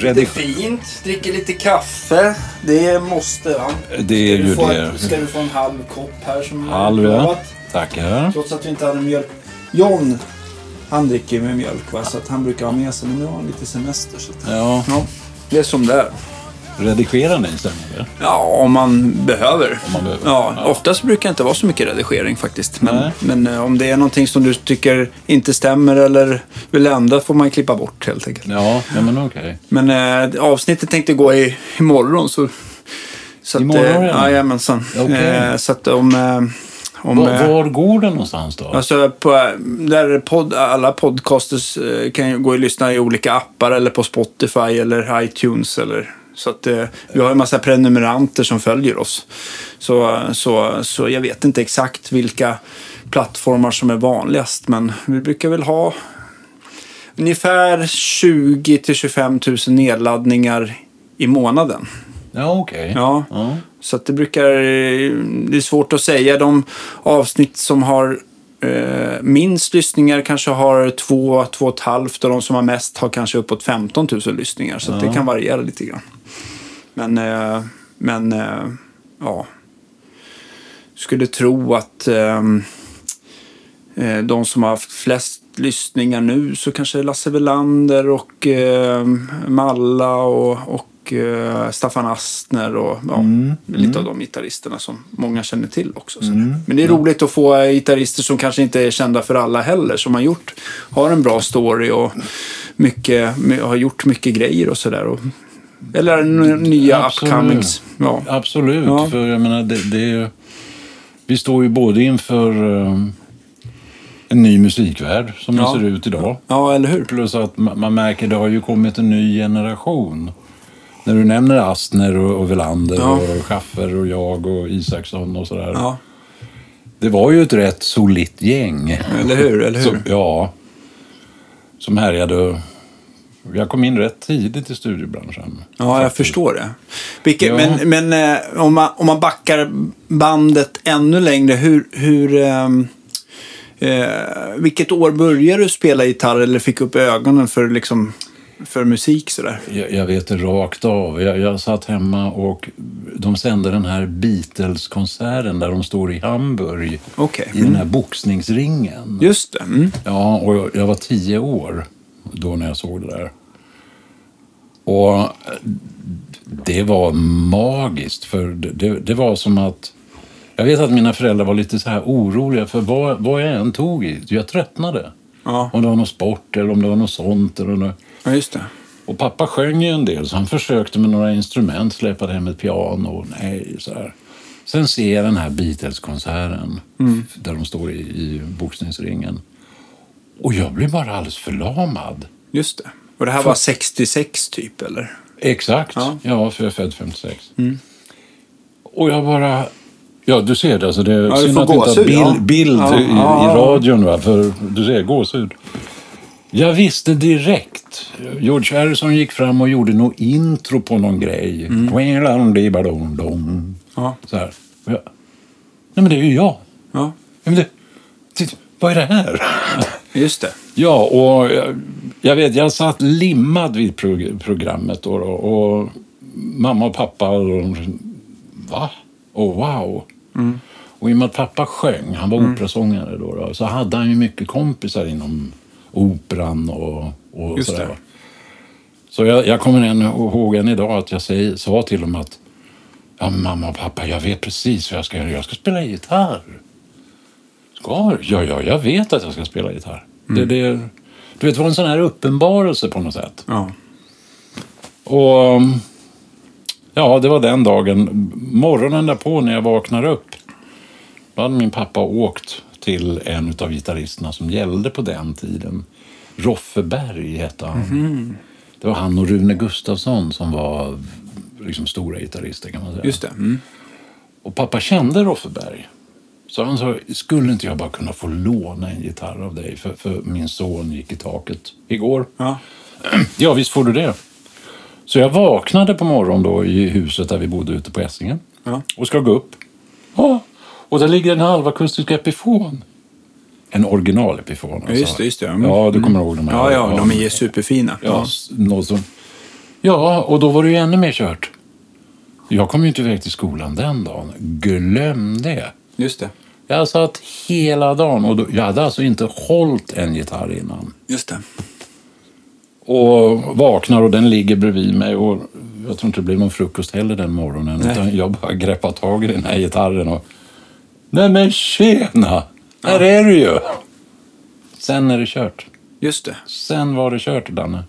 Redig- fint, dricker lite kaffe. Det måste va? Det är ju det. Ska du få en halv kopp här som jag Halv, ja. lovat? Tackar. Trots att vi inte hade mjölk. John, han dricker med mjölk va? Så att han brukar ha med sig. Men nu har han lite semester. Så att... Ja, Ja, det är som det är. Redigerar ni sen eller? Ja, om man behöver. Om man behöver. Ja, Ja. oftast brukar det inte vara så mycket redigering faktiskt. Men, men eh, om det är någonting som du tycker inte stämmer eller vill ändra får man klippa bort helt enkelt. Ja, ja men okej. Men eh, avsnittet tänkte gå i, imorgon. Så, så att, Imorgon eh, redan? Jajamensan. Okej. Eh, så att om... Eh, om Var, eh, var går den någonstans då? Alltså på, eh, där podd, alla podcasters kan ju gå och lyssna i olika appar eller på Spotify eller iTunes. Eller, så att eh, vi har en massa prenumeranter som följer oss. Så, så, så jag vet inte exakt vilka plattformar som är vanligast. Men vi brukar väl ha ungefär 20 till 25 000 nedladdningar i månaden. Ja, okej. Ja. Ja. Så att det brukar... Det är svårt att säga. De avsnitt som har minst lyssningar kanske har två, två och ett halvt och de som har mest har kanske uppåt 15 000 lyssningar. Så att det Ja. kan variera lite grann. Men, eh, men eh, ja. Skulle tro att eh, de som har haft flest lyssningar nu så kanske Lasse Welander och eh, Malla och, och eh, Staffan Astner och ja, Mm, lite av de gitarristerna som många känner till också. Mm, Men det är roligt att få gitarrister som kanske inte är kända för alla heller, som har gjort, har en bra story och mycket, my- har gjort mycket grejer och sådär. Eller nya Absolut. upcomings. Ja. Absolut, Ja. för jag menar, det, det är, vi står ju både inför eh, en ny musikvärld som Ja. den ser ut idag. ja, eller hur? Plus att ma- man märker att det har ju kommit en ny generation. När du nämner Astner och, och Welander Ja. och Schaffer och jag och Isaksson och sådär. Ja, Det var ju ett rätt solitt gäng. eller hur? Eller hur? Som, ja. Som härjade. Jag kom in rätt tidigt i studiebranschen. Ja, jag förstår det. Vilket, Ja. Men, men eh, om, man, om man backar bandet ännu längre, hur... hur ehm, eh, vilket år började du spela gitarr eller fick upp ögonen för, liksom, för musik sådär? Jag, jag vet det rakt av. Jag, jag satt hemma och de sände den här Beatles-konserten där de står i Hamburg. Okej. I den här boxningsringen. Just det. Mm. Ja, och jag, jag var tio år då när jag såg det där. Och det var magiskt, för det, det, var som att... Jag vet att mina föräldrar var lite så här oroliga för vad, vad jag än tog i. Jag tröttnade. Ja. Om det var något sport eller om det var något sånt. Eller något. Ja, just det. Och pappa sjöng ju en del, så han försökte med några instrument, släpade hem ett piano. Nej, så här. Sen ser jag den här Beatles-konserten där de står i, i boxningsringen. Och jag blir bara alldeles förlamad. Just det. Och det här var 66 typ, eller? Exakt. Ja. Ja, för jag är född 56. Och jag bara... Ja, du ser det. Alltså det är du synd att inte har bild, ja. bild Ja, i, ja, i ja. radion. Va? För du ser, gåshud. Jag visste direkt. George Harrison gick fram och gjorde något intro på någon grej. Mm. Ja. Så här. Och jag, Nej, men det är ju jag. Ja, Men det, titta, vad är det här? just det. Ja, och jag, jag vet, jag satt limmad vid prog programmet då, då och mamma och pappa, och va? Oh, wow. Och i och med att pappa sjöng, han var operasångare då, då, så hade han ju mycket kompisar inom operan och, och sådär. det. Så jag, jag kommer än ihåg än idag att jag säger, sa till dem att ja, mamma och pappa, jag vet precis vad jag ska göra. Jag ska spela gitarr. Ska? Ja, ja, jag vet att jag ska spela gitarr. Det, det, du vet, det var en sån här uppenbarelse på något sätt. Ja. Och um, ja, det var den dagen. Morgonen därpå när jag vaknar upp, då hade min pappa åkt till en av gitarristerna som gällde på den tiden. Roffe Berg hette han. Det var han och Rune Gustafsson som var liksom stora gitarrister kan man säga. Just det. Mm. Och pappa kände Roffe Berg. Så han sa, skulle inte jag bara kunna få låna en gitarr av dig? För, för min son gick i taket igår. Ja. Ja, visst får du det. Så jag vaknade på morgonen då i huset där vi bodde ute på Essingen. Ja. Och ska gå upp. Ja, och där ligger en halvakustisk Epifon. En original Epifon. Ja, just det, just det. Mm. Ja, du kommer ihåg de här. Ja, ja, de är superfina. Ja, något som... Ja, och då var det ju ännu mer kört. Jag kom ju inte iväg till skolan den dagen. Glöm det. Just det. Jag satt hela dagen och då, jag hade alltså inte hållit en gitarr innan. Just det. Och vaknar och den ligger bredvid mig och jag tror inte det blev någon frukost heller den morgonen. Nej. Utan jag bara greppade tag i den här gitarren och... Nej men tjena! Här är du ju! Sen är det kört. Just det. Sen var det kört, Danne.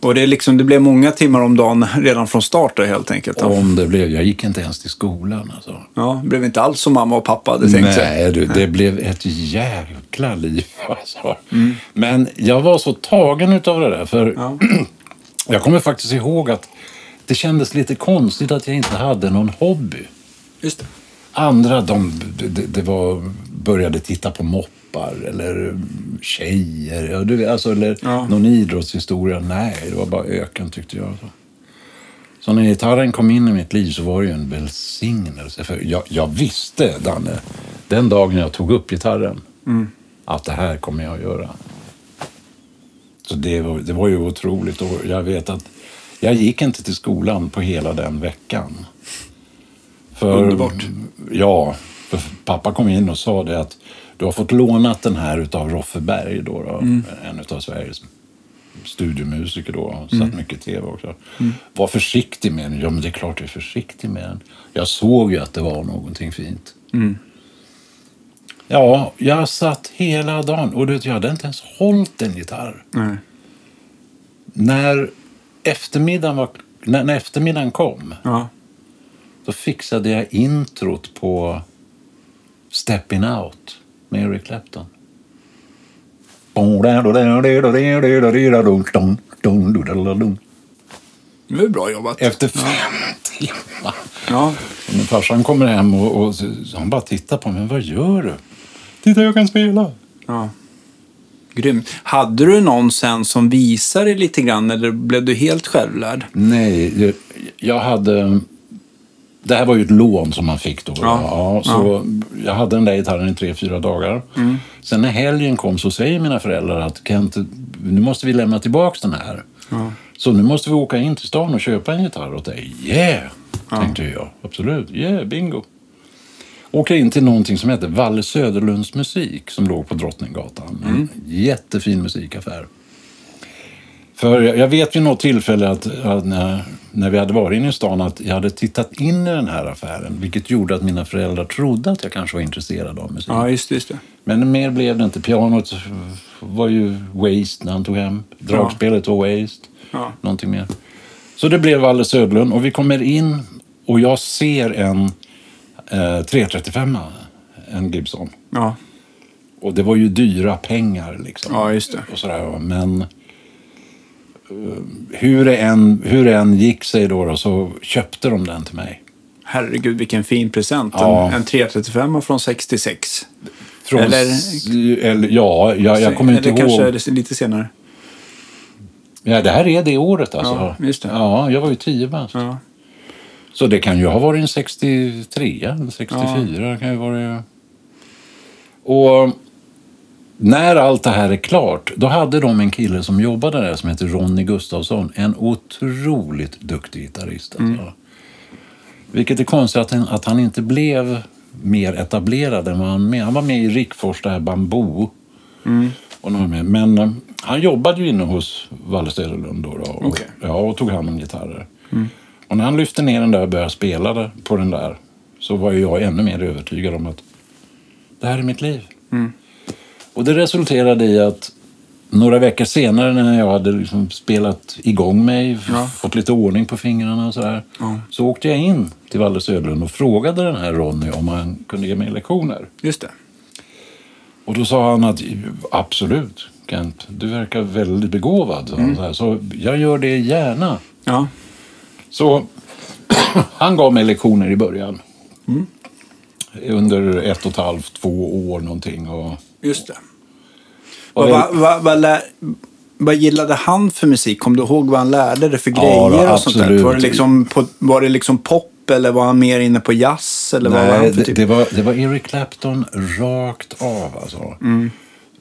Och det, är liksom, det blev många timmar om dagen redan från start då, helt enkelt. Om det blev. Jag gick inte ens till skolan alltså. Ja, det blev inte alls som mamma och pappa hade tänkt sig. Nej, du, det blev ett jäkla liv. Alltså. Men jag var så tagen utav det där. För Ja. jag kommer faktiskt ihåg att det kändes lite konstigt att jag inte hade någon hobby. Just det. Andra, de det, det var, började titta på moppar eller tjejer. Ja, du, alltså, eller Ja. någon idrottshistoria. Nej, det var bara öken tyckte jag. Så. när gitarren kom in i mitt liv så var det ju en välsignelse. För jag, jag visste, Danne, den dagen jag tog upp gitarren, att det här kommer jag att göra. Så det var, det var ju otroligt. Och jag vet att jag gick inte till skolan på hela den veckan. För, Underbart. Ja, pappa kom in och sa det att du har fått lånat den här utav Roffe Berg, då, då, en utav Sveriges studiomusiker då, och satt mycket i tv också. Var försiktig med den. Ja, men det är klart jag är försiktig med den. Jag såg ju att det var någonting fint. Ja, jag satt hela dagen och du jag hade inte ens hållit en gitarr. Nej. När eftermiddagen, var, när, när eftermiddagen kom, Ja. Då fixade jag introt på Steppin' Out med Eric Clapton. Det var bra jobbat. Efter fem timmar. Ja. Och när farsan kommer hem och, och han bara tittar på mig. Men vad gör du? Titta, jag kan spela. ja. Grymt. Hade du någon sen som visade dig lite grann eller blev du helt självlärd? Nej, jag hade... Det här var ju ett lån som man fick då. Ja. så Jag hade den där gitarren i tre, fyra dagar. Mm. Sen när helgen kom så säger mina föräldrar att Kent, nu måste vi lämna tillbaka den här. Ja. Så nu måste vi åka in till stan och köpa en gitarr åt dig. Yeah, tänkte jag. Absolut. Yeah, bingo. Åker in till någonting som heter Valle Söderlunds musik som låg på Drottninggatan. En jättefin musikaffär. För jag vet vid något tillfälle att, att när, när vi hade varit inne i stan att jag hade tittat in i den här affären. Vilket gjorde att mina föräldrar trodde att jag kanske var intresserad av musik. Ja, just det. Just det. Men mer blev det inte. Pianot var ju waste när han tog hem. Dragspelet var waste. Ja. Någonting mer. Så det blev Valle Södlund och vi kommer in och jag ser en eh, 335 en Gibson. Ja. Och det var ju dyra pengar liksom. ja, just det. Och sådär, men hur det, än, hur det än gick sig då, då så köpte de den till mig. Herregud, vilken fin present. Ja. En, en 335 från 66. Från, Eller- eller ja, jag, jag kommer inte Eller ihåg. kanske lite senare. Ja, det här är det året alltså. Ja, just det. Ja, jag var ju tio bast. Ja. Så det kan ju ha varit en 63 eller 64. Kan ju vara... Och när allt det här är klart, då hade de en kille som jobbade där som heter Ronny Gustafsson. En otroligt duktig gitarrist. Alltså. Vilket är konstigt att han, att han inte blev mer etablerad än vad han med. Han var med i Rickfors, det här Bamboo. Och några mer. Men eh, han jobbade ju inne hos Valle Söderlund då. då och, Okej. ja, och tog hand om gitarrer. Och när han lyfte ner den där och började spela på den där så var ju jag ännu mer övertygad om att det här är mitt liv. Och det resulterade i att några veckor senare när jag hade liksom spelat igång mig, Ja. fått lite ordning på fingrarna och sådär, Ja. så åkte jag in till Valle Söderlund och frågade den här Ronny om han kunde ge mig lektioner. Just det. Och då sa han att absolut, Kent, du verkar väldigt begåvad. han Så, så jag gör det gärna. Ja. Så han gav mig lektioner i början. Under ett och ett halvt, två år någonting. Och, Just det. Och Vad, vad, vad, vad, lär, vad gillade han för musik? Kom du ihåg vad han lärde dig för Ja, grejer då, och sånt där? Var det, liksom var det liksom pop eller var han mer inne på jazz? Eller vad var Nej, han för det, typ? det, var, det var Eric Clapton rakt av alltså.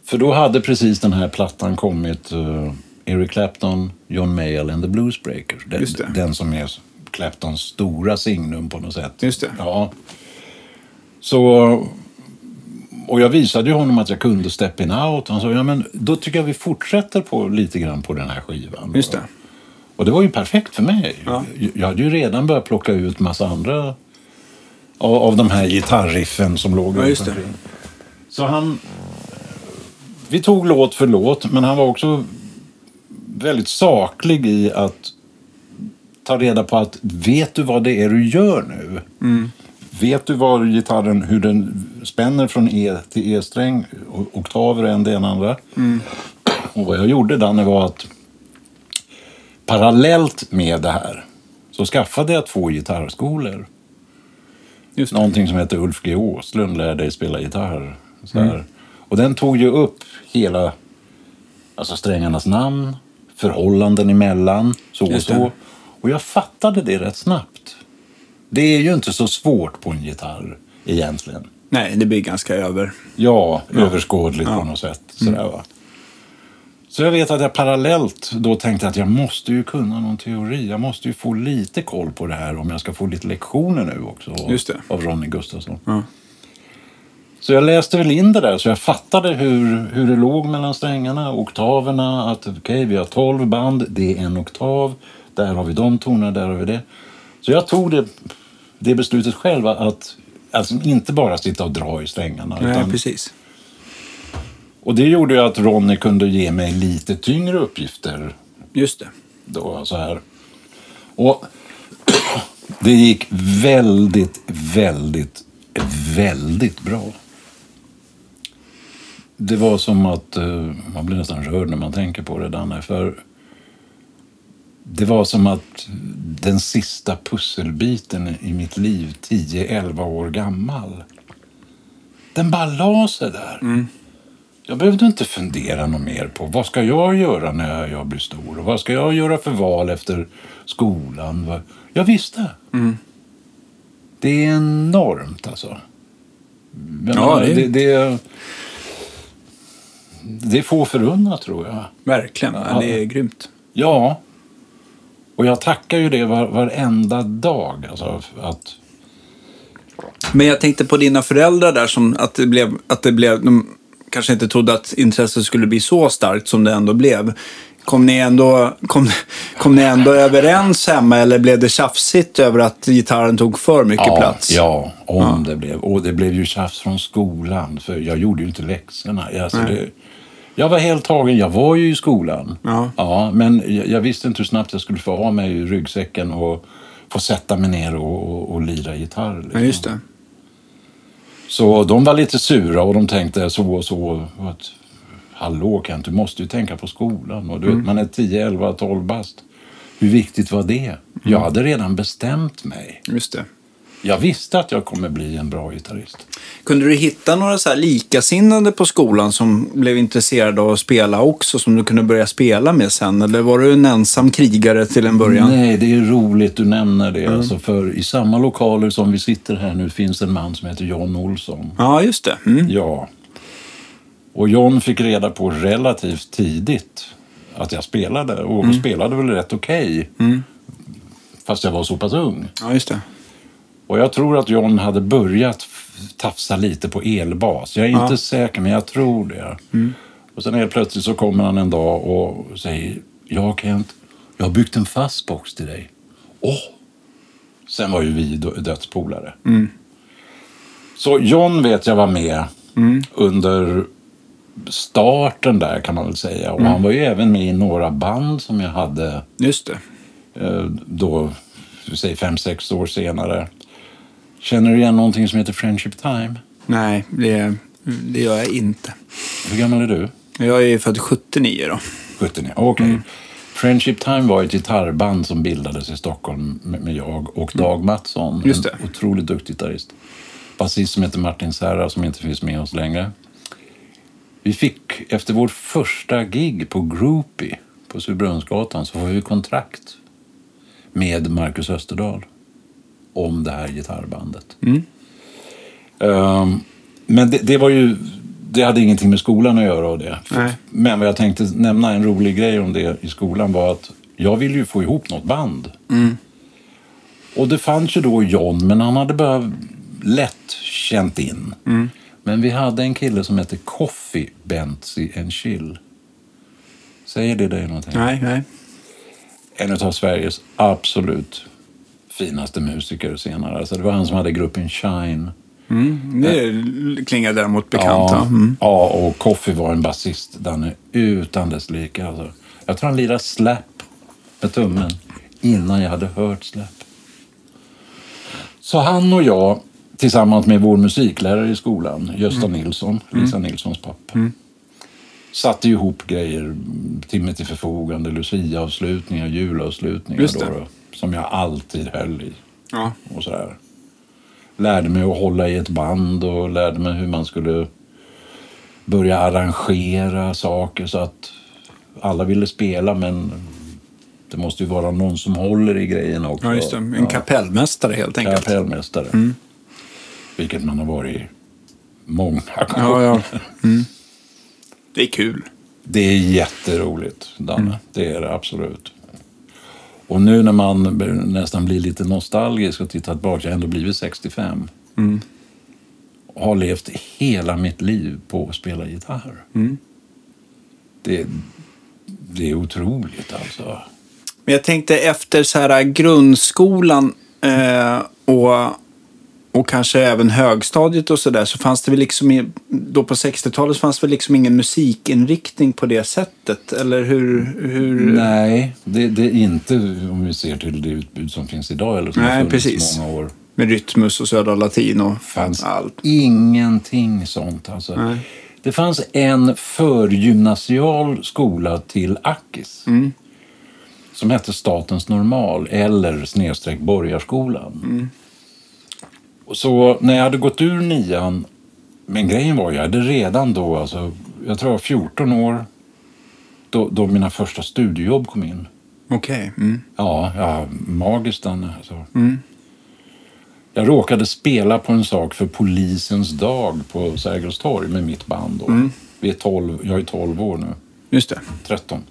För då hade precis den här plattan kommit, uh, Eric Clapton, John Mayall and the Bluesbreakers. Den, den som är Claptons stora signum på något sätt. Just det. Ja. Så, och jag visade ju honom att jag kunde Steppin' Out. Han sa, ja men då tycker jag vi fortsätter på lite grann på den här skivan. Just det. Och det var ju perfekt för mig. Ja. Jag hade ju redan börjat plocka ut massa andra av, av de här gitarriffen som låg Ja, just det. Så han... Vi tog låt för låt, men han var också väldigt saklig i att ta reda på att vet du vad det är du gör nu? Mm. Vet du var gitarren, hur den spänner från E till E-sträng, oktaver en det ena andra? Mm. Och vad jag gjorde Danne var att parallellt med det här så skaffade jag två gitarrskolor. Just det. Någonting som heter Ulf G. Åslund lär dig spela gitarr. Så. Mm. Och den tog ju upp hela alltså strängarnas namn, förhållanden emellan, så och så. Och jag fattade det rätt snabbt. Det är ju inte så svårt på en gitarr egentligen. Nej, det blir ganska över. Ja, överskådligt på Ja. något sätt. Sådär, va? Så jag vet att jag parallellt då tänkte att jag måste ju kunna någon teori. Jag måste ju få lite koll på det här om jag ska få lite lektioner nu också av- Just det. av Ronny Gustafsson. Ja. Så jag läste väl in det där så jag fattade hur, hur det låg mellan strängarna, oktaverna, att okej vi har 12 band, det är en oktav, där har vi de tonerna, där har vi det. Så jag tog det, det beslutet själv att alltså, inte bara sitta och dra i strängarna. Nej, utan, precis. och det gjorde ju att Ronny kunde ge mig lite tyngre uppgifter Just det. då så här. Och det gick väldigt, väldigt, väldigt bra. Det var som att, eh, man blir nästan rörd när man tänker på det Danne, för det var som att den sista pusselbiten i mitt liv, 10-11 år gammal, den bara la sig där. Jag behövde inte fundera något mer på vad ska jag göra när jag blir stor och vad ska jag göra för val efter skolan. Jag visste. Det är enormt alltså. Jag Ja, det är- det, det, det är få förunnat tror jag. Verkligen. Ja. Det är grymt. Ja. Och jag tackar ju det var, varenda dag. Alltså, att, Men jag tänkte på dina föräldrar där som att det blev, att det blev, de kanske inte trodde att intresset skulle bli så starkt som det ändå blev. Kom ni ändå, kom, kom ni ändå överens hemma eller blev det tjafsigt över att gitarren tog för mycket ja, plats? Ja, om det blev. Och det blev ju tjafs från skolan. För jag gjorde ju inte läxorna. Alltså, det, jag var helt tagen. Jag var ju i skolan. Ja. Ja, men jag, jag visste inte hur snabbt jag skulle få av mig ryggsäcken och få sätta mig ner och, och, och lira gitarr. Liksom. Ja, just det. Så de var lite sura och de tänkte så och så. Att, Hallå Kent, du måste ju tänka på skolan. Och du vet, man är 10, 11, 12 bast. Hur viktigt var det? Jag hade redan bestämt mig. Just det. Jag visste att jag kommer bli en bra gitarrist. Kunde du hitta några så likasinnade på skolan som blev intresserade av att spela också, som du kunde börja spela med sen? Eller var du en ensam krigare till en början? Nej, det är roligt du nämner det. Alltså för i samma lokaler som vi sitter här nu finns en man som heter John Olsson. Ja, just det. Mm. Ja. Och John fick reda på relativt tidigt att jag spelade. Och spelade väl rätt okej. Fast jag var så pass ung. Ja, just det. Och jag tror att John hade börjat tafsa lite på elbas. Jag är inte Ja. säker, men jag tror det. Och sen helt plötsligt så kommer han en dag och säger Ja, Kent, jag har byggt en fast box till dig. Åh! Sen var ju vi dö- dödspolare. Så John vet jag var med under starten där kan man väl säga. Och han var ju även med i några band som jag hade Just det. eh, då, säg fem, sex år senare. Känner du igen någonting som heter Friendship Time? Nej, det, det gör jag inte. Hur gammal är du? Jag är född 79 då. 79, okej. Friendship Time var ett gitarrband som bildades i Stockholm med jag och Dag Mattsson. Just det. En otroligt duktig gitarrist. Basist som heter Martin Serra som inte finns med oss längre. Vi fick, efter vårt första gig på Groupie på Surbrunnsgatan så har vi kontrakt med Marcus Österdahl om det här gitarrbandet. Ehm, men det, det var ju det hade ingenting med skolan att göra och det. Nej. Men vad jag tänkte nämna en rolig grej om det i skolan var att jag ville ju få ihop något band. Och det fanns ju då John, men han hade bara lätt känt in. Men vi hade en kille som hette Coffee Bentsy and Chill. Säger det dig någonting? Nej, nej. En av Sveriges absolut finaste musiker senare. Alltså det var han som hade gruppen Shine. Mm, det klingar däremot bekant. Ja, Ja. Mm. ja, och Coffee var en basist. Den är utan dess like. Alltså. Jag tror han lirade slap med tummen innan jag hade hört slap. Så han och jag, tillsammans med vår musiklärare i skolan, Gösta Nilsson, Lisa Nilssons pappa, satte ihop grejer, timme till förfogande, Lucia-avslutningar, julavslutningar Just då, det. då, som jag alltid höll i Ja. och sådär. Lärde mig att hålla i ett band och lärde mig hur man skulle börja arrangera saker så att alla ville spela men det måste ju vara någon som håller i grejerna också. ja, just det. En kapellmästare helt enkelt. Kapellmästare. Vilket man har varit många gånger. Ja, ja. Mm. Det är kul. Det är jätteroligt, Danne. Det är det absolut. Och nu när man nästan blir lite nostalgisk och tittar tillbaka, jag har ändå blivit 65. Och har levt hela mitt liv på att spela gitarr. Det, det är otroligt alltså. Men jag tänkte efter så här grundskolan eh, och, och kanske även högstadiet och sådär så fanns det väl liksom, då på 60-talet fanns väl liksom ingen musikinriktning på det sättet? Eller hur? hur Nej, det, det är inte om vi ser till det utbud som finns idag eller som Nej, har precis. många år. Med Rytmus och Södra Latin och fanns allt. ingenting sånt. Alltså. Nej. Det fanns en förgymnasial skola till Akis. Mm. Som hette Statens normal eller snedstreck Borgarskolan. Mm. Så när jag hade gått ur nian, men grejen var jag hade redan då, alltså, jag tror jag var 14 år, då, då mina första studiejobb kom in. Okej. Mm. Ja, ja magiskt. Alltså. Jag råkade spela på en sak för polisens dag på Sergels torg med mitt band. Då. Vi är 12, jag är 12 år nu, Just det. 13.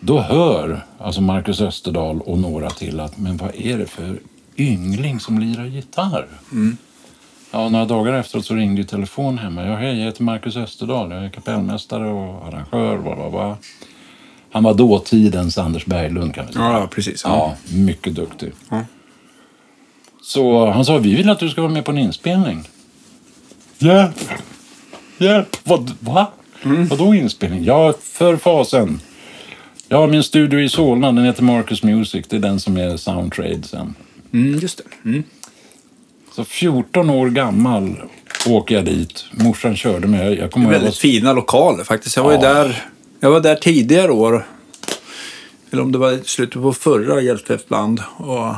Då hör alltså Marcus Österdahl och några till att men vad är det för yngling som lirar gitarr? Ja, några dagar efteråt så ringde ju telefon hemma. Ja, hej, jag heter Marcus Österdahl. Jag är kapellmästare och arrangör. Bla, bla, bla. Han var dåtidens Anders Berglund kan vi säga. Ja, precis. Ja, mycket duktig. Ja. Så han sa, vi vill att du ska vara med på en inspelning. Hjälp! Hjälp! Vad, va? Vadå inspelning? Ja, för fasen. Jag har min studio i Solna, den heter Marcus Music. Det är den som är Soundtrade sen. Mm, just det. Mm. Så 14 år gammal åker jag dit. Morsan körde mig. Jag- kommer Väldigt fina lokaler faktiskt. Jag var ju Ja. där, jag var där tidigare år. Eller om det var slutet på förra hjälpte band och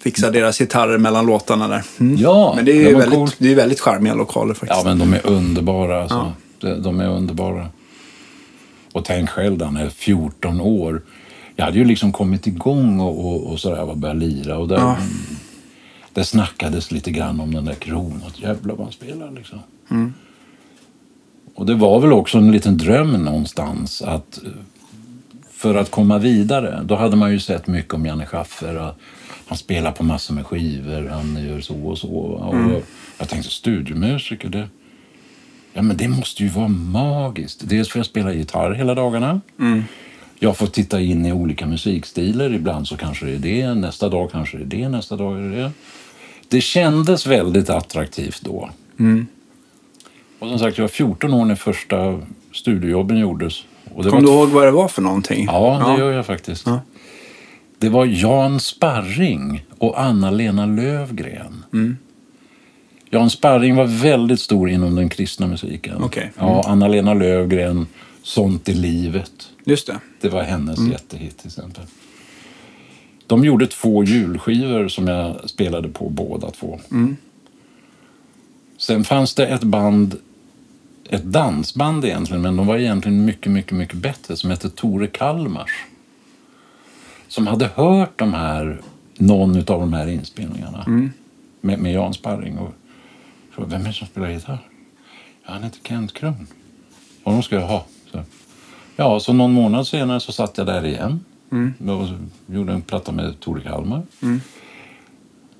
fixade deras gitarrer mellan låtarna där. Mm. Ja, Men det är var väldigt, coolt. det är väldigt charmiga lokaler faktiskt. Ja, men de är underbara. Alltså. De, de är underbara. Och tänk själv, Dan, är 14 år. Jag hade ju liksom kommit igång och, och, och sådär och börjat lira. Och där, Ja. Det snackades lite grann om den där kronan. Jävlar vad han spelar liksom. Och det var väl också en liten dröm någonstans att för att komma vidare, då hade man ju sett mycket om Janne Schaffer. att Han spelar på massor med skivor, han gör så och så. Och Jag tänkte studiomusiker, det, ja, men det måste ju vara magiskt. Dels för jag spelar gitarr hela dagarna. Jag får titta in i olika musikstilar. Ibland så kanske det är det, nästa dag kanske det är det, nästa dag är det det. Det kändes väldigt attraktivt då. Och som sagt, jag var 14 år när första studiojobben gjordes. Och det Kommer var du ihåg vad det var för någonting? Ja, det gör jag faktiskt. Ja. Det var Jan Sparring och Anna-Lena Lövgren. Mm. Jan Sparring var väldigt stor inom den kristna musiken. Okej. Ja, Anna-Lena Lövgren, Sånt i livet. Just det. Det var hennes Mm. jättehit till exempel. De gjorde två julskivor som jag spelade på båda två. Mm. Sen fanns det ett band, ett dansband egentligen, men de var egentligen mycket, mycket, mycket bättre, som hette Tore Kalmars. Som hade hört de här, någon av de här inspelningarna Mm. med, med Jan Sparring. Och frågade, vem är det som spelar gitarr? Han heter Kent Kron. De ska jag ha. Så. Ja, så någon månad senare så satt jag där igen. Och gjorde en platta med Tore Kalmar.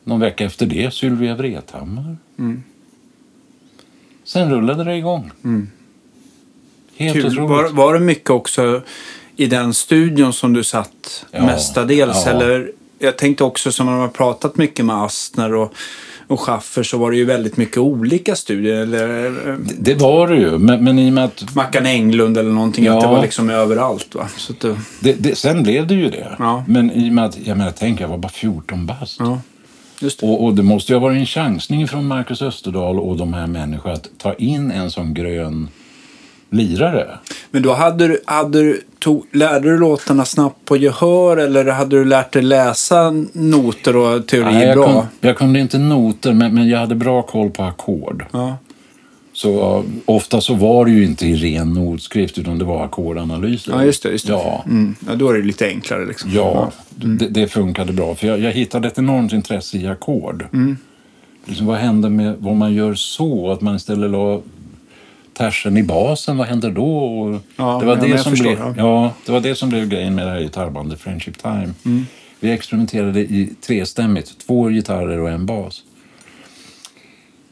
Någon vecka efter det Sylvia Vrethammar. Sen rullade det igång. Helt Kul. otroligt. Var, var det mycket också i den studion som du satt Ja, mestadels? ja. Eller, jag tänkte också som man har pratat mycket med Astner och, och Schaffer så var det ju väldigt mycket olika studier. Eller Det var det ju, men, men i och med att Mackan Englund eller någonting. Att Ja. det var liksom överallt. Va? Så att det, det, det, sen blev det ju det. Ja. Men i och med att, jag menar, tänk jag var bara 14 bast. ja, det. Och, och det måste ju ha varit en chansning från Marcus Österdahl och de här människorna att ta in en sån grön lirare. Men då hade du, hade du, tog, lärde du låtarna snabbt på gehör eller hade du lärt dig läsa noter och teori Nej, jag, bra? kun, jag kunde inte noter, men, men jag hade bra koll på ackord. Ja. Så uh, ofta så var det ju inte i ren notskrift, utan det var ackordanalyser. ja, just det. Just det. Ja, Mm. ja, då är det lite enklare liksom. ja det, det funkade bra. För jag, jag hittade ett enormt intresse i ackord. Mm. Liksom, vad händer med vad man gör så? Att man istället la tersen i basen, vad händer då? Ja, det, var det, som förstår, blev, ja. det var det som blev grejen med det här gitarrbandet Friendship Time. Mm. Vi experimenterade i trestämmigt, två gitarrer och en bas.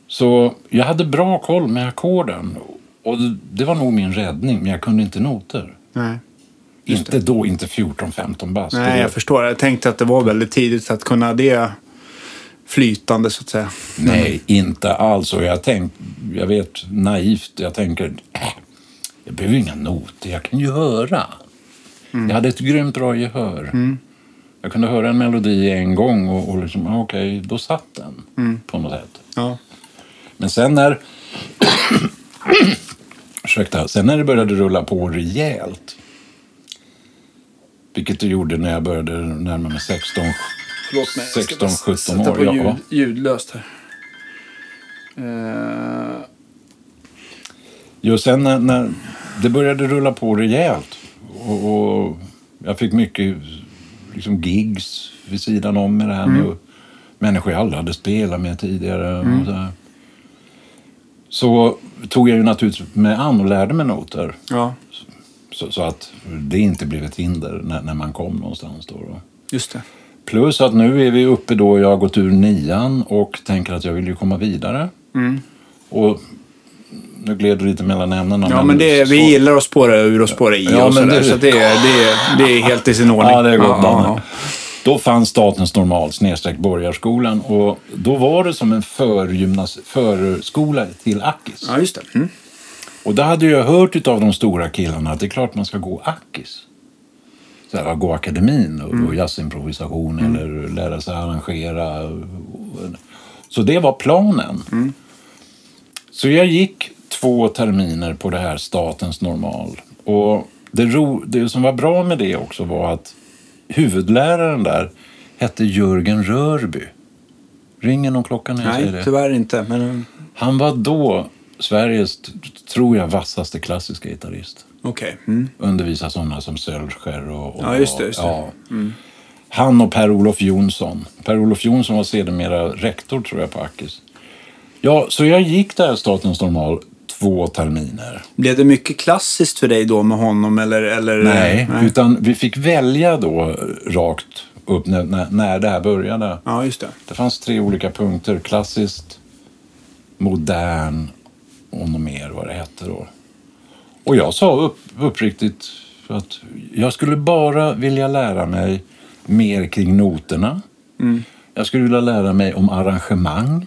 Så jag hade bra koll med ackorden. Och det, var nog min räddning, men jag kunde inte noter. Nej. Inte då, inte 14-15 bast. Nej, jag förstår. Jag tänkte att det var väldigt tidigt att kunna det flytande så att säga. Nej, inte alls. Och jag, tänk, jag vet naivt, jag tänker, äh, jag behöver inga noter, jag kan ju höra. Jag hade ett grymt bra gehör. Jag kunde höra en melodi en gång och, och liksom, ah, okej, då satt den på något sätt. Ja. Men sen när... Ursäkta. Sen när det började rulla på rejält. Vilket det gjorde när jag började närma mig 16, Förlåt mig. jag ska 16 bara 17 sätta år. på ljud, ljudlöst här. Eh, Jo, sen när, när det började rulla på rejält och, och jag fick mycket liksom gigs vid sidan om med det här med människor jag aldrig hade spelat med tidigare. Och så, så tog jag ju naturligtvis med an och lärde mig noter. ja, Så, så att det inte blev ett hinder när, när man kom någonstans. Då, då. just det. Plus att nu är vi uppe då, jag har gått ur nian och tänker att jag vill ju komma vidare. Mm. Och nu gled det lite mellan ämnena. Ja, men det, så- vi gillar att spåra ur och spåra i Ja, och men sådär. det- Så det, är- det, är- det är helt i sin ordning. Ja, det är gott, ja, Då fanns Statens normal snedstreck Borgarskolan och då var det som en förgymnas, förskola till Akis. ja, just det. Mm. Och då hade jag hört av de stora killarna att det är klart man ska gå Akis. Så här, gå akademin och, och jazzimprovisation eller lära sig arrangera. Så det var planen. Så jag gick två terminer på det här Statens normal. Och det, ro, det som var bra med det också var att huvudläraren där hette Jörgen Rörby. Ringer någon klocka när jag säger Nej, det? tyvärr inte. Men Han var då Sveriges, tror jag, vassaste klassiska gitarrist. Okej. Mm. Undervisade sådana som Sölscher och... och Ja, just det, just det. Ja. Han och Per-Olof Jonsson. Per-Olof Jonsson var sedermera rektor, tror jag, på Akis. Ja, så jag gick där Statens normal två terminer. Blev det mycket klassiskt för dig då med honom? Eller, eller, Nej, utan vi fick välja då rakt upp när, när, när det här började. Ja, just det. Det fanns tre olika punkter. Klassiskt, modern och något mer vad det hette då. Och jag sa upp, uppriktigt att jag skulle bara vilja lära mig mer kring noterna. Jag skulle vilja lära mig om arrangemang.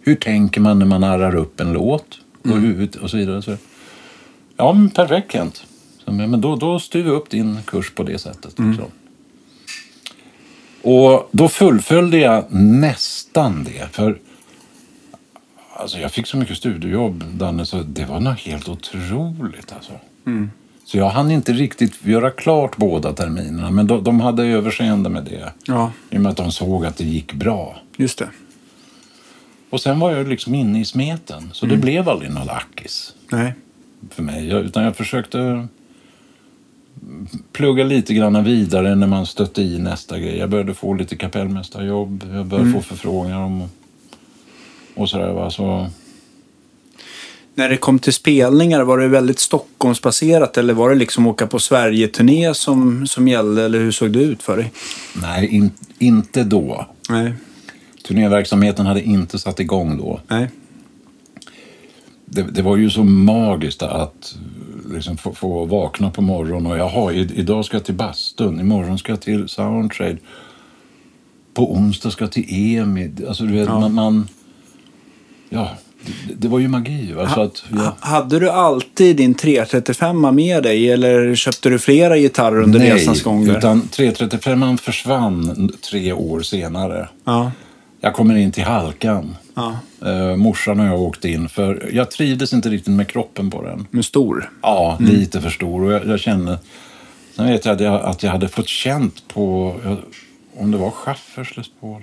Hur tänker man när man arrar upp en låt? Och, hur, och så vidare. Så. Ja, men perfekt Kent. Så, men då, då styr vi upp din kurs på det sättet. Liksom. Och då fullföljde jag nästan det. För alltså, jag fick så mycket studiejobb, Danne, så det var något helt otroligt. Alltså. Så jag hann inte riktigt göra klart båda terminerna, men de, de hade överseende med det. Ja, I och med att de såg att det gick bra. just det. Och sen var jag liksom inne i smeten, så det blev aldrig någon Akis Nej. för mig. Jag, utan jag försökte plugga lite grann vidare när man stötte i nästa grej. Jag började få lite kapellmästarjobb. Jag började få förfrågningar om och sådär. Va? Så, När det kom till spelningar, var det väldigt Stockholmsbaserat eller var det liksom åka på Sverige-turné som, som gällde? Eller hur såg det ut för dig? Nej, in, inte då. Nej. Turnéverksamheten hade inte satt igång då. Nej. Det, det var ju så magiskt att liksom få, få vakna på morgonen och jaha, idag ska jag till bastun, imorgon ska jag till Soundtrade, på onsdag ska jag till EMI. Alltså, du vet, Ja. man, man... Ja, det, det var ju magi. Va? Så att, ja. Ha- Hade du alltid din 335 med dig eller köpte du flera gitarrer under resans gång? där? utan 335 försvann tre år senare. Ja. Jag kommer in till Halkan. ja. Uh, morsan och jag åkte in för jag trivdes inte riktigt med kroppen på den. Men stor. Ja, lite för stor. Och jag, jag kände... Sen vet jag att, jag att jag hade fått känt på... jag- Om det var Schaffers Les Paul?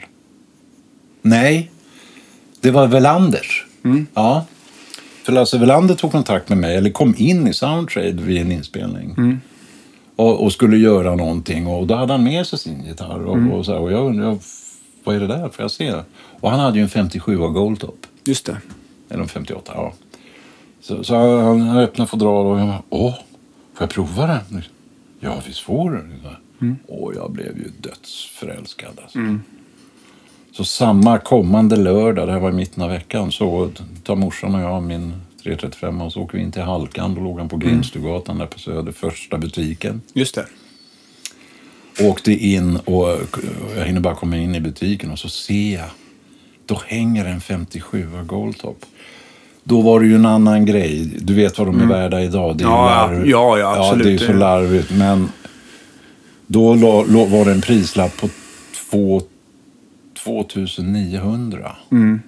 Nej, det var Velanders. Ja. För Lasse Welander tog kontakt med mig, eller kom in i Soundtrade vid en inspelning. Och, och skulle göra någonting. Och då hade han med sig sin gitarr. Och, och, så här, och jag undrade, vad är det där? Får jag se? Och han hade ju en 57 av Goldtop. Just det. Eller en 58, ja. Så, så han, han öppnade fodral och jag bara, åh, får jag prova den? Ja, visst får du. Mm. Och jag blev ju dödsförälskad. Alltså. Så samma kommande lördag, det här var i mitten av veckan, så tar morsan och jag min 335 och så åker vi in till Halkan. Då låg han på Grimstugatan där på Söder, första butiken. Just det. Åkte in och jag hinner bara komma in i butiken och så ser jag. Då hänger en 57 Goldtop. Då var det ju en annan grej. Du vet vad de är värda idag. Det är Mm. Ja, larv- ja, ja, absolut. det är så larvigt. Men då var det en prislapp på två, 2900. Mm.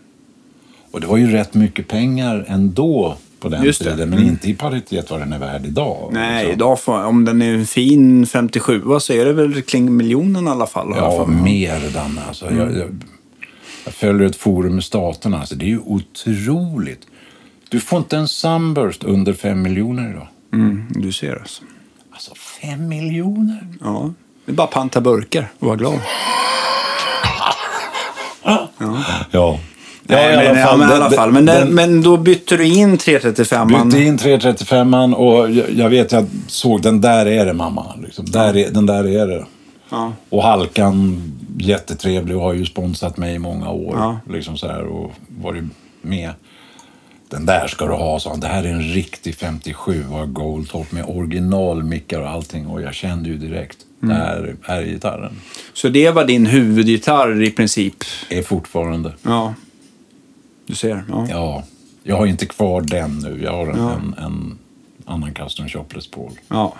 Och det var ju rätt mycket pengar ändå på den Just det. tiden. Men inte i paritet vad den är värd idag. Nej, liksom. idag får, om den är en fin 57 så är det väl kring miljonen i alla fall. Ja, mer Danne. Alltså, jag, jag, jag följer ett forum i staterna. Alltså, det är ju otroligt. Du får inte en Sunburst under fem miljoner idag. Mm, du ser alltså. Alltså fem miljoner? Ja. Det är bara panta burkar och vara glad. Ja. Nej, men, ja, men, i alla fall. Men, den, men då bytte du in 335 Bytte in 335 och jag, jag vet, jag såg den där är det mamma. Liksom. Där är, den där är det. Ja. Och Halkan, jättetrevlig och har ju sponsrat mig i många år. Ja. Liksom så här, och varit med. Den där ska du ha, sa han. Det här är en riktig 57 av Goldtop med originalmickar och allting. Och jag kände ju direkt, Mm. det här är gitarren. Så det var din huvudgitarr i princip? Är fortfarande. Ja. Du ser. Ja. Ja, jag har inte kvar den nu. Jag har en, Ja. en, en annan custom shop Les Paul. ja.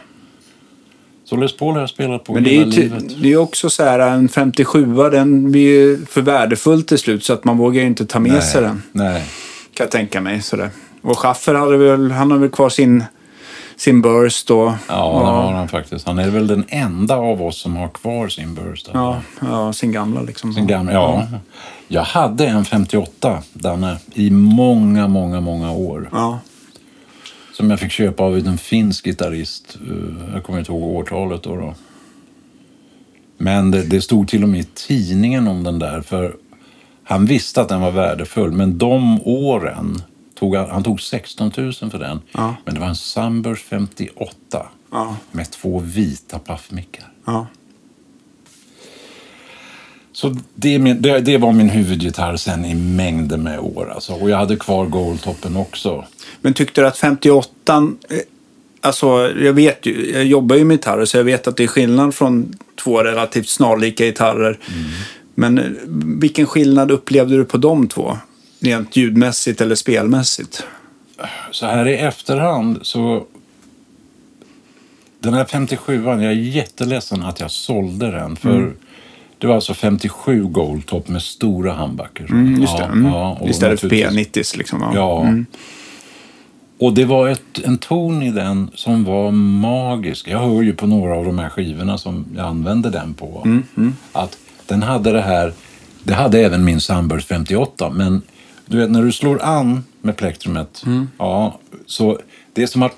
Så Les Paul har jag spelat på Men det är hela ju ty- livet. det är också så här, en 57 den blir ju för värdefull till slut så att man vågar inte ta med sig den. Nej. Kan jag tänka mig. Sådär. Och Schaffer hade väl, han har väl kvar sin, sin burst och... Ja, det har han faktiskt. Han är väl den enda av oss som har kvar sin Burst. Ja, ja, sin gamla liksom. Sin gamla, ja. Jag hade en 58, Danne, i många, många, många år. Ja. Som jag fick köpa av en finsk gitarrist. Eh, Jag kommer inte ihåg årtalet då. då. Men det, det stod till och med i tidningen om den där. För han visste att den var värdefull. Men de åren tog han, han tog 16 000 för den. Ja. Men det var en Sunburst 58 Ja. med två vita paffmickar. ja. Så det, min, det, det var min huvudgitarr sen i mängder med år. Alltså. Och jag hade kvar Goldtoppen också. Men tyckte du att 58 eh, Alltså, jag vet ju, jag jobbar ju med gitarrer så jag vet att det är skillnad från två relativt snarlika gitarrer. Men eh, vilken skillnad upplevde du på de två? Rent ljudmässigt eller spelmässigt? Så här i efterhand så... Den här 57 jag är jätteledsen att jag sålde den. För det var alltså 57 Goldtop med stora handbackar. Mm, just det. Mm. och Istället för naturligtvis- P90 liksom. Ja. Ja. Och det var ett, en ton i den som var magisk. Jag hör ju på några av de här skivorna som jag använde den på. Mm, Att den hade det här, det hade även min Sunburst 58. Men du vet när du slår an med plektrumet, Mm. ja, så det är som att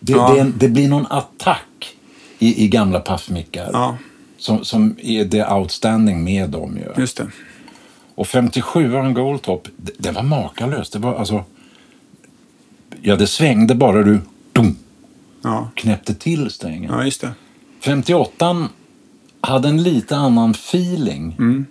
det, Ja. det, en- det blir någon attack i, i gamla paffmickar. ja, Som, som är det outstanding med dem ju. just det. Och 57an Goldtop, det, det var makalöst. Det var alltså... Ja, det svängde bara du dum, Ja, knäppte till strängen. ja just det. 58 hade en lite annan feeling. Mm.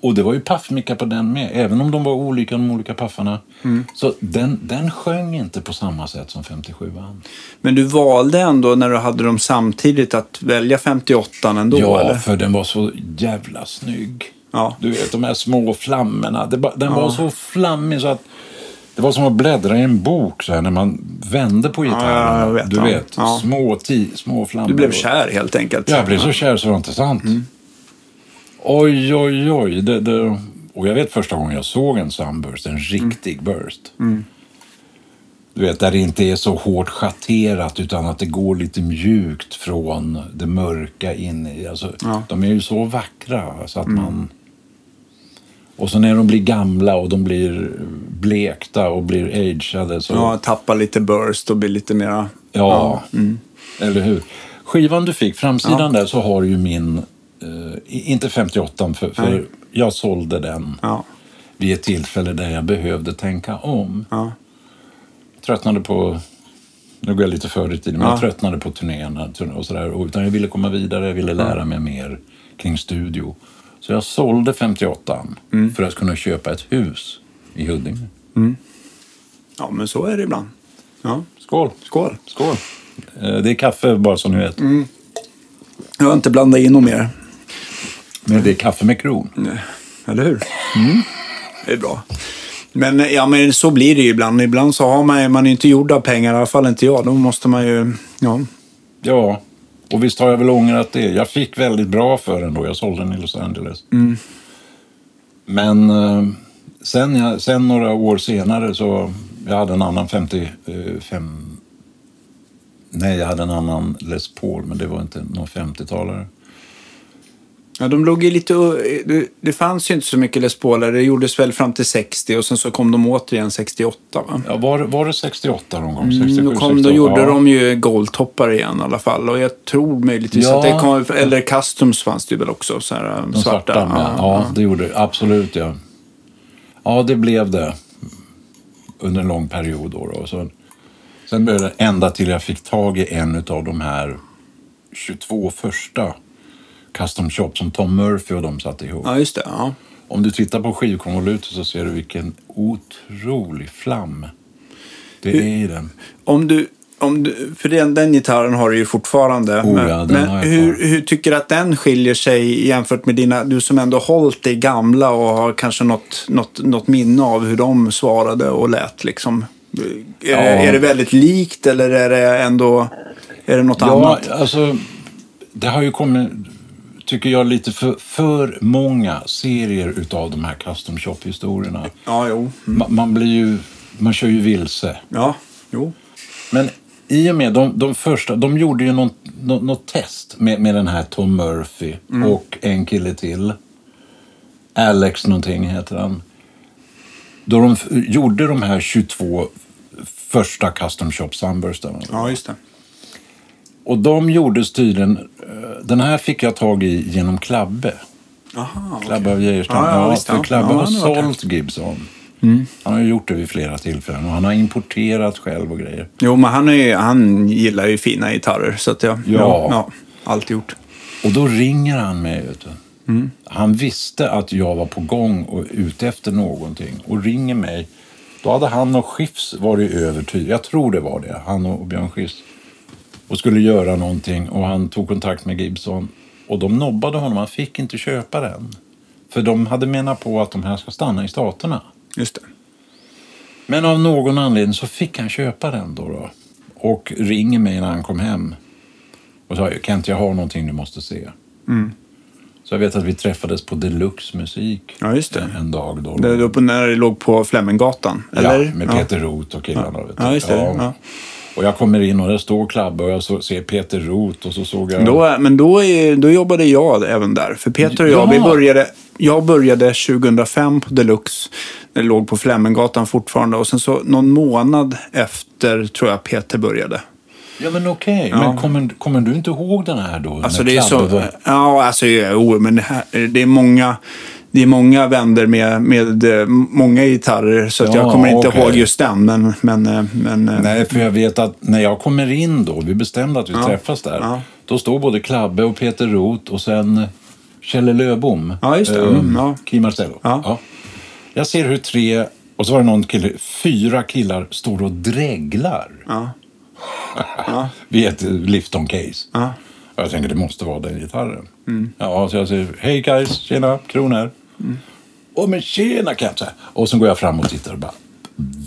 Och det var ju paffmickar på den med. Även om de var olika, de olika paffarna. Mm. Så den, den sjöng inte på samma sätt som 57an. Men du valde ändå när du hade dem samtidigt att välja 58 ändå, ja, eller? för den var så jävla snygg. Ja. Du vet, de här små flammorna. Det, den Ja. var så flammig så att det var som att bläddra i en bok så här, när man vände på gitarren. jag vet, du ja. vet, Ja. små, ti, små flammor. Du blev kär helt enkelt. Jag blev så kär så det var inte sant. Mm. Oj, oj, oj. Det, det, och jag vet första gången jag såg en sunburst, en riktig Mm. burst. Du vet, där det inte är så hårt schatterat utan att det går lite mjukt från det mörka in i. Alltså, Ja. Mm. De är ju så vackra så att man... Och så när de blir gamla och de blir blekta och blir ageade så... Ja, tappa lite burst och bli lite mera... Ja, mm. eller hur? Skivan du fick, framsidan där så har ju min, eh, inte 58 för, för jag sålde den Ja, vid ett tillfälle där jag behövde tänka om. ja. Tröttnade på, nu går jag lite före i tiden, men Ja. jag tröttnade på turnéerna turné- och sådär. och- Utan jag ville komma vidare, jag ville lära mig mer kring studio. Så jag sålde 58 Mm. för att kunna köpa ett hus i Huddinge. ja, men så är det ibland. Ja. Skål! Skål. Skål! Eh, Det är kaffe bara så ni vet. Mm. Jag har inte blandat in något mer. Men det är kaffe med kron. Eller hur? Det är bra. Men, ja, men så blir det ju ibland. Ibland så har man, man är inte gjord av pengar, i alla fall inte jag. Då måste man ju... Ja, Ja, och visst har jag väl ångrat det. Jag fick väldigt bra för den då. Jag sålde den i Los Angeles. Men eh, sen, jag, sen några år senare så... Jag hade en annan 55... Nej, jag hade en annan Les Paul, men det var inte någon 50-talare. Ja, de låg ju lite... Det, det fanns ju inte så mycket Les Pauler. Det gjordes väl fram till 60 och sen så kom de återigen 68. Va? Ja, var, var det 68 någon gång? 67, Mm, då, kom, 68? då gjorde ja. de ju Goldtoppar igen i alla fall. Och jag tror möjligtvis Ja. att det kom... Eller Customs fanns det ju väl också. Så här, De svarta, med. Ja, det gjorde det. Absolut, ja. Ja, det blev det. Under en lång period då. då. Så, sen började det ända till jag fick tag i en av de här 22 första custom shop som Tom Murphy och de satte ihop. Ja, just det. Ja. Om du tittar på skivkonvolutet så ser du vilken otrolig flam det är i den. Om du, om du, för den, den gitarren har du ju fortfarande. Oh, men ja, den men har jag hur, hur tycker du att den skiljer sig jämfört med dina, du som ändå hållit dig gamla och har kanske något, något, något minne av hur de svarade och lät liksom? Är, Ja. det, är det väldigt likt eller är det ändå, är det något Ja, annat? alltså det har ju kommit, tycker jag, lite för, för många serier utav de här custom shop-historierna. Ja, jo. Ma- Man blir ju, man kör ju vilse. Ja, jo. Men i och med de, de första, de gjorde ju något, något, något test med, med den här Tom Murphy och en kille till. Alex någonting heter han. Då de gjorde de här 22 första custom shop sunburstarna. Ja, just det. Och de gjordes tydligen, eh, den här fick jag tag i genom Klabbe. Aha, Klabbe av Geijerstam. Ja, ja, för. Klabbe Ja, har Mm. sålt Gibson. Han har ju gjort det vid flera tillfällen och han har importerat själv och grejer. Jo, men han, är, ju- han gillar ju fina gitarrer. Så att jag, Ja. ja, ja, allt gjort. Och då ringer han mig. Vet du. Mm. Han visste att jag var på gång och ute efter någonting och ringer mig. Då hade han och Skifs varit övertygade, jag tror det var det, han och Björn Skifs. Och skulle göra någonting och han tog kontakt med Gibson. Och de nobbade honom, han fick inte köpa den. För de hade menat på att de här ska stanna i Staterna. Just det. Men av någon anledning så fick han köpa den då. då. Och ringer mig när han kom hem. Och sa, Kent jag har någonting du måste se. Så jag vet att vi träffades på Deluxe Musik Ja. En, dag då. Det är uppe när det låg på Fleminggatan, eller? Ja, med Peter Roth och killarna. Du. Ja, just det. Ja. Och jag kommer in och där står Klabbe och jag så, ser Peter Roth och så såg jag... Då, men då, är, då jobbade jag även där. För Peter och jag, Ja. vi började, jag började 2005 på Deluxe. Det låg på Fleminggatan fortfarande. Och sen så någon månad efter tror jag Peter började. Ja men okej, Ja. men kommer, kommer du inte ihåg den här då? Alltså det är så... var- Ja, alltså jo, men det, här, det är många... det är många vänder med, med eh, många gitarrer så att Ja, jag kommer inte okej. ihåg just den. Men, men, eh, men eh, Nej, för jag vet att när jag kommer in då, vi bestämde att vi Ja. träffas där. Ja. Då står både Klabbe och Peter Roth och sen Kjelle Löbom. Ja, just det. Mm, ja. Key Marcello. Ja. Jag ser hur tre, och så var det någon kille, fyra killar står och dreglar ja. Vid ett lifton case. Ja. Mm. Och jag tänker det måste vara den gitarren. Ja, så jag säger hej guys, tjena, Kron här. Mm. Åh men tjena kan jag säga. Och så går jag fram och tittar och bara,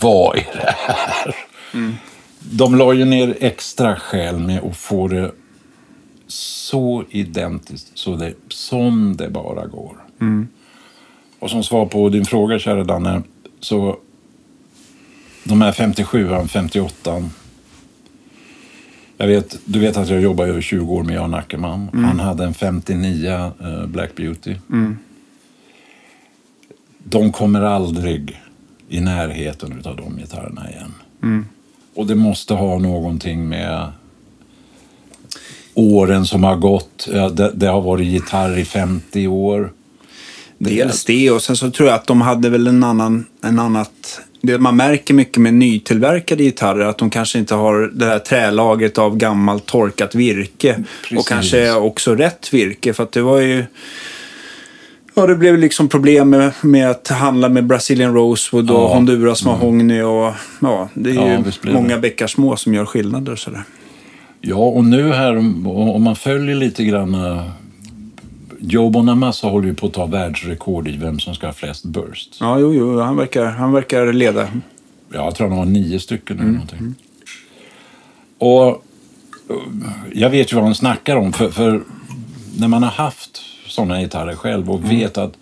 vad är det här? Mm. De la ju ner extra skäl med att få det så identiskt så det, som det bara går. Mm. Och som svar på din fråga, kära Danne, så de här 57an, 58an. Jag vet, du vet att jag jobbar över 20 år med Jan Ackerman. Han hade en 59 eh, Black Beauty. De kommer aldrig i närheten av de gitarrerna igen. Och det måste ha någonting med åren som har gått. Det, det har varit gitarr i 50 år. Dels det och sen så tror jag att de hade väl en annan, en annat det man märker mycket med nytillverkade gitarrer att de kanske inte har det här trälagret av gammalt torkat virke. Precis. Och kanske också rätt virke för att det var ju Ja, det blev liksom problem med, med att handla med Brazilian Rosewood och Ja. Mm. Honduras Mahogny och ja, det är Ja, ju många bäckar små som gör skillnader sådär. Ja, och nu här om man följer lite grann... eh, Joe Bonamassa håller ju på att ta världsrekord i vem som ska ha flest bursts. Ja, jo, jo, han verkar, han verkar leda. Ja, jag tror han har nio stycken eller någonting. Och eh, jag vet ju vad han snackar om. För, för när man har haft sådana gitarrer själv och vet att...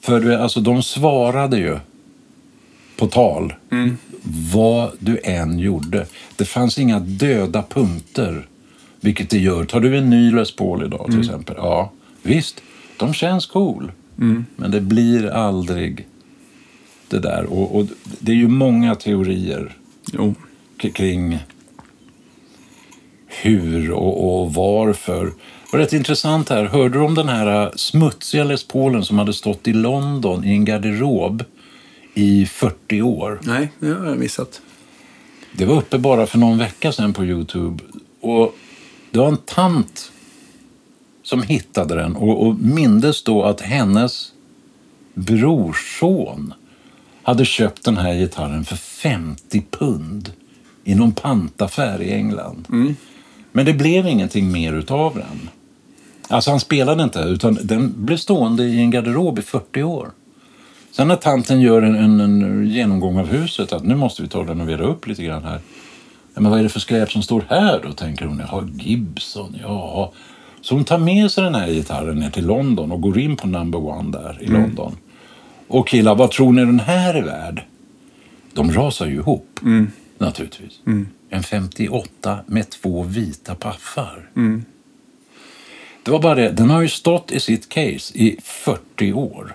För alltså, de svarade ju på tal vad du än gjorde. Det fanns inga döda punkter. Vilket det gör. Tar du en ny Les Paul idag till exempel. Ja, visst. De känns cool. Men det blir aldrig det där. Och, och det är ju många teorier Jo. kring hur och, och varför. Var rätt intressant här. Hörde du om den här äh, smutsiga Les Paulen som hade stått i London i en garderob i 40 år? Nej, det har jag missat. Det var uppe bara för någon vecka sedan på Youtube. Och det var en tant som hittade den och, och mindes då att hennes brorson hade köpt den här gitarren för 50 pund i någon pantaffär i England. Men det blev ingenting mer utav den. Alltså han spelade inte, utan den blev stående i en garderob i 40 år. Sen när tanten gör en, en, en genomgång av huset, att nu måste vi ta och renovera upp lite grann här. Ja, men vad är det för skräp som står här då, tänker hon. Jaha, Gibson, ja. Så hon tar med sig den här gitarren ner till London och går in på number one där i London. Och killar, vad tror ni den här är värd? De rasar ju ihop, naturligtvis. En 58 med två vita paffar. Det var bara det, den har ju stått i sitt case i 40 år.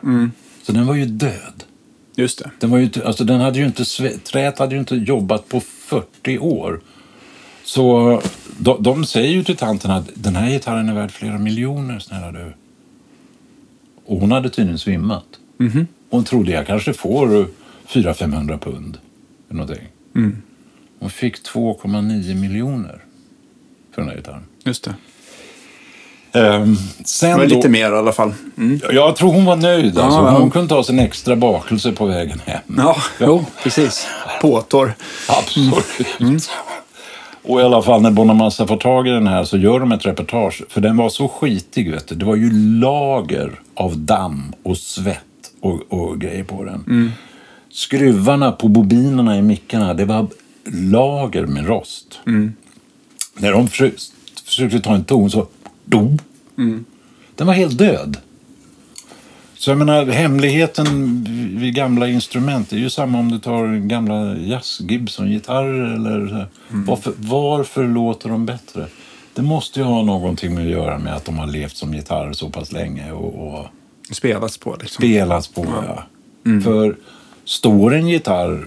Så den var ju död. Just det. Den, var ju inte, alltså den hade ju inte, träet hade ju inte jobbat på 40 år. Så de, de säger ju till tanten att den här gitarren är värd flera miljoner, snälla du. Och hon hade tydligen svimmat. Hon trodde jag kanske får 400-500 pund. Eller någonting. Hon fick 2,9 miljoner för den här gitarren. Just det. Ehm, sen då, lite mer i alla fall. Mm. Jag tror hon var nöjd. Alltså. Ja, ja. Hon kunde ta sig en extra bakelse på vägen hem. Ja, jo, precis. Påtår. Absolut. Och i alla fall när Bonamassa får tag i den här så gör de ett reportage. För den var så skitig, vet du. Det var ju lager av damm och svett och, och grejer på den. Skruvarna på bobinerna i mickarna, det var lager med rost. När de försökte ta en ton så... Dom. Den var helt död. Så jag menar, hemligheten vid gamla instrument det är ju samma om du tar gamla jazz Gibson-gitarrer eller här. varför, varför låter de bättre? Det måste ju ha någonting med att göra med att de har levt som gitarr så pass länge och, och Spelats på liksom. spelats på. Ja. För står en gitarr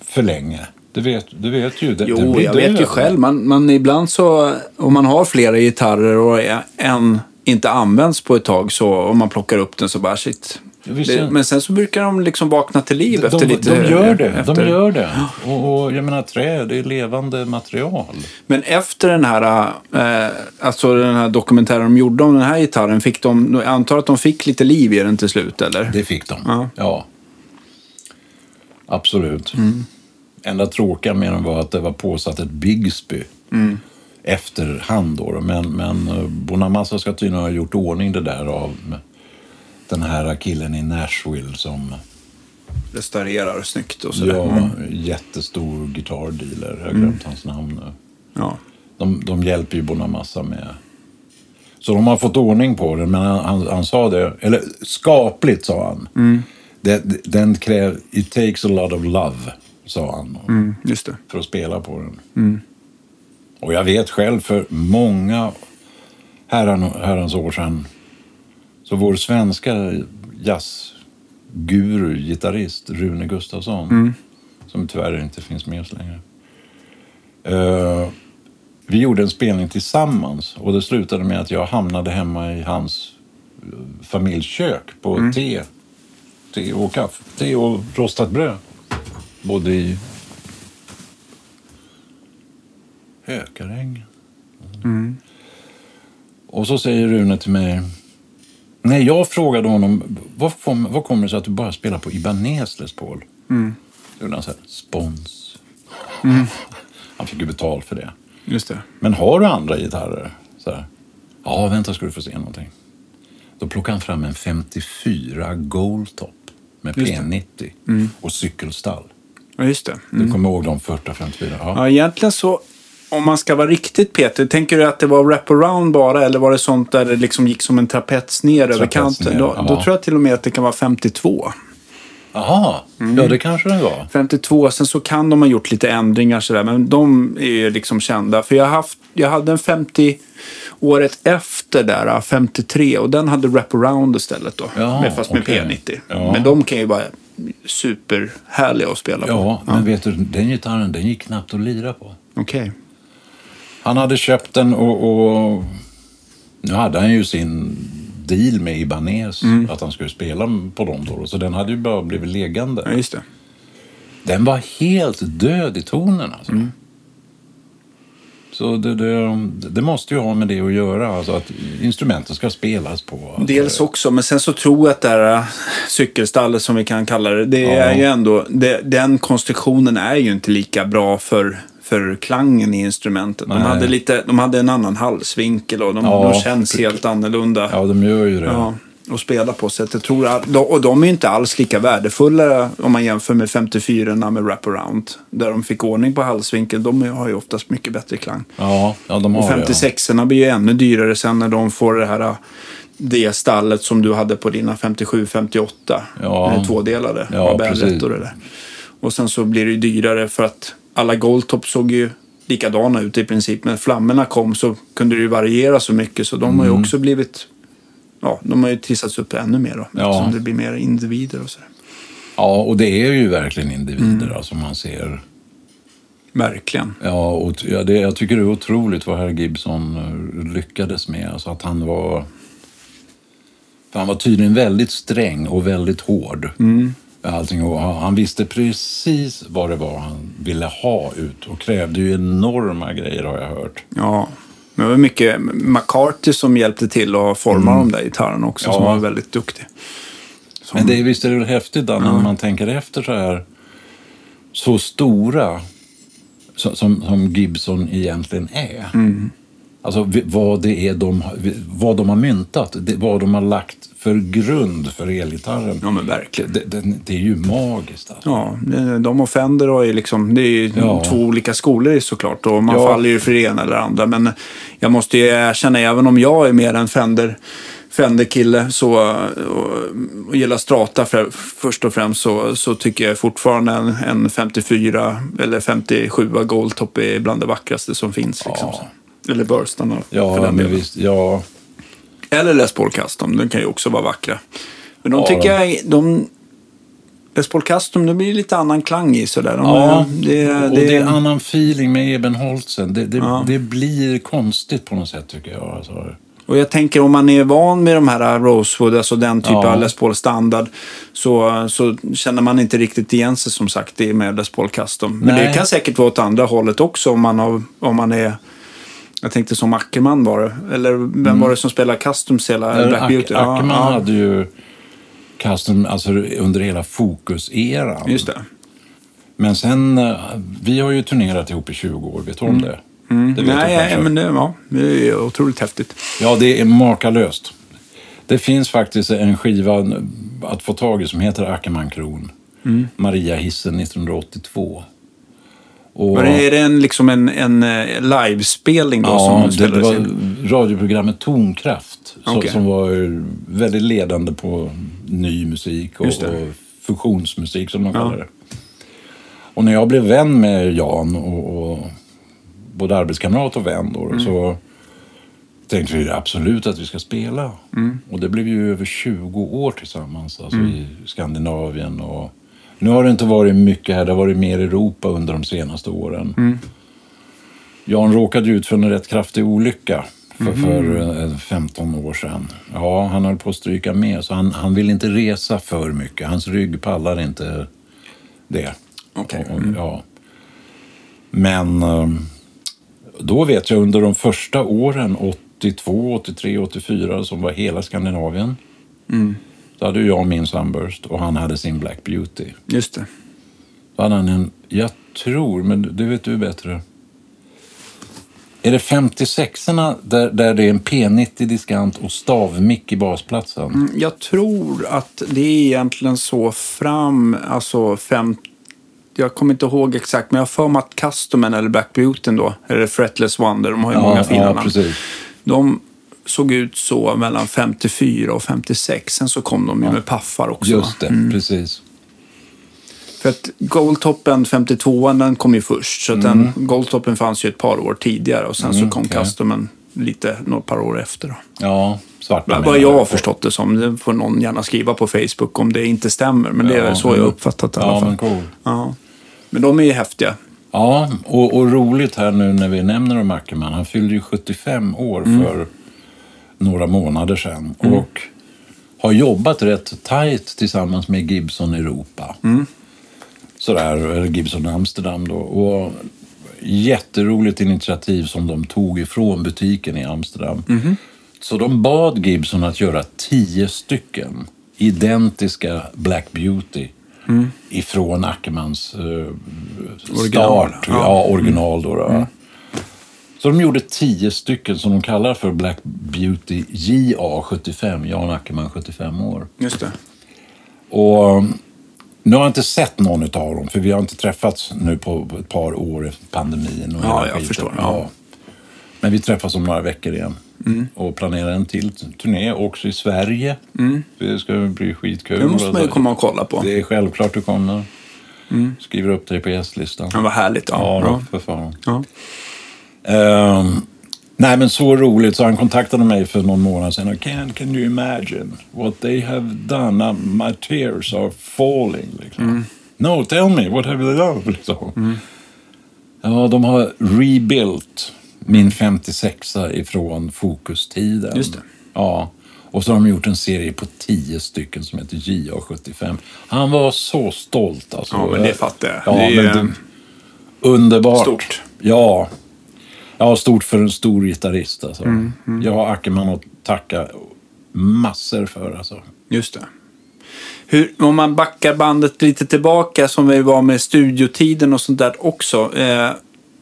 för länge, det vet du vet ju. Det, Jo, blir jag vet ju själv. Man, man ibland så, om man har flera gitarrer och en inte används på ett tag så om man plockar upp den så bara shit. Det, men sen så brukar de liksom vakna till liv de, efter de, lite... de gör det. Efter, De gör det. Och, och jag menar, trä, det är levande material. Men efter den här, eh, alltså den här dokumentären de gjorde om den här gitarren, fick de, jag antar att de fick lite liv i den till slut, eller? Det fick de. Ja. Ja. Absolut. Enda tråkiga med den var att det var påsatt ett Bigsby efterhand. Då. Men, men eh, Bonamassa ska tydligen ha gjort ordning det där av den här killen i Nashville som Restaurerar snyggt och sådär. ja, Mm. jättestor gitarrdealer. Jag har glömt hans namn nu. Ja. De, de hjälper ju Bonamassa med. Så de har fått ordning på det, men han, han, han sa det, eller skapligt sa han. Det, den kräver, it takes a lot of love, sa han, Mm, för att spela på den. Och jag vet själv för många herran, herrans år sedan, så vår svenska jazzguru, gitarrist, Rune Gustafsson, som tyvärr inte finns med oss längre. Eh, vi gjorde en spelning tillsammans och det slutade med att jag hamnade hemma i hans eh, familjkök på te, te och kaffe, te och rostat bröd. Bodde i Hökaräng. Och så säger Rune till mig, när jag frågade honom, vad, kom, vad kommer det sig att du bara spelar på Ibanez Les Paul? Mm. Då gjorde han så här, spons. Han fick ju betalt för det. Just det. Men har du andra gitarrer? Så här, ja, vänta ska du få se någonting. Då plockade han fram en 54 Goldtop med Just det. P90 och cykelstall. Ja, just det. Du kommer ihåg de 40 54? Ja. Ja, egentligen så, om man ska vara riktigt Peter, tänker du att det var wraparound bara eller var det sånt där det liksom gick som en trapets ner över Trapets kanten? ner, Då, då tror jag till och med att det kan vara 52. Jaha, ja det kanske den var. 52, sen så kan de ha gjort lite ändringar sådär, men de är ju liksom kända. För jag, haft, jag hade en 50 året efter där, 53, och den hade wraparound istället då. Ja, med, fast med okej. P90. Ja. Men de kan ju vara superhärliga att spela på. Ja, men vet du, den gitarren den gick knappt att lira på. Okej. Han hade köpt den och, och nu hade han ju sin deal med Ibanez att han skulle spela på dem då. Så den hade ju bara blivit liggande. Ja, just det. Den var helt död i tonen alltså. Mm. Så det, det, det måste ju ha med det att göra, alltså att instrumenten ska spelas på. Dels också, men sen så tror jag att det här äh, cykelstallet som vi kan kalla det, det Ja. är ju ändå, det, den konstruktionen är ju inte lika bra för, för klangen i instrumentet. De hade, lite, de hade en annan halsvinkel och de, Ja. de känns helt annorlunda. Ja, de gör ju det. Ja, att spela på. Så jag tror att, och de är inte alls lika värdefulla om man jämför med 54 med wraparound. Där de fick ordning på halsvinkeln. De har ju oftast mycket bättre klang. Ja, ja de har Och det. 56 erna blir ju ännu dyrare sen när de får det här det stallet som du hade på dina 57-58. Ja. Ja. Tvådelade. Ja, precis. och det där. Och sen så blir det ju dyrare för att alla Goldtop såg ju likadana ut i princip. Men flammorna kom så kunde det ju variera så mycket så de har Mm. ju också blivit Ja, de har ju trissats upp ännu mer då. Ja. Eftersom det blir mer individer och sådär. Ja, och det är ju verkligen individer Mm. alltså man ser. Verkligen. Ja, och ja, det, jag tycker det är otroligt vad herr Gibson eh, lyckades med. Alltså att han var... Han var tydligen väldigt sträng och väldigt hård. Mm. Allting. Och han visste precis vad det var han ville ha ut och krävde ju enorma grejer har jag hört. Ja. Men det var mycket McCarthy som hjälpte till att forma de där gitarrerna också. Mm. Ja. Som var väldigt duktig. Som, Men det, är- visst är det väl häftigt då, när man tänker efter så här så stora som, som Gibson egentligen är. Mm. Alltså vad det är de, vad de har myntat, vad de har lagt för grund för elgitarren. Ja men verkligen. Det, det, det är ju magiskt. Alltså. Ja, de och Fender har ju liksom, det är ju Ja. två olika skolor såklart och man Ja. faller ju för det ena eller andra. Men jag måste ju erkänna, även om jag är mer en Fender, Fender-kille så, och, och gillar Strata för, först och främst så, så tycker jag fortfarande en, en 54 eller 57 Goldtop är bland det vackraste som finns. Liksom, Ja. Eller Burstarna Ja, men delen. visst. Ja, Eller Les Paul Custom, den kan ju också vara vackra. Men de Ja, tycker de- jag, de... Les Paul Custom, det blir lite annan klang i sådär. De, ja det, och det, det är annan feeling med Ebenholzen. Det, det, Ja. det blir konstigt på något sätt tycker jag. Alltså. Och jag tänker om man är van med de här Rosewood, alltså den typen Ja. av Les Paul standard, så, så känner man inte riktigt igen sig som sagt det med Les Paul Custom. Men Nej. det kan säkert vara åt andra hållet också om man, har, om man är jag tänkte som Ackerman var det. Eller vem var det som spelade Customs hela Där Black Ack- Beauty? Ja, Ackerman ja, hade ju custom alltså, under hela fokuseran. Just det. Men sen, eh, vi har ju turnerat ihop i 20 år, vet du om det? det Mm. Nej, du nej, kanske. men det, ja, det är otroligt häftigt. Ja, det är makalöst. Det finns faktiskt en skiva att få tag i som heter Ackerman-kron. Mm. Maria Hissen 1982. Och, Men är det en, liksom en, en eh, livespelning då ja, som det, det var in? radioprogrammet Tonkraft som, Okej. som var väldigt ledande på ny musik och, och fusionsmusik som de kallar det. Och när jag blev vän med Jan och, och både arbetskamrat och vän då, Mm. så tänkte vi absolut att vi ska spela. Mm. Och det blev ju över 20 år tillsammans alltså Mm. i Skandinavien. Och nu har det inte varit mycket här, det har varit mer Europa under de senaste åren. Mm. Jan råkade ut för en rätt kraftig olycka för, Mhm. för eh, 15 år sedan. Ja, han höll på att stryka med, så han, han vill inte resa för mycket. Hans rygg pallar inte det. Och- och- Ja. Men eh, då vet jag under de första åren, 82, 83, 84, som var hela Skandinavien. Mm. Då hade jag min Sunburst och han hade sin Black Beauty. Just det. Då hade han en, jag tror, men det vet du bättre. Är det 56orna där, där det är en P90 diskant och stavmick i basplatsen? Mm, Jag tror att det är egentligen så fram, alltså fem... Jag kommer inte ihåg exakt, men jag har för mig att Customen eller Black Beautyn då, eller Fretless Wonder, de har ju många fina ja, namn. precis. De såg ut så mellan 54 och 56. Sen så kom de ju med paffar också. Just det, Mm. precis. För att Goldtoppen 52 den kom ju först. Så att den, Goldtoppen fanns ju ett par år tidigare och sen så Mm, kom okej. Customen lite, några par år efter. Då. Ja, svarta Vad jag har förstått det som. Det får någon gärna skriva på Facebook om det inte stämmer. Men det är Ja, så jag mm. uppfattat det i alla Ja, fall. men cool. Ja. Men de är ju häftiga. Ja, och, och roligt här nu när vi nämner om Ackerman. Han fyllde ju 75 år Mm. Några månader sedan. Och har jobbat rätt tajt tillsammans med Gibson Europa. Mm. Sådär, Gibson Amsterdam då. Och jätteroligt initiativ som de tog ifrån butiken i Amsterdam. Mhm. Så de bad Gibson att göra tio stycken identiska Black Beauty ifrån Ackermans eh, Mm. Original, start. ja. Mm. Original då. då. Så de gjorde tio stycken som de kallar för Black Beauty JA75, Jan Ackerman 75 år. Just det. Och um, nu har jag inte sett någon av dem, för vi har inte träffats nu på ett par år efter pandemin. Och Ja, jag skiten. förstår, ja. Mm. Men vi träffas om några veckor igen och planerar en till turné också i Sverige. Det ska bli skitkul. Mm. Det måste man ju komma och kolla på. Det är självklart du kommer. Skriver upp dig på gästlistan. Ja, vad härligt. Ja. Ja, Ja. för fan. Ja. Ehm, nej, men så roligt. Så han kontaktade mig för någon månad sedan. Can, can you imagine what they have done? Uh, My tears are falling. Liksom. No, tell me, what have they done? Liksom. Ja, de har rebuilt min 56 ifrån fokustiden. Just det. Ja. Och så har de gjort en serie på tio stycken som heter JA75. Han var så stolt alltså. Ja, men det fattar jag. Ja, Det är, men det, underbart. stort. Ja. Ja, stort för en stor gitarrist alltså. Mm, Jag har Ackerman att tacka massor för alltså. Just det. Hur, om man backar bandet lite tillbaka som vi var med studiotiden och sånt där också. Eh,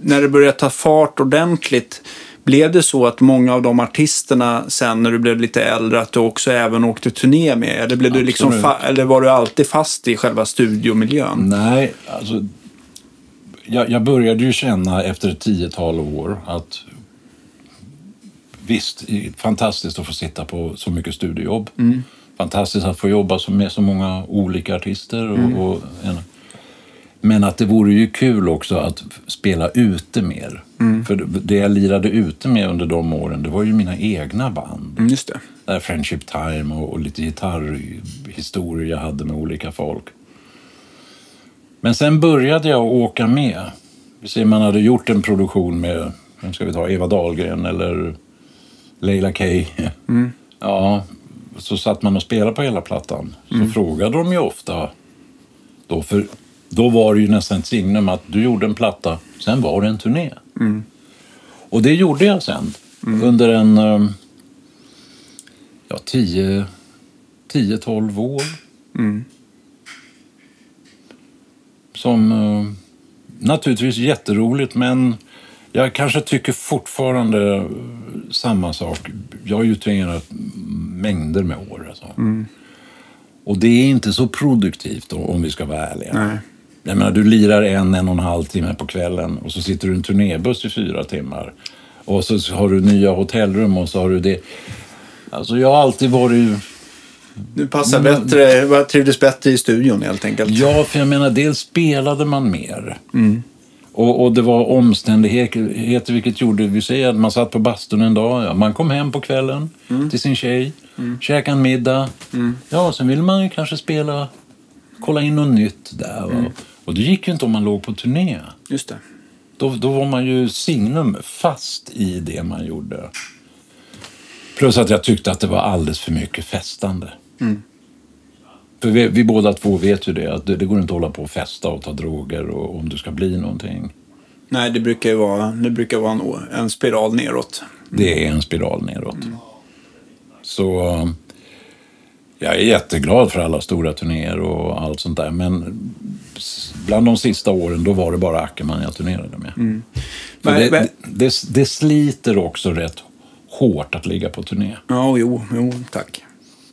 när det började ta fart ordentligt. Blev det så att många av de artisterna sen när du blev lite äldre att du också även åkte turné med? Eller, blev du liksom eller var du alltid fast i själva studiomiljön? Nej, alltså. Jag, jag började ju känna efter ett tiotal år att visst, fantastiskt att få sitta på så mycket studiojobb. Fantastiskt att få jobba med så många olika artister. Och, och en, men att det vore ju kul också att spela ute mer. För det- jag lirade ute med under de åren, det var ju mina egna band. Mm, just det. Där Friendship Time och, och lite gitarrhistorier jag hade med olika folk. Men sen började jag åka med. Vi man hade gjort en produktion med, vem ska vi ta, Eva Dahlgren eller Leila K. Ja, så satt man och spelade på hela plattan. Så frågade de ju ofta. Då, för, då var det ju nästan ett signum att du gjorde en platta, sen var det en turné. Och det gjorde jag sen. Under en eh, ja, 10 10-12 år. Som eh, naturligtvis jätteroligt, men jag kanske tycker fortfarande eh, samma sak. Jag har ju turnerat mängder med år. Alltså. Och det är inte så produktivt då, om vi ska vara ärliga. Nej. Jag menar, du lirar en, en och en halv timme på kvällen och så sitter du i en turnébuss i fyra timmar. Och så har du nya hotellrum och så har du det. Alltså jag har alltid varit... Du passar bättre, trivdes bättre i studion helt enkelt. Ja, för jag menar, dels spelade man mer. Och, och det var omständigheter vilket gjorde, vi säger att man satt på bastun en dag, ja, man kom hem på kvällen till sin tjej, käkade en middag. Ja, sen ville man ju kanske spela, kolla in något nytt där. va. Och det gick ju inte om man låg på turné. Just det. Då, då var man ju signum fast i det man gjorde. Plus att jag tyckte att det var alldeles för mycket festande. För vi, vi båda två vet ju det, att det, det går inte att hålla på och festa och ta droger och, om du ska bli någonting. Nej, det brukar ju vara, det brukar vara en, en spiral neråt. Det är en spiral neråt. Så eh, jag är jätteglad för alla stora turnéer och allt sånt där. Men bland de sista åren då var det bara Ackerman jag turnerade med. För Men- det, men- det, det sliter också rätt hårt att ligga på turné. Ja, jo, jo, tack.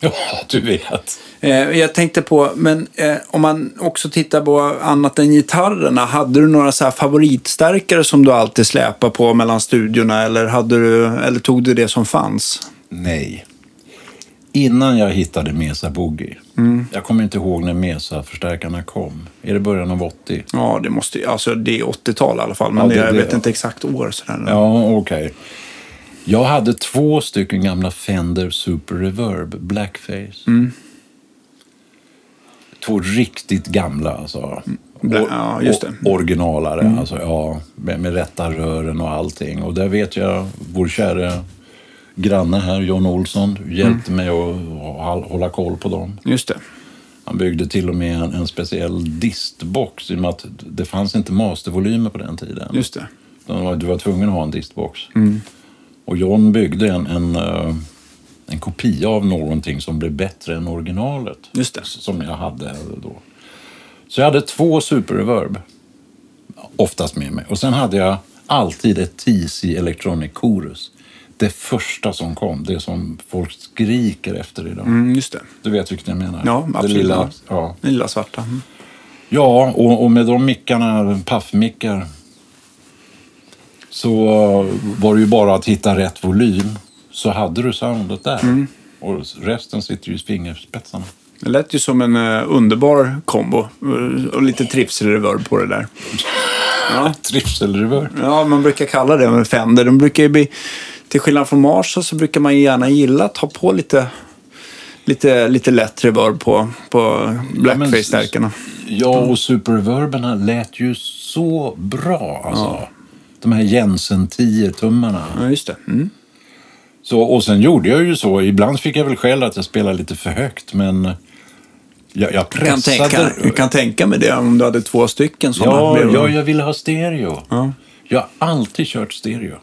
Ja, du vet. Eh, jag tänkte på, men eh, om man också tittar på annat än gitarrerna, hade du några så favoritstärkare som du alltid släpar på mellan studiorna eller, hade du, eller tog du det som fanns? Nej. Innan jag hittade Mesa Boogie. Jag kommer inte ihåg när Mesa-förstärkarna kom. Är det början av 80? Ja, det måste alltså det är 80-tal i alla fall, men Ja, det- jag det- vet inte exakt år. Sådär. Ja, okej. Jag hade två stycken gamla Fender Super Reverb Blackface. Två riktigt gamla alltså. Bla- Or- ja, just det. Originalare, alltså ja. Med, med rätta rören och allting. Och där vet jag vår kära granne här, John Olsson, hjälpte mig att att hålla koll på dem. Just det. Han byggde till och med en, en speciell distbox i och med att det fanns inte mastervolymer på den tiden. Just det. Du var, du var tvungen att ha en distbox. Och John byggde en, en, eh, en kopia av någonting som blev bättre än originalet. Just det. Som jag hade då. Så jag hade två Super Reverb. Oftast med mig. Och sen hade jag alltid ett TC Electronic Chorus. Det första som kom. Det som folk skriker efter idag. Mm, just det. Du vet vilket jag menar? Ja, Det absolut. lilla, ja. Den lilla svarta. Mm. Ja, och, och med de mickarna, paffmickar, så var det ju bara att hitta rätt volym. Så hade du soundet där. Och resten sitter ju i fingerspetsarna. Det lät ju som en eh, underbar kombo. Eh, Och lite trivselreverb på det där. Ja. Trivselreverb. Ja, man brukar kalla det med Fender. De brukar ju bli, till skillnad från Marshall så brukar man ju gärna gilla att ha på lite, lite, lite lätt reverb på, på Blackface-stärkarna. Ja, och superreverberna lät ju så bra alltså. De här Jensen 10-tummarna. Ja, just det. Mm. Så, och sen gjorde jag ju så. Ibland fick jag väl skäll att jag spelade lite för högt, men jag, jag Jag, kan pressade. tänka, jag kan tänka mig det om du hade två stycken sådana. Ja, bredvid. ja, jag ville ha stereo. Ja. Jag har alltid kört stereo.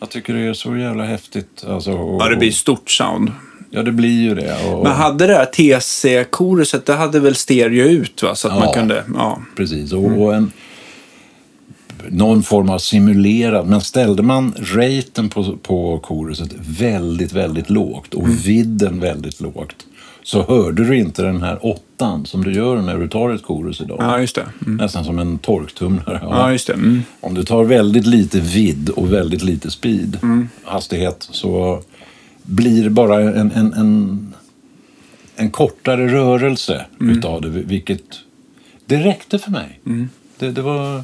Jag tycker det är så jävla häftigt. Alltså, och, ja, det blir stort sound. Ja, det blir ju det. Och, Men hade det här TC-koruset, det hade väl stereo ut va? Så att man Ja. kunde, ja. Precis. Och, och en, någon form av simulerad. Men ställde man raten på, på koruset väldigt, väldigt lågt och vidden väldigt lågt så hörde du inte den här åttan som du gör när du tar ett korus idag. Ja, just det. Mm. Nästan som en torktumlare. Ja, just det. Mm. Om du tar väldigt lite vidd och väldigt lite speed, hastighet, så blir det bara en, en, en, en kortare rörelse utav det. Vilket det räckte för mig. Det, det var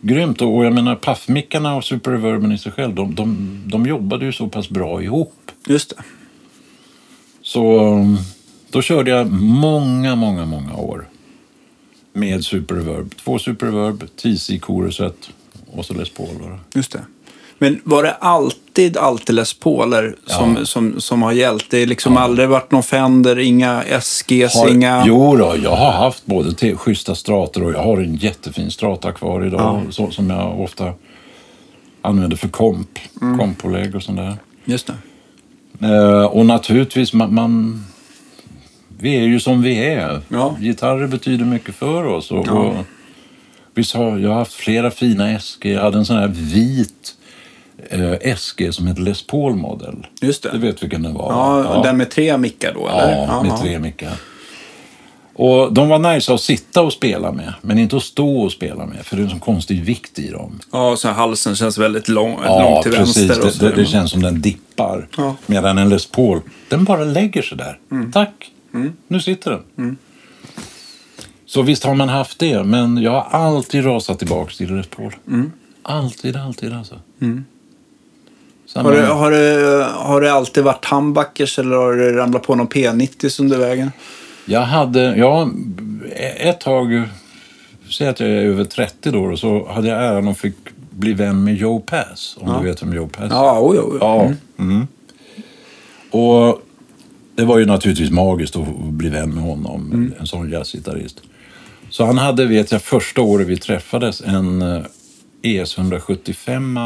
grymt. Och jag menar, paffmickarna och Super Reverben i sig själv, de, de, de jobbade ju så pass bra ihop. Just det. Så um, då körde jag många, många, många år med Super Reverb. Två Super Reverb, TC-koruset och så Les Paul. Just det. Men var det alltid, alltid Les Pauler som, Ja. som, som har gällt? Det har liksom aldrig varit någon Fender, inga SGs, Har, inga... Jo då, jag har haft både till schyssta strator och jag har en jättefin strata kvar idag så, som jag ofta använder för komp, Mm. kompålägg och sånt där. Just. Eh, och naturligtvis, man, man... Vi är ju som vi är. Ja. Gitarrer betyder mycket för oss. Och, Ja. och, visst har, jag har haft flera fina SG. Jag hade en sån här vit eh, SG som heter Les Paul Model. Just det. Du vet vilken den var? Ja, den med tre mickar då, eller? Ja, med Jaha. tre mickar. Och de var nice att sitta och spela med, men inte att stå och spela med, för det är en sån konstig vikt i dem. Ja, så halsen känns väldigt lång, Ja, långt till precis. vänster. Och Det, så det, det känns som den dippar. Ja. Medan en Les Paul, den bara lägger sig där. Mm. Tack, nu sitter den. Så visst har man haft det, men jag har alltid rasat tillbaka till Les Paul. Mm. Alltid, alltid alltså. Sen Har, man- har, det, har det alltid varit handbackers eller har det ramlat på någon P90 under vägen? Jag hade, ja, ett tag, säg att jag är över 30 då, så hade jag äran att fick bli vän med Joe Pass, om du vet vem Joe Pass är. Ja, oj, oj. Ja. Mm. Och det var ju naturligtvis magiskt att bli vän med honom, en sån jazzgitarrist. Så han hade, vet jag, första året vi träffades en eh, ES 175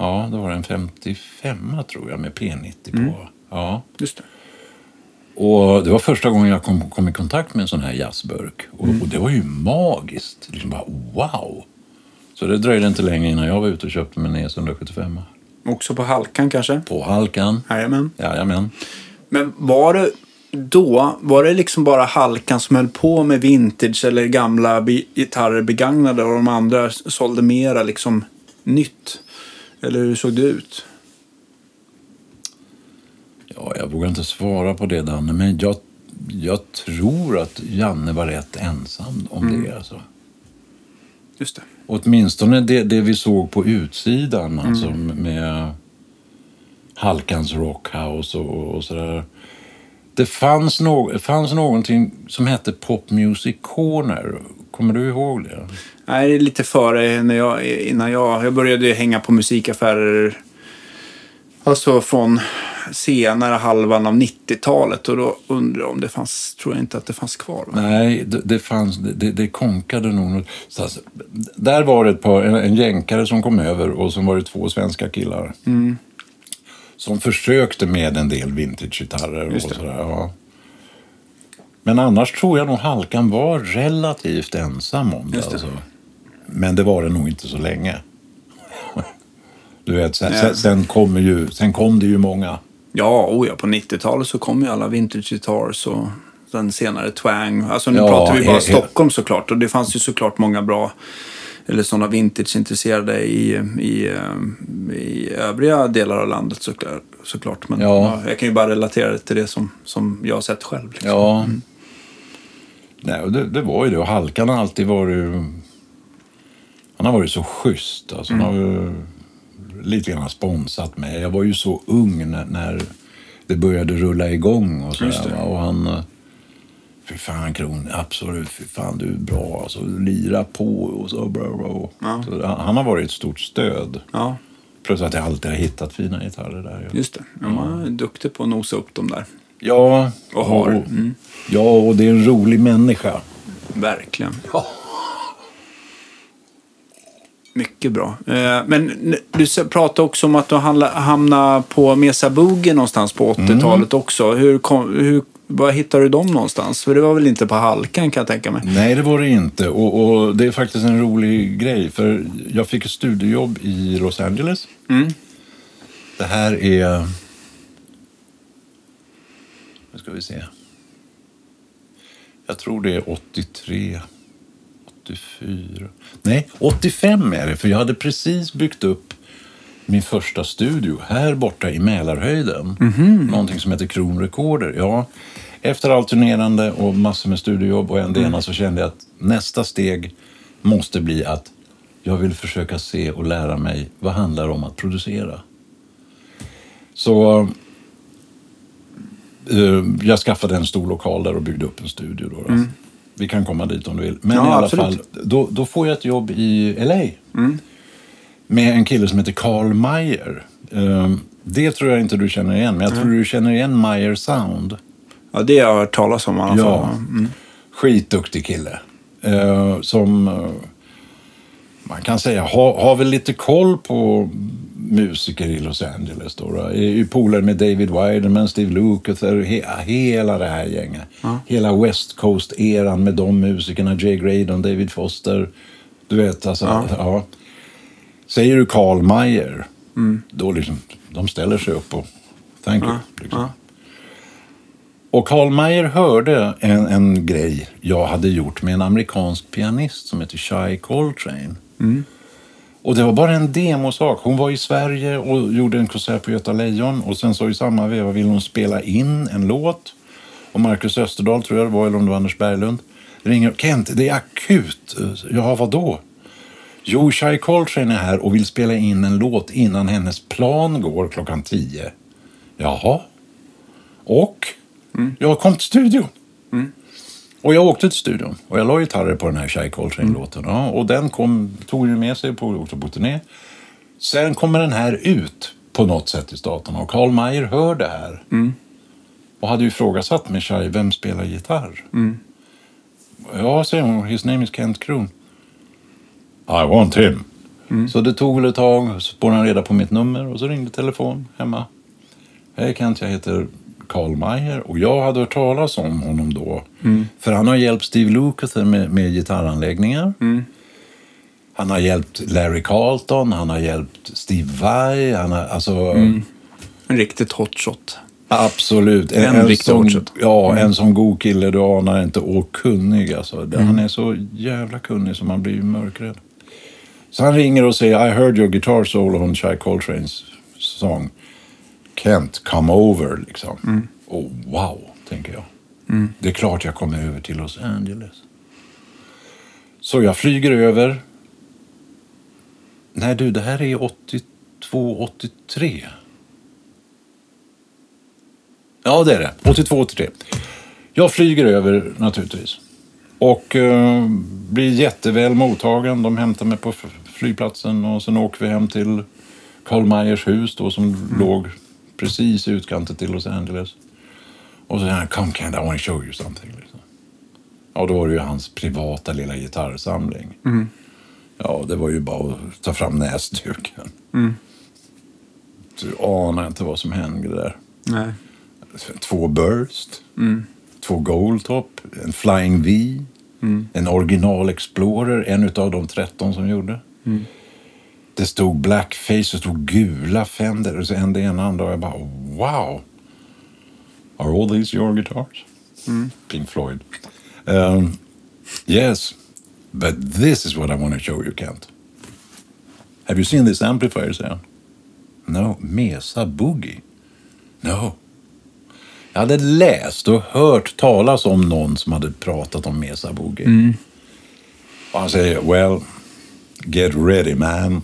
Ja, det var en 55 tror jag med P90 på. Ja. Just det. Och det var första gången jag kom, kom i kontakt med en sån här jazzburk. Och, och det var ju magiskt. Liksom bara, wow! Så det dröjde inte länge innan jag var ute och köpte mig en ES 175 Också på halkan kanske? På Halkan. Jajamän. Jajamän. Men var det då, var det liksom bara halkan som höll på med vintage eller gamla gitarrer begagnade och de andra sålde mera liksom nytt? Eller hur såg det ut? Ja, jag vågar inte svara på det, Danne, men jag, jag tror att Janne var rätt ensam om det. Alltså. Just det. Åtminstone det, det vi såg på utsidan, alltså med Halkans Rockhouse och, och sådär. Det fanns, no, fanns någonting som hette Pop Music Corner. Kommer du ihåg det? Nej, det är lite före när jag, innan jag... Jag började hänga på musikaffärer alltså från senare halvan av 90-talet och då undrar jag om det fanns, tror jag inte att det fanns kvar. Va? Nej, det, det fanns, det, det, konkade nog. Så alltså, där var det ett par, en, en jänkare som kom över och så var det två svenska killar. Som försökte med en del vintagegitarrer och sådär. Ja. Men annars tror jag nog Halkan var relativt ensam om det. Det. Alltså. Men det var det nog inte så länge. Du vet, sen, sen, sen, kommer ju, sen kom det ju många. Ja, oh ja, på 90-talet så kom ju alla vintage guitars och sen senare twang. Alltså nu Ja, pratar vi bara he- Stockholm såklart och det fanns ju såklart många bra eller sådana vintage-intresserade i, i, eh, i övriga delar av landet såklart. såklart. Men Ja. ja, jag kan ju bara relatera det till det som, som jag har sett själv. Liksom. Ja. Nej, det, det var ju det. Och Halkan har alltid varit... Han har varit så schysst. Alltså, Han har ju lite grann sponsat mig. Jag var ju så ung när, när det började rulla igång. Och, så där, och han... eh, Fy fan Kron, absolut. Fy fan du är bra. Alltså, lira på och så. Bra, bra. Ja. så han, har varit ett stort stöd. Ja, Plus att jag alltid har hittat fina gitarrer där. Just det. Ja, man är duktig på att nosa upp dem där. Ja, Och har. Mm. ja, och det är en rolig människa. Verkligen. Mycket bra. Eh, Men du pratade också om att du hamnade på Mesa Boogie någonstans på 80-talet också. Hur kom, hur, var hittade du dem någonstans? För det var väl inte på Halkan kan jag tänka mig. Nej, det var det inte. Och, och det är faktiskt en rolig grej. För jag fick ett studiejobb i Los Angeles. Mm. Det här är... Nu ska vi se. Jag tror det är 83, 84. Nej, 85 är det. För jag hade precis byggt upp min första studio här borta i Mälarhöjden. Någonting som heter Kron Recorder. Ja, efter allt turnerande och massor med studiojobb och en det ena så kände jag att nästa steg måste bli att jag vill försöka se och lära mig vad handlar om att producera. Så jag skaffade en stor lokal där och byggde upp en studio. Då, då. Vi kan komma dit om du vill. Men Ja, i alla absolut. fall, då, då får jag ett jobb i LA. Med en kille som heter Carl Meyer. Ehm, det tror jag inte du känner igen, men jag tror du känner igen Meyer Sound. Ja, det har jag hört talas om i alla Ja. fall. Mm. Skitduktig kille. Eh, som eh, man kan säga har, har väl lite koll på musiker i Los Angeles. Då, polare med David Widerman, Steve Lukather, he, hela det här gänget. Hela West Coast-eran med de musikerna. Jay Graydon, David Foster. Du vet, alltså. Ja. Säger du Carl Meyer, då liksom, de ställer sig upp och thank you. Liksom. Och Carl Meyer hörde en, en grej jag hade gjort med en amerikansk pianist som heter Shai Coltrane. Och det var bara en demosak. Hon var i Sverige och gjorde en konsert på Göta Lejon och sen så i samma veva ville hon spela in en låt. Och Marcus Österdahl tror jag det var, eller om det var Anders Berglund, ringer. Kent, det är akut. Ja, vadå? Jo, Shai Coltrane är här och vill spela in en låt innan hennes plan går klockan tio. Jaha. Och? Jag kom till studion. Och jag åkte till studion och jag la gitarrer på den här Shai Coltrane-låten. Ja, och den kom, tog ju med sig på, åkte på turné. Sen kommer den här ut på något sätt i staterna och Carl Meyer hör det här. Och hade ju ifrågasatt med Shai, vem spelar gitarr? Ja, säger hon, his name is Kent Kroon. I want him. Så det tog väl ett tag, så spårade han reda på mitt nummer och så ringde telefon hemma. Hej Kent, jag heter Carl Meyer och jag hade hört talas om honom då. För han har hjälpt Steve Lukather med, med gitarranläggningar. Han har hjälpt Larry Carlton, han har hjälpt Steve Vai. Han har, alltså, En riktigt hotshot. Absolut. En riktig som, orchard. Ja, en sån god kille du anar inte. Och kunnig alltså. Han är så jävla kunnig så man blir mörkrädd. Så han ringer och säger I heard your guitar solo on Shai Coltrane's song. Kent, come over liksom. Och wow, tänker jag. Det är klart jag kommer över till Los Angeles. Så jag flyger över. Nej du, det här är 82, 83. Ja, det är det. 82, 83. Jag flyger över naturligtvis. Och eh, blir jätteväl mottagen. De hämtar mig på flygplatsen och sen åker vi hem till Karl Mayers hus då, som låg precis i utkanten till Los Angeles. Och så säger han, come Kent, I want to show you something. Liksom. Ja, då var det ju hans privata lilla gitarrsamling. Ja, det var ju bara att ta fram näsduken. Du anar inte vad som hände där Nej. två Burst, två Goldtop, en Flying V, en original Explorer, en av de 13 som gjorde. Det stod blackface, det stod gula Fender, och så en det ena andra och jag bara wow! Are all these your guitars? Pink Floyd. Um, yes, but this is what I want to show you, Kent. Have you seen this amplifier, han. No, Mesa Boogie. No. Jag hade läst och hört talas om någon som hade pratat om Mesa Boogie. Och han säger, well, get ready man.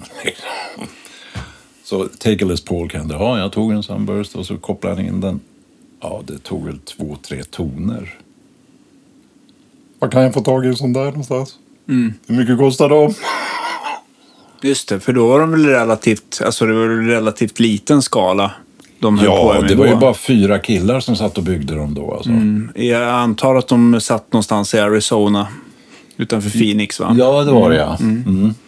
så take a Les Paul kan det ha. Jag tog en Sunburst och så kopplade han in den. Ja, det tog väl två, tre toner. Vad kan jag få tag i en sån där någonstans? Hur mycket kostar de? Just det, för då var de väl relativt, alltså det var relativt liten skala. De höll på Ja, med det var ju bara fyra killar som satt och byggde dem då. Alltså. Mm, Jag antar att de satt någonstans i Arizona. Utanför Phoenix va? Ja, det var det ja. Mm. Jag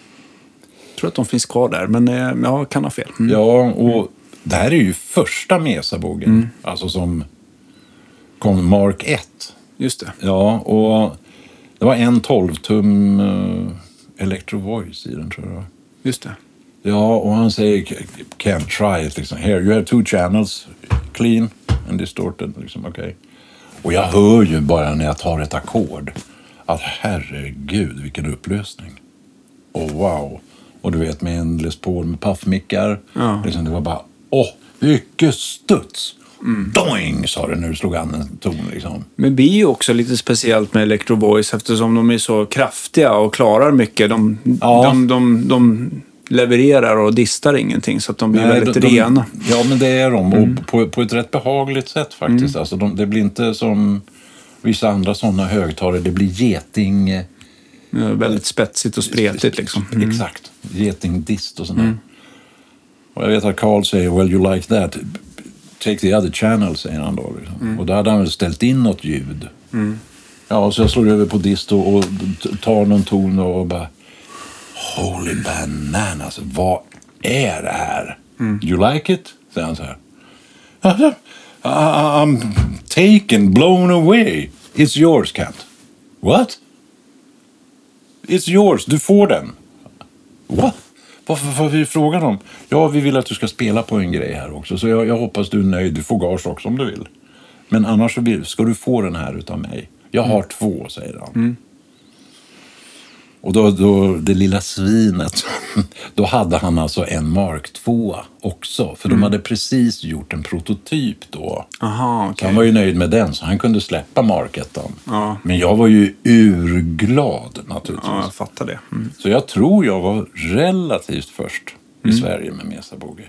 tror att de finns kvar där, men eh, jag kan ha fel. Mm. Ja, och det här är ju första Mesa-bogen. Alltså som kom Mark 1. Just det. Ja, och det var en 12-tum uh, Electro Voice i den tror jag. Just det. Ja, och han säger can't try it. Liksom. Here, you have two channels. Clean and distorted. Liksom, okay. Och jag hör ju bara när jag tar ett ackord att herregud vilken upplösning. Och wow. Och du vet med en Les Paul med puffmickar. Ja. Liksom, det var bara, åh, vilket studs! Doing sa det när du slog an en ton. Liksom. Men det blir ju också lite speciellt med Electro Voice eftersom de är så kraftiga och klarar mycket. De, Ja. de, de, de levererar och distar ingenting så att de blir Nej, väldigt de- rena. Ja, men det är de. Och på, på ett rätt behagligt sätt faktiskt. Alltså, de, det blir inte som vissa andra sådana högtalare. Det blir geting... eh, väldigt spetsigt och spretigt liksom. Mm. Exakt. Getingdist och sånt där. Och jag vet att Carl säger “Well you like that, take the other channel” säger han då. Liksom. Och då hade han väl ställt in något ljud. Ja, så jag slår över på dist och, tar någon ton och bara Holy bananas, vad är det här? You like it? Säger han så här. I'm taken, blown away. It's yours, Kent. What? It's yours, du får den. What? Varför får vi frågan om? Ja, vi vill att du ska spela på en grej här också. Så jag, jag hoppas du är nöjd. Du får gage också om du vill. Men annars så vill, ska du få den här utav mig. Jag har två, säger han. Och då, då, det lilla svinet, då hade han alltså en Mark 2 också. För de hade precis gjort en prototyp då. Aha, okej. han var ju nöjd med den, så han kunde släppa Mark 1. Ja. Men jag var ju urglad naturligtvis. Ja, jag fattar det. Mm. Så jag tror jag var relativt först i Sverige med Mesa Boogie.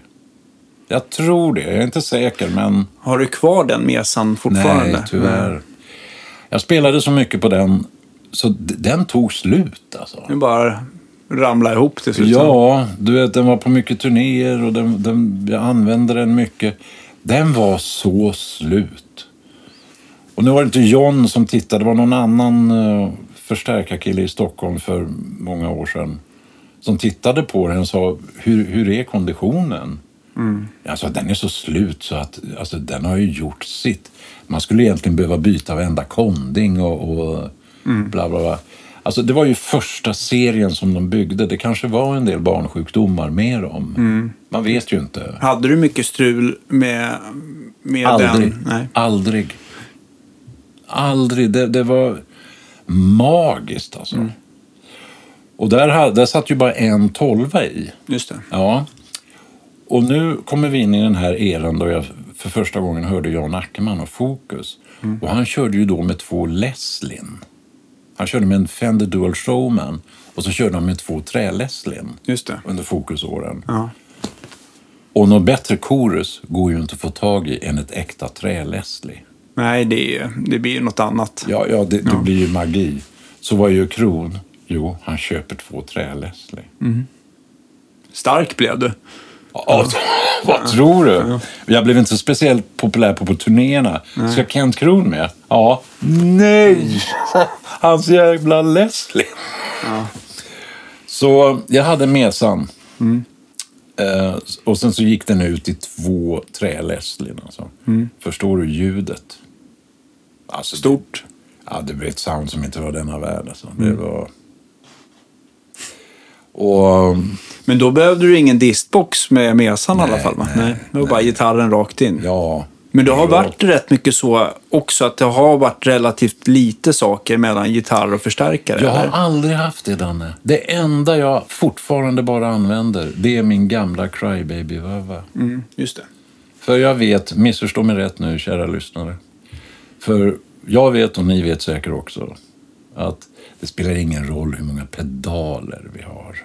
Jag tror det, jag är inte säker men Har du kvar den mesan fortfarande? nej tyvärr. Jag spelade så mycket på den så den tog slut alltså. Nu bara ramla ihop till slut. Ja, du vet den var på mycket turnéer och den, den, jag använde den mycket. Den var så slut. Och nu var det inte John som tittade, det var någon annan uh, förstärkarkille i Stockholm för många år sedan som tittade på den och sa, hur, hur är konditionen? Mm. Sa, den är så slut så att alltså, den har ju gjort sitt. Man skulle egentligen behöva byta varenda konding och, och bla bla bla. Alltså, det var ju första serien som de byggde. Det kanske var en del barnsjukdomar med dem. Man vet ju inte. Hade du mycket strul med, med Aldrig. den? Nej. Aldrig. Aldrig. Det, det var magiskt alltså. Och där, där satt ju bara en tolva i. Just det. Ja. Och nu kommer vi in i den här eran då jag för första gången hörde Jan Ackerman och Fokus. Och han körde ju då med två Leslin. Han körde med en Fender Dual Showman och så körde han med två det. under Fokusåren. Ja. Och något bättre chorus går ju inte att få tag i än ett äkta trä-Leslie. Nej, det, är, det blir ju något annat. Ja, ja, det, det blir ju magi. Så vad gör Kron? Jo, han köper två trä-Leslie. Stark blev du. Ja, vad tror du? Jag blev inte speciellt populär på, på turnéerna. Ska Kent Kron med? Ja. Nej! Hans jävla Leslie. Så jag hade mesan. Eh, och sen så gick den ut i två trä-Leslien. Alltså. Förstår du ljudet? Alltså, Stort. Ja, det blev ett sound som inte var denna värld. Alltså. Det var... Och... Men då behövde du ingen distbox med mesan i alla Nej, fall va? nej, det var bara gitarren rakt in. Ja. Men det har varit rätt mycket så också att det har varit relativt lite saker mellan gitarr och förstärkare. Jag har eller? aldrig haft det, Danne. Det enda jag fortfarande bara använder, det är min gamla Crybaby-vöva. Mm, just det. För jag vet, missförstå mig rätt nu, kära lyssnare. För jag vet, och ni vet säkert också, att det spelar ingen roll hur många pedaler vi har.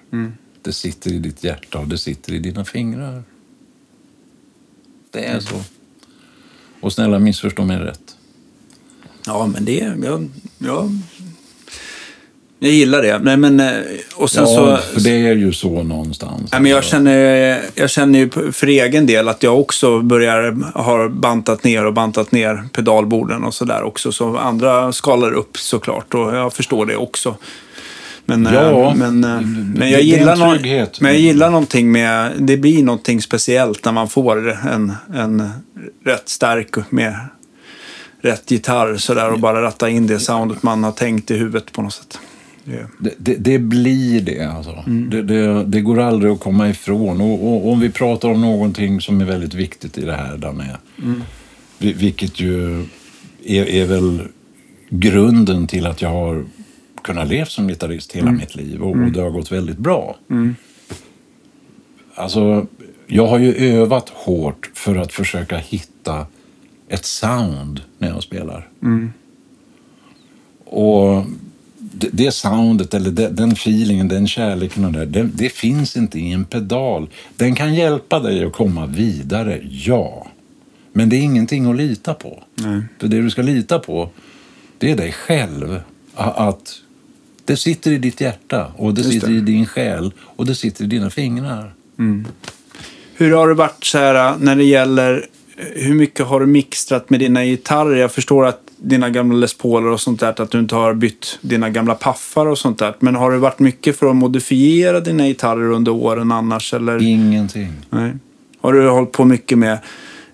Det sitter i ditt hjärta och det sitter i dina fingrar. Det är så. Och snälla, missförstå mig rätt. Ja, men det... Jag, jag, jag gillar det. Nej, men, eh, och sen Ja, så... för det är ju så någonstans. Nej, men jag, känner, jag känner ju för egen del att jag också börjar har bantat ner och bantat ner pedalborden och sådär också. Så andra skalar upp såklart och jag förstår det också. Men, Ja, eh, men, eh, det- men, det jag gillar en nå- trygghet. men jag gillar någonting med, det blir någonting speciellt när man får en, en rätt stark med rätt gitarr sådär och bara ratta in det soundet man har tänkt i huvudet på något sätt. Det, Det, det, blir det alltså. Det, det, det går aldrig att komma ifrån. Och, och om vi pratar om någonting som är väldigt viktigt i det här, Danne. vi- Vilket ju är, är väl grunden till att jag har kunnat leva som gitarrist hela mitt liv. Och, och det har gått väldigt bra. Alltså, jag har ju övat hårt för att försöka hitta ett sound när jag spelar. Och det, det soundet, eller den feelingen, den kärleken och det, det, det finns inte i en pedal. Den kan hjälpa dig att komma vidare, ja. Men det är ingenting att lita på. För det du ska lita på, det är dig själv. Att det sitter i ditt hjärta och det Just sitter det. i din själ och det sitter i dina fingrar. Hur har det varit så här när det gäller eh, hur mycket har du mixtrat med dina gitarrer? Jag förstår att dina gamla Les Pauler och sånt där, att du inte har bytt dina gamla paffar och sånt där. Men har det varit mycket för att modifiera dina gitarrer under åren annars? Eller? Ingenting. Nej. Har du hållit på mycket med,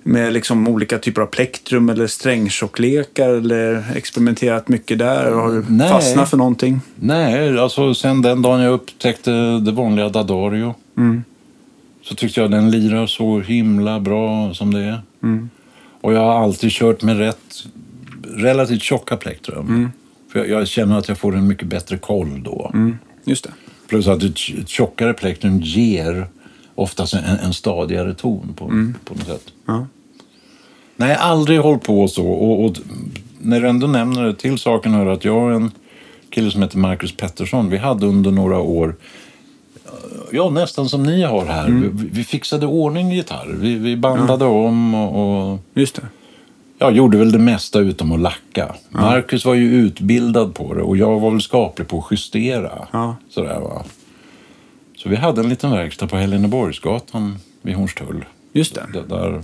med liksom olika typer av plektrum eller strängtjocklekar eller experimenterat mycket där? Har du Nej. fastnat för någonting? Nej, alltså sen den dagen jag upptäckte det vanliga Dadario Mm. så tyckte jag den lirar så himla bra som det är. Mm. Och jag har alltid kört med rätt, relativt tjocka plektrum. Mm. För jag, känner att jag får en mycket bättre koll då. Mm. Just det. Plus att ett, tjockare plektrum ger oftast en, en stadigare ton på, Mm. på något sätt. Ja. Nej, aldrig hållit på så. Och, och när du ändå nämner det, till saken hör att jag och en kille som heter Marcus Pettersson, vi hade under några år, ja nästan som ni har här, vi, vi fixade ordning gitarrer. Vi, vi bandade om och, och Just det. Ja, gjorde väl det mesta utom att lacka. Marcus var ju utbildad på det och jag var väl skaplig på att justera. Ja. Sådär, va? Så vi hade en liten verkstad på Heleneborgsgatan vid Hornstull. Just det. Det där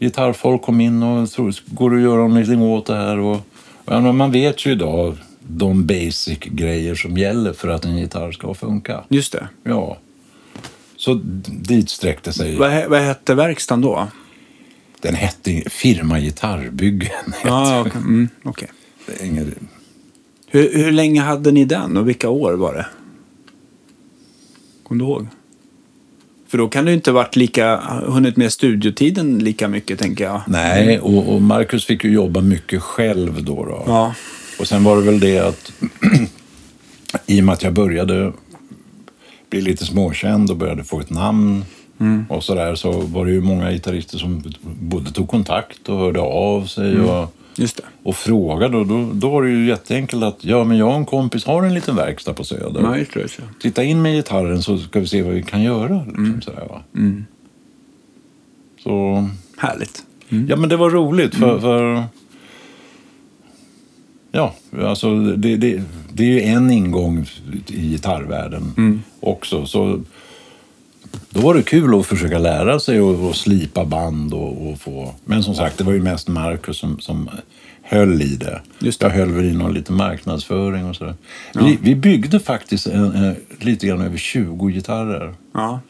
gitarrfolk kom in och tror, går det att göra någonting åt det här? Och, och ja, man vet ju idag de basic grejer som gäller för att en gitarr ska funka. Just det. Ja. Så dit sträckte sig. Vad, vad hette verkstaden då? Den hette Firma Gitarrbyggen. Ja, okej. Mm, är inget- Hur, hur länge hade ni den och vilka år var det? Kommer du ihåg? För då kan du inte varit lika, hunnit med studiotiden lika mycket tänker jag. Nej, och, och Marcus fick ju jobba mycket själv då. då. Ja. Och sen var det väl det att i och med att jag började bli lite småkänd och började få ett namn och sådär så var det ju många gitarrister som både tog kontakt och hörde av sig och, Just det. och frågade. Och då, då var det ju jätteenkelt att ja, men jag och en kompis har en liten verkstad på Söder. Ja, just det. så. Titta in med gitarren så ska vi se vad vi kan göra. Liksom, sådär, va? Så Härligt. Ja, men det var roligt för... för ja, alltså det, det, det är ju en ingång i gitarrvärlden också. Så då var det kul att försöka lära sig och, och slipa band och, och få... Men som sagt, det var ju mest Marcus som, som höll i det. Just det. Jag höll väl i någon lite marknadsföring och sådär. Vi, vi byggde faktiskt en, en, lite grann över 20 gitarrer. Ja.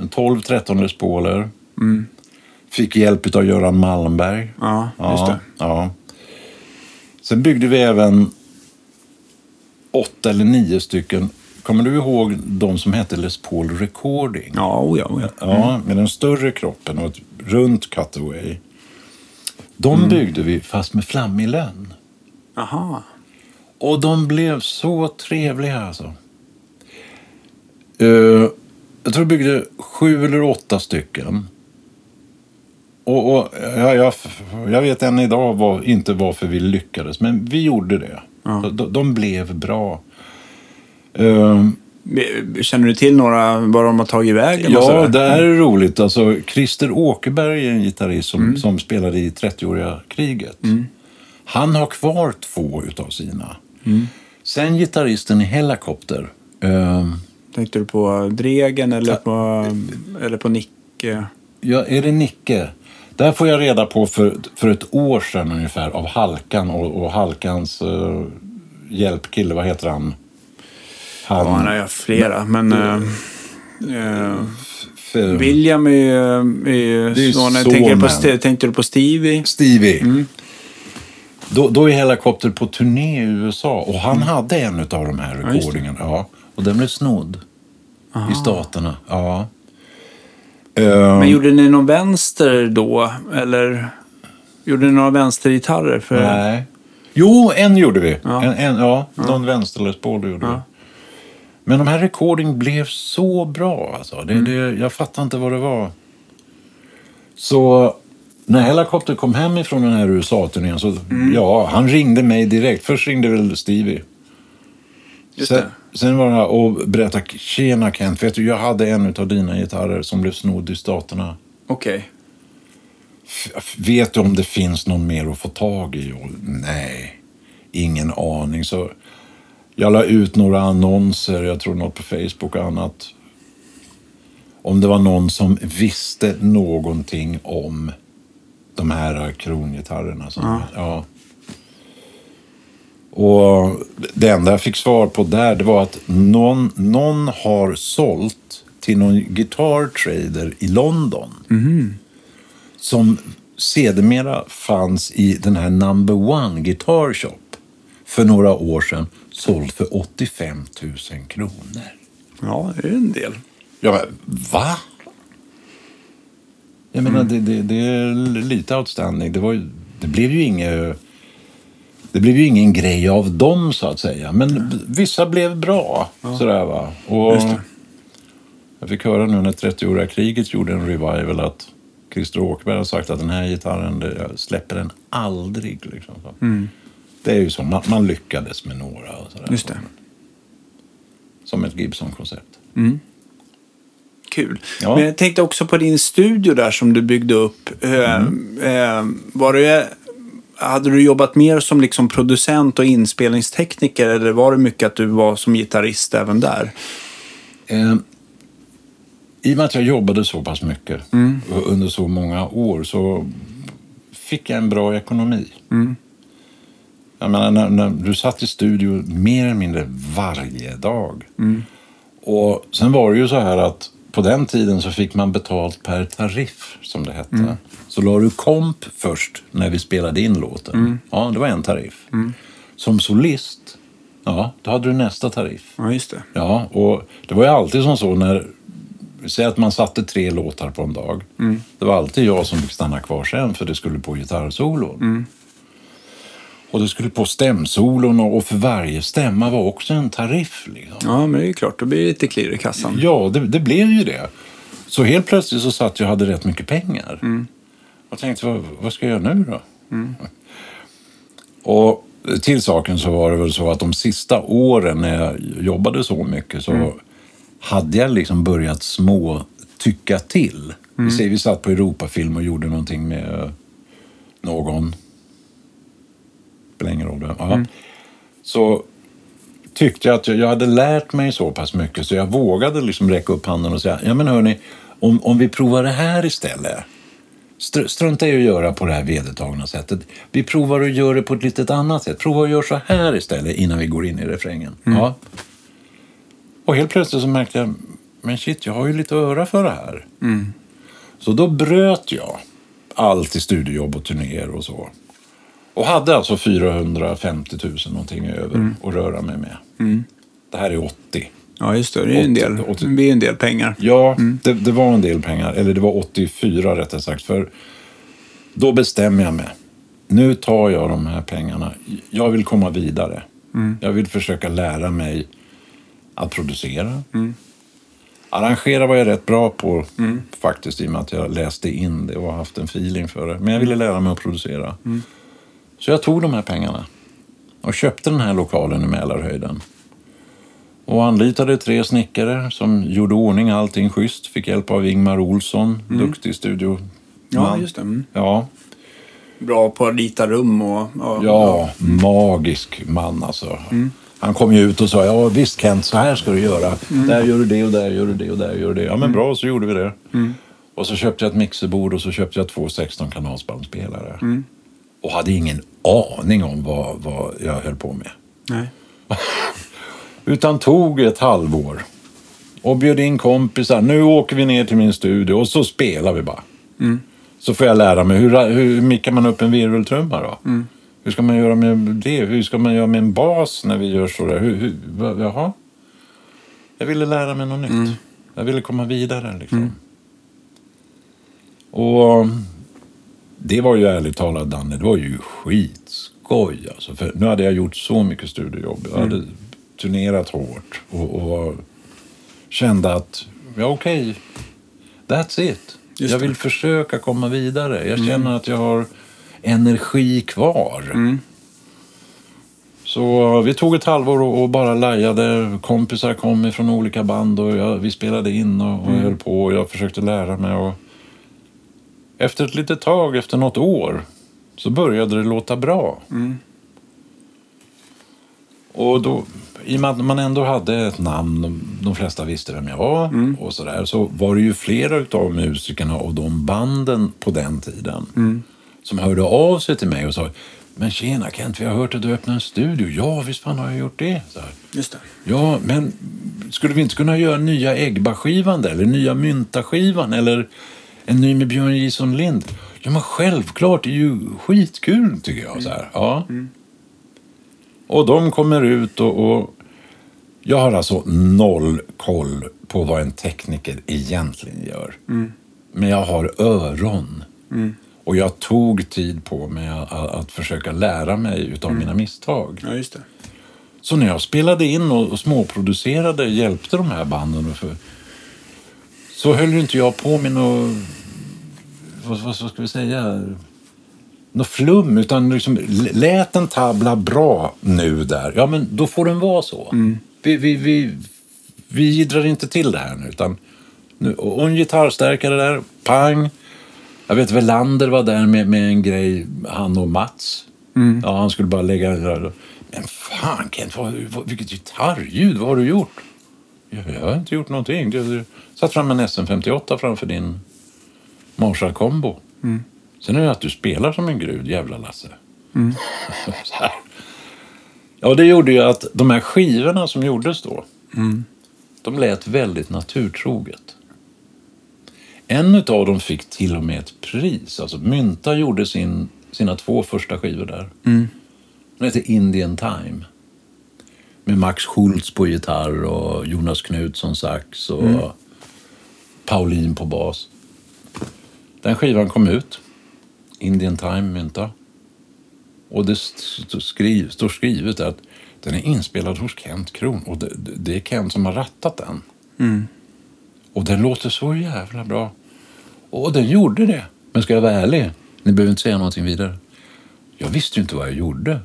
En 12-13 Les Pauler. Fick hjälp av Göran Malmberg. Ja, just det. Ja. Sen byggde vi även åtta eller nio stycken. Kommer du ihåg de som hette Les Paul Recording? Ja, oh ja, oh ja. Ja, med den större kroppen och ett runt cutaway. De Mm. byggde vi fast med flammig lönn. Aha. Och de blev så trevliga alltså. Eh, jag tror jag byggde sju eller åtta stycken. Och, och jag, jag, jag vet än idag var, inte varför vi lyckades, men vi gjorde det. Ja. De, de blev bra. Eh, Känner du till några, var de har tagit vägen? ja, det här är roligt. Alltså, Christer Åkerberg är en gitarrist som, som spelade i 30-åriga kriget. Han har kvar två utav sina. Sen gitarristen i Helicopter. Eh, Tänkte du på Dregen eller på, eller på Nicke? ja, är det Nicke? Där får jag reda på för, för ett år sedan ungefär av Halkan och, och Halkans uh, hjälpkille. Vad heter han? Han, Ja, han har haft flera, men... eh, för, William är ju... Är ju Det är sonen. Tänker du på, tänkte du på Stevie? Stevie. Då, då är Helicopter på turné i USA och han hade en av de här Ja, recordingarna. Ja, och den blev snodd i staterna. Ja. Men gjorde ni någon vänster då? Eller gjorde ni några vänstergitarrer? För... Nej. Jo, en gjorde vi. Ja. En, en, ja, någon vänster Les Paul gjorde vi. Men de här recording blev så bra. Alltså. Det, Mm. det, jag fattar inte vad det var. Så när Helicopter kom hem ifrån den här USA-turnén så Mm. ja, han ringde mig direkt. Först ringde väl Stevie. Just Sen, det. sen var det och berättade, tjena Kent, vet du, jag hade en av dina gitarrer som blev snodd i staterna. Okej. F- Vet du om det finns någon mer att få tag i? Och, nej, ingen aning. Så jag la ut några annonser, jag tror något på Facebook och annat. Om det var någon som visste någonting om de här krongitarrerna. Som, Ja. ja. Och det enda jag fick svar på där det var att någon, någon har sålt till någon guitar trader i London. Som sedermera fanns i den här number one guitar shop för några år sedan. Såld för 85 000 kronor. Ja, det är en del. Ja, men va? Jag menar, det, det, det är lite outstanding. Det, var, det blev ju inget... Det blev ju ingen grej av dem, så att säga. Men b- vissa blev bra. Sådär, va? Och jag fick höra nu när 30-åriga kriget gjorde en revival att Christer Åkerberg har sagt att den här gitarren, släpper den aldrig. Liksom. Så. Det är ju så, man, man lyckades med några. Och sådär. Just det. Som ett Gibson-koncept. Kul. Ja. Men jag tänkte också på din studio där som du byggde upp. Eh, eh, var det, hade du jobbat mer som liksom producent och inspelningstekniker eller var det mycket att du var som gitarrist även där? Eh, I och med att jag jobbade så pass mycket och under så många år så fick jag en bra ekonomi. Jag menar, när, när du satt i studio mer eller mindre varje dag. Och sen var det ju så här att på den tiden så fick man betalt per tariff, som det hette. Så la du komp först när vi spelade in låten. Ja, det var en tariff. Som solist, ja, då hade du nästa tariff. Ja, just det. Ja, och det var ju alltid som så när... Säg att man satte tre låtar på en dag. Det var alltid jag som fick stanna kvar sen för det skulle på gitarrsolon. Och det skulle på stämsolon och för varje stämma var också en tariff. Liksom. Ja, men det är klart. Då blir det lite klirr i kassan. Ja, det, det blev ju det. Så helt plötsligt så satt jag och hade rätt mycket pengar. Och tänkte, vad, vad ska jag göra nu då? Och till saken så var det väl så att de sista åren när jag jobbade så mycket så hade jag liksom börjat små tycka till. Vi säger vi satt på Europafilm och gjorde någonting med någon. Spelar ingen roll. Ja. Så tyckte jag att jag, hade lärt mig så pass mycket så jag vågade liksom räcka upp handen och säga, ja men hörni, om, om vi provar det här istället. Str- strunta i att göra på det här vedertagna sättet. Vi provar att göra det på ett litet annat sätt. Prova att göra så här istället innan vi går in i refrängen. Ja. Och helt plötsligt så märkte jag, men shit, jag har ju lite öra för det här. Så då bröt jag allt i studiojobb och turnéer och så. Och hade alltså 450 000 någonting över att röra mig med. Det här är 80. Ja, just det. Det är en del, Åttio- åttio- det blir en del pengar. Ja, det, det var en del pengar. Eller det var 84 rättare sagt. För då bestämmer jag mig. Nu tar jag de här pengarna. Jag vill komma vidare. Jag vill försöka lära mig att producera. Arrangera var jag rätt bra på faktiskt i och med att jag läste in det och haft en feeling för det. Men jag ville lära mig att producera. Så jag tog de här pengarna och köpte den här lokalen i Mälarhöjden. Och anlitade tre snickare som gjorde ordning allting schysst. Fick hjälp av Ingmar Olsson, duktig studio. Ja, just det. Mm. Ja, Bra på att rita rum och... och ja, magisk man alltså. Han kom ju ut och sa, ja visst Kent, så här ska du göra. Där gör du det och där gör du det och där gör du det. Ja men bra, så gjorde vi det. Och så köpte jag ett mixerbord och så köpte jag två 16 kanalsbandspelare. Och hade ingen aning om vad, vad jag höll på med. Nej. Utan tog ett halvår och bjöd in kompisar. Nu åker vi ner till min studio och så spelar vi bara. Så får jag lära mig hur, hur mickar man upp en virveltrumma då? Hur ska man göra med det? Hur ska man göra med en bas när vi gör så där? Hur, hur, jaha? Jag ville lära mig något nytt. Jag ville komma vidare liksom. Och det var ju ärligt talat, Danne, det var ju skitskoj. Alltså. För nu hade jag gjort så mycket studiojobb. Jag hade turnerat hårt och, och kände att, ja okej, that's it. Just jag det. vill försöka komma vidare. Jag känner att jag har energi kvar. Så vi tog ett halvår och, och bara lajade. Kompisar kom ifrån olika band och jag, vi spelade in och, och höll på. Och jag försökte lära mig. Och efter ett litet tag, efter något år, så började det låta bra. Och då, i och med att man ändå hade ett namn, de, de flesta visste vem jag var och sådär, så var det ju flera av musikerna och de banden på den tiden som hörde av sig till mig och sa men tjena Kent, vi har hört att du öppnade en studio. Ja, visst fan har jag gjort det. Så här. Just det. Ja, men skulle vi inte kunna göra nya Eggba-skivan där? Eller nya Mynta-skivan? Eller en ny med Björn Jison Lind? Ja, men självklart. Det är ju skitkul, tycker jag. Så här. Ja. Och de kommer ut och, och... Jag har alltså noll koll på vad en tekniker egentligen gör. Men jag har öron. Och jag tog tid på mig att, att försöka lära mig utav mina misstag. Ja, just det. Så när jag spelade in och, och småproducerade, hjälpte de här banden, för, så höll ju inte jag på med något, vad, vad ska vi säga, något flum, utan liksom lät en tabla bra nu där, ja men då får den vara så. Vi, vi, vi, vi jiddrar inte till det här nu, utan nu, och en gitarrstärkare där, pang. Jag vet Velander var där med, med en grej, han och Mats. Ja, han skulle bara lägga. Men fan Kent, vad, vad, vilket gitarrljud, vad har du gjort? Ja, jag har inte gjort någonting. Satt fram en SM58 framför din Marshall Combo. Sen är det att du spelar som en grud, jävla Lasse. Här. Ja, det gjorde ju att de här skivorna som gjordes då, de lät väldigt naturtroget. En av dem fick till och med ett pris. Alltså Mynta gjorde sin, sina två första skivor där. Den heter Indian Time. Med Max Schultz på gitarr och Jonas Knutsson sax och Pauline på bas. Den skivan kom ut. Indian Time Mynta. Och det st- skriv, står skrivet att den är inspelad hos Kent Kron. Och det, det- är Kent som har rattat den. Och den låter så jävla bra. Och den gjorde det. Men ska jag vara ärlig, ni behöver inte säga någonting vidare. Jag visste ju inte vad jag gjorde.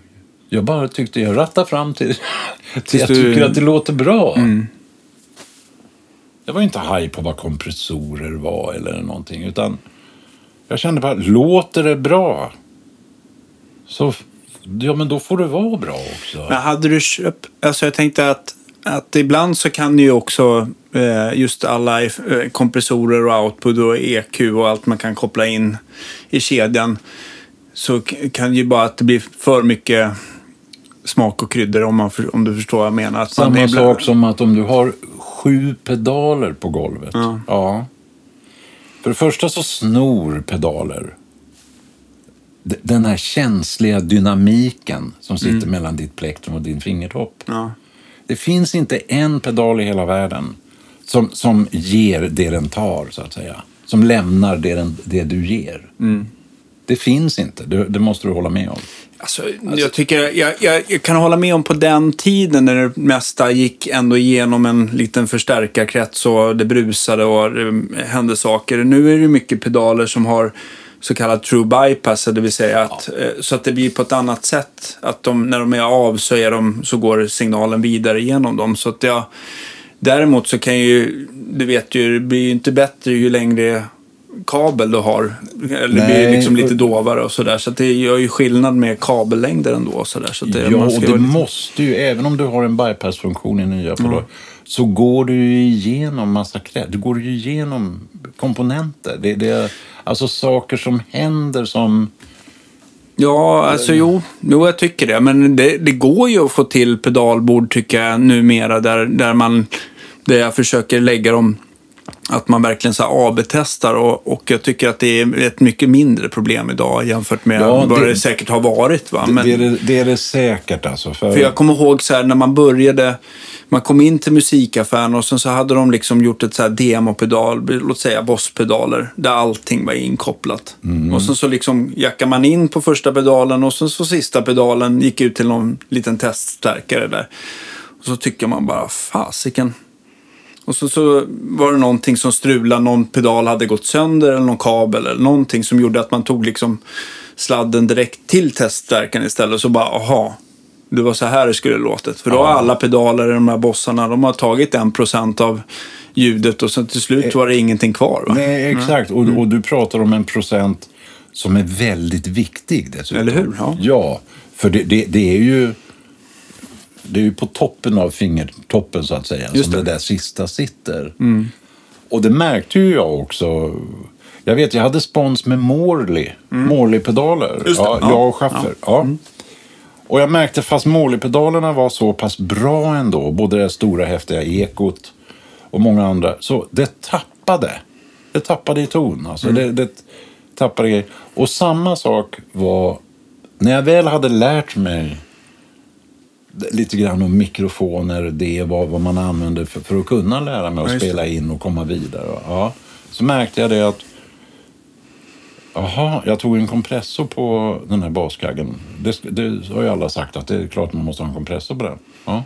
Jag bara tyckte jag rattade fram till, till jag du- tycker att det låter bra. Jag var inte haj på vad kompressorer var eller någonting. Utan jag kände bara, låter det bra? Så, ja men då får det vara bra också. Men hade du köpt... Alltså jag tänkte att, att ibland så kan ju också eh, just alla eh, kompressorer och output och EQ och allt man kan koppla in i kedjan. Så kan ju bara att det blir för mycket smak och kryddor om, man om du förstår vad jag menar. Att Samma ibland- sak som att om du har sju pedaler på golvet. Ja. Ja. För det första så snor pedaler den här känsliga dynamiken som sitter Mm. mellan ditt plektrum och din fingertopp. Ja. Det finns inte en pedal i hela världen som, som ger det den tar, så att säga. Som lämnar det, den, det du ger. Mm. Det finns inte, det, det måste du hålla med om. Alltså, jag, tycker, jag, jag, jag kan hålla med om på den tiden när det mesta gick ändå igenom en liten förstärkarkrets och det brusade och det hände saker. Nu är det mycket pedaler som har så kallad true bypass, det vill säga att, eh, så att det blir på ett annat sätt. Att de, när de är av så, är de, så går signalen vidare genom dem. Så att jag, däremot så kan ju, du vet ju, det blir ju inte bättre ju längre kabel du har. Eller det blir liksom lite dovare och sådär. Så att det gör ju skillnad med kabellängder ändå. Och sådär. Så det, Ja, och det lite- måste ju, även om du har en bypassfunktion i nya pedaler, så går du ju igenom massa krä- Du går ju igenom komponenter. Det, det är alltså saker som händer som... Ja, alltså jo, jo, jag tycker det. Men det, det går ju att få till pedalbord tycker jag numera där, där man där jag försöker lägga dem att man verkligen så AB-testar och, och jag tycker att det är ett mycket mindre problem idag jämfört med Ja, vad det, det- säkert har varit. Va? Men, det, är det, det är det säkert alltså. För, För jag kommer ihåg så här när man började, man kom in till musikaffären och sen så hade de liksom gjort ett så här demopedal, låt säga Boss-pedaler, där allting var inkopplat. Och sen så liksom jackade man in på första pedalen och sen så sista pedalen gick ut till någon liten teststärkare där. Och så tycker man bara, fasiken. Och så, så var det någonting som strulade, någon pedal hade gått sönder eller någon kabel eller någonting som gjorde att man tog liksom sladden direkt till teststärkaren istället. Så bara, aha, det var så här det skulle låtit. För då har alla pedaler i de här bossarna, de har tagit en procent av ljudet och sen till slut var det ingenting kvar. Va? Nej, exakt. Och, och du pratar om en procent som är väldigt viktig dessutom. Eller hur? Ja. Ja, för det, det, det är ju det är ju på toppen av fingertoppen så att säga Just som det. Mm. det. där sista sitter. Och det märkte ju jag också. Jag vet, jag hade spons med Morley. Morley-pedaler. Mm. Det. Ja, Ja. jag och Schaffer. Ja. Och jag märkte fast Morley-pedalerna var så pass bra ändå, både det stora häftiga ekot och många andra, så det tappade. Det tappade i ton. Alltså. Det, det tappade grejer. Och samma sak var när jag väl hade lärt mig lite grann om mikrofoner, det vad, vad man använder för, för att kunna lära mig att Ja, spela in och komma vidare. Ja, så märkte jag det att Jaha, jag tog en kompressor på den här baskaggen. Det, det har ju alla sagt att det är klart man måste ha en kompressor på den. Ja.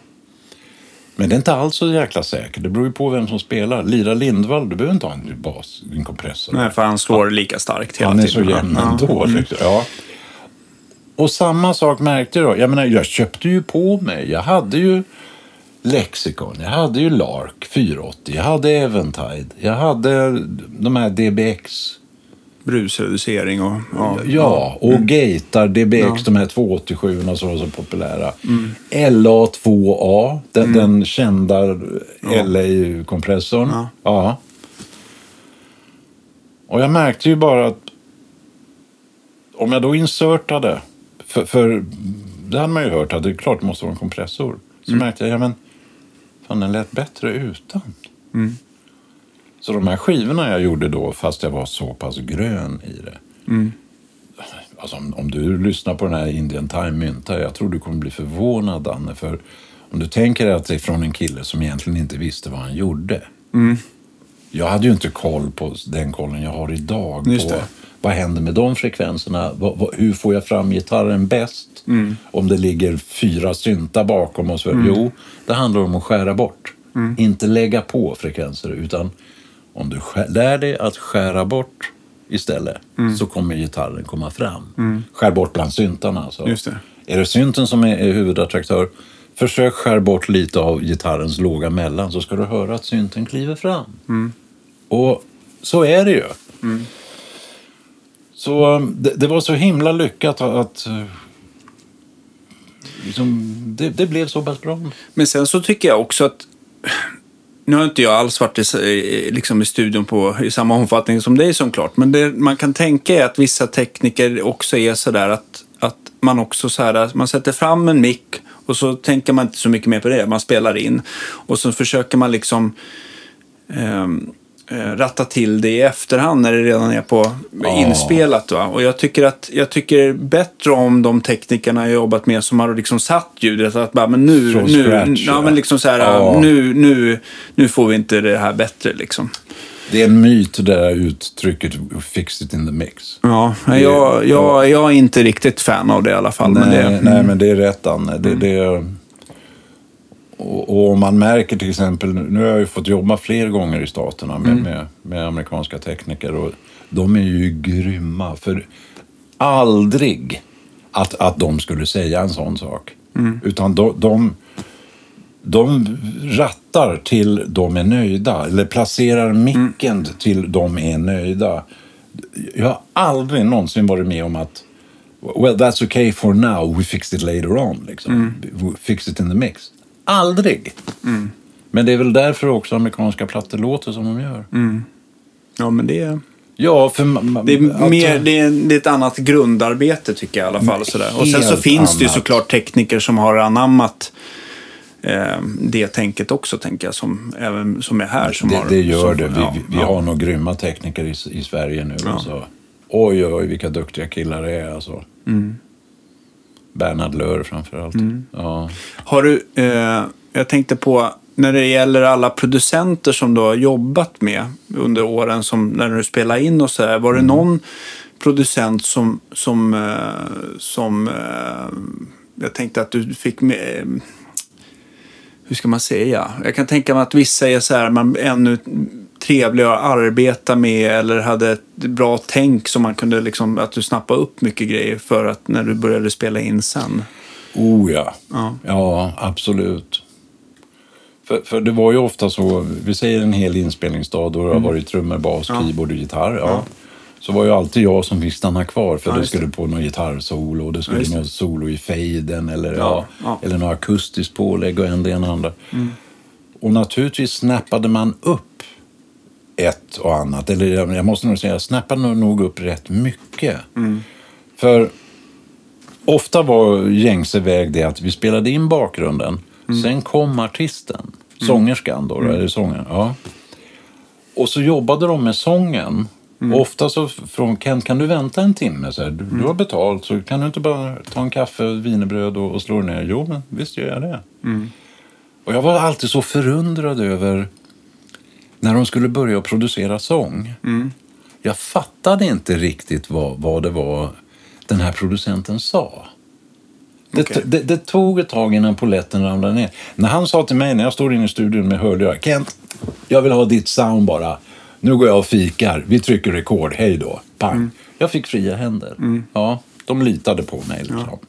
Men det är inte alls så jäkla säkert. Det beror ju på vem som spelar. Lira Lindvall, du behöver inte ha en bas, en kompressor. Nej, för han slår lika starkt hela Han är tiden. så jämn Ja. ändå. Liksom. Ja. Och samma sak märkte jag. Jag menar, jag köpte ju på mig. Jag hade ju Lexicon, jag hade ju Lark 480, jag hade Eventide, jag hade de här DBX. Brusreducering och... Ja. Ja, och gatar, DBX, Ja. de här 287 som var så populära. LA2A, den, den kända LA-kompressorn. Ja. Ja. Och jag märkte ju bara att om jag då insertade, för, för det hade man ju hört att det är klart det måste vara en kompressor. Så märkte jag, ja men fan den lät bättre utan. Så de här skivorna jag gjorde då, fast jag var så pass grön i det. Alltså, om, om du lyssnar på den här Indian Time Mynta, jag tror du kommer bli förvånad Danne. För om du tänker dig att det är från en kille som egentligen inte visste vad han gjorde. Jag hade ju inte koll på den kollen jag har idag. Just på det. Vad händer med de frekvenserna? Hur får jag fram gitarren bäst? Om det ligger fyra syntar bakom och så. Jo, det handlar om att skära bort. Inte lägga på frekvenser, utan om du skär, lär dig att skära bort istället så kommer gitarren komma fram. Skär bort bland syntarna. Alltså. Just det. Är det synten som är, är huvudattraktör, försök skär bort lite av gitarrens låga mellan så ska du höra att synten kliver fram. Och så är det ju. Så um, det, det var så himla lyckat att, att uh, liksom, det, det blev så pass bra. Men sen så tycker jag också att nu har inte jag alls varit i, liksom i studion på, i samma omfattning som dig såklart. Men det man kan tänka är att vissa tekniker också är sådär att, att man också så här, man sätter fram en mick och så tänker man inte så mycket mer på det. Man spelar in och så försöker man liksom eh, ratta till det i efterhand när det redan är på Ja. inspelat. Va? Och jag tycker att jag tycker bättre om de teknikerna jag jobbat med som har liksom satt ljudet. Att bara, men nu, Från nu, scratch, ja, ja. men liksom så här, Ja. nu, nu, nu får vi inte det här bättre liksom. Det är en myt det där uttrycket fix it in the mix. Ja, jag, jag, jag är inte riktigt fan av det i alla fall. Men nej, det, Mm. nej, men det är rätt Anne. Det, det, och, och om man märker till exempel, nu har jag ju fått jobba fler gånger i staterna Mm. med, med, med amerikanska tekniker och de är ju grymma. För aldrig att, att de skulle säga en sån sak. Mm. Utan de, de, de rattar till de är nöjda. Eller placerar micken till de är nöjda. Jag har aldrig någonsin varit med om att Well, that's okay for now. We fixed it later on. Liksom. We fix it in the mix. Aldrig! Men det är väl därför också amerikanska plattor låter som de gör. ja, men det, är- Ja, för det, är alltså- mer, det, är, det är ett annat grundarbete tycker jag i alla fall. Sådär. Och sen så finns det ju annat. såklart tekniker som har anammat eh, det tänket också, tänker jag, som, även, som är här. Som det, har, det gör som, det. Vi, ja, vi ja. har nog grymma tekniker i, i Sverige nu. Ja. Alltså. Oj, oj, oj, vilka duktiga killar det är. Alltså. Mm. Bernhard Löhr framför allt. Ja. Har du, eh, jag tänkte på, när det gäller alla producenter som du har jobbat med under åren, som, när du spelar in och så här, var det Mm. någon producent som, som, eh, som eh, jag tänkte att du fick med, eh, hur ska man säga? Jag kan tänka mig att vissa är så här, man ännu trevligare att arbeta med eller hade ett bra tänk som man kunde liksom, att du snappade upp mycket grejer för att när du började spela in sen. Oh ja. Ja. Ja, absolut. För, för det var ju ofta så, vi säger en hel inspelningsdag då det har varit trummor, bas, Mm. Ja. keyboard och gitarr. Ja. Så var ju alltid jag som fick stanna kvar för Ja, det skulle på någon gitarrsolo och det skulle det. något solo i faden eller, ja. Ja, ja. eller något akustiskt pålägg och en det ena andra. Och naturligtvis snappade man upp ett och annat. Eller jag måste nog säga, jag snappade nog- upp rätt mycket. För ofta var gängse väg det att vi spelade in bakgrunden. Sen kom artisten, sångerskan då, eller sångaren. Ja. Och så jobbade de med sången. Och ofta så från Kent, kan du vänta en timme? Så här, du, du har betalt, så kan du inte bara ta en kaffe, och wienerbröd och, och slå ner? Jo, men visst gör jag det. Och jag var alltid så förundrad över när de skulle börja producera sång. Jag fattade inte riktigt vad, vad det var den här producenten sa. Det, Okej. det, det tog ett tag innan poletten ramlade ner. När han sa till mig när jag står inne i studion med hörlurar. Kent, jag vill ha ditt sound bara. Nu går jag och fikar. Vi trycker rekord. Hej då. Pang. Jag fick fria händer. Ja, de litade på mig. Liksom.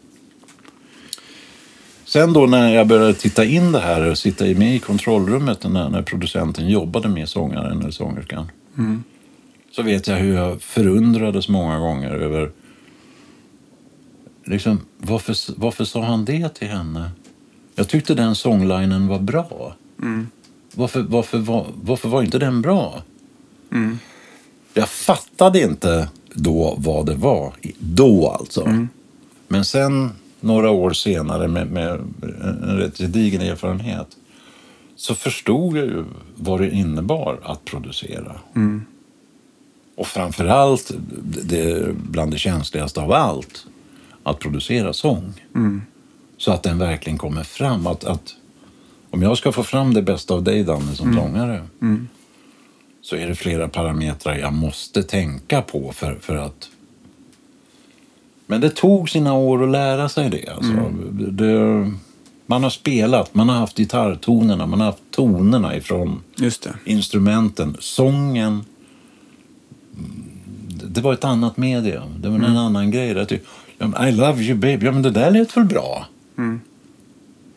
Sen då när jag började titta in det här och sitta med i kontrollrummet när, när producenten jobbade med sångaren eller sångerskan. Så vet jag hur jag förundrades många gånger över liksom, varför, varför sa han det till henne? Jag tyckte den sånglinen var bra. Varför, varför, var, varför var inte den bra? Jag fattade inte då vad det var. Då alltså. Men sen några år senare med, med en rätt gedigen erfarenhet så förstod jag ju vad det innebar att producera. Och framförallt, det, bland det känsligaste av allt, att producera sång. Så att den verkligen kommer fram. Att, att om jag ska få fram det bästa av dig, Danne, som sångare så är det flera parametrar jag måste tänka på för, för att... Men det tog sina år att lära sig det. Alltså. det man har spelat, man har haft gitarrtonerna, man har haft tonerna ifrån instrumenten. Sången, mm, det var ett annat medium. Det var en annan grej. Ja, men I love you baby, ja men det där lät väl bra?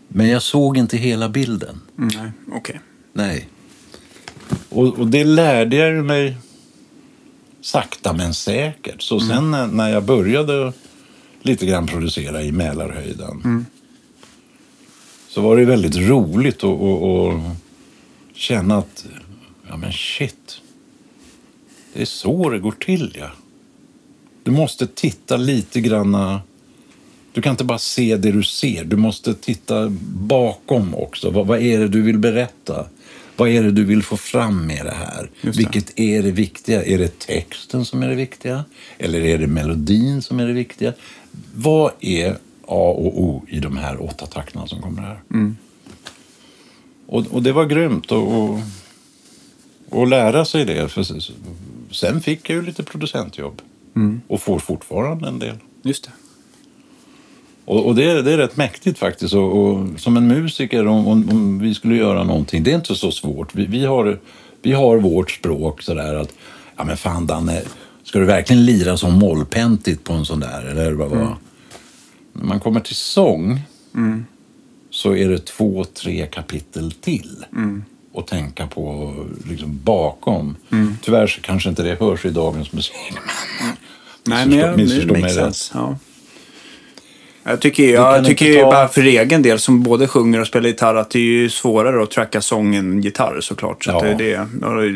Men jag såg inte hela bilden. Mm, nej, okej. Nej. Och, och det lärde jag mig sakta men säkert. Så sen när, när jag började lite grann producera i Mälarhöjden så var det väldigt roligt att, att, att känna att, ja men shit, det är så det går till ja. Du måste titta lite granna du kan inte bara se det du ser. Du måste titta bakom också. Vad, vad är det du vill berätta? Vad är det du vill få fram med det här? Det. Vilket är det viktiga? Är det texten som är det viktiga? Eller är det melodin som är det viktiga? Vad är A och O i de här åtta takterna som kommer här? Och, och det var grymt att och, och lära sig det. För sen fick jag ju lite producentjobb. Och får fortfarande en del. Just det. Och, och det, är, det är rätt mäktigt faktiskt. Och, och som en musiker, om, om, om vi skulle göra någonting, det är inte så svårt. Vi, vi, har, vi har vårt språk sådär att, ja men fan Danne, ska du verkligen lira som mollpentigt på en sån där? Eller vad var? När man kommer till sång så är det två, tre kapitel till att tänka på liksom bakom. Tyvärr så kanske inte det hörs i dagens musik. Nej, men jag, det missförstå mig rätt. Ja. Jag tycker, jag tycker ju ta- bara för egen del, som både sjunger och spelar gitarr, att det är ju svårare att tracka sången än gitarr såklart. Så Ja. det, det,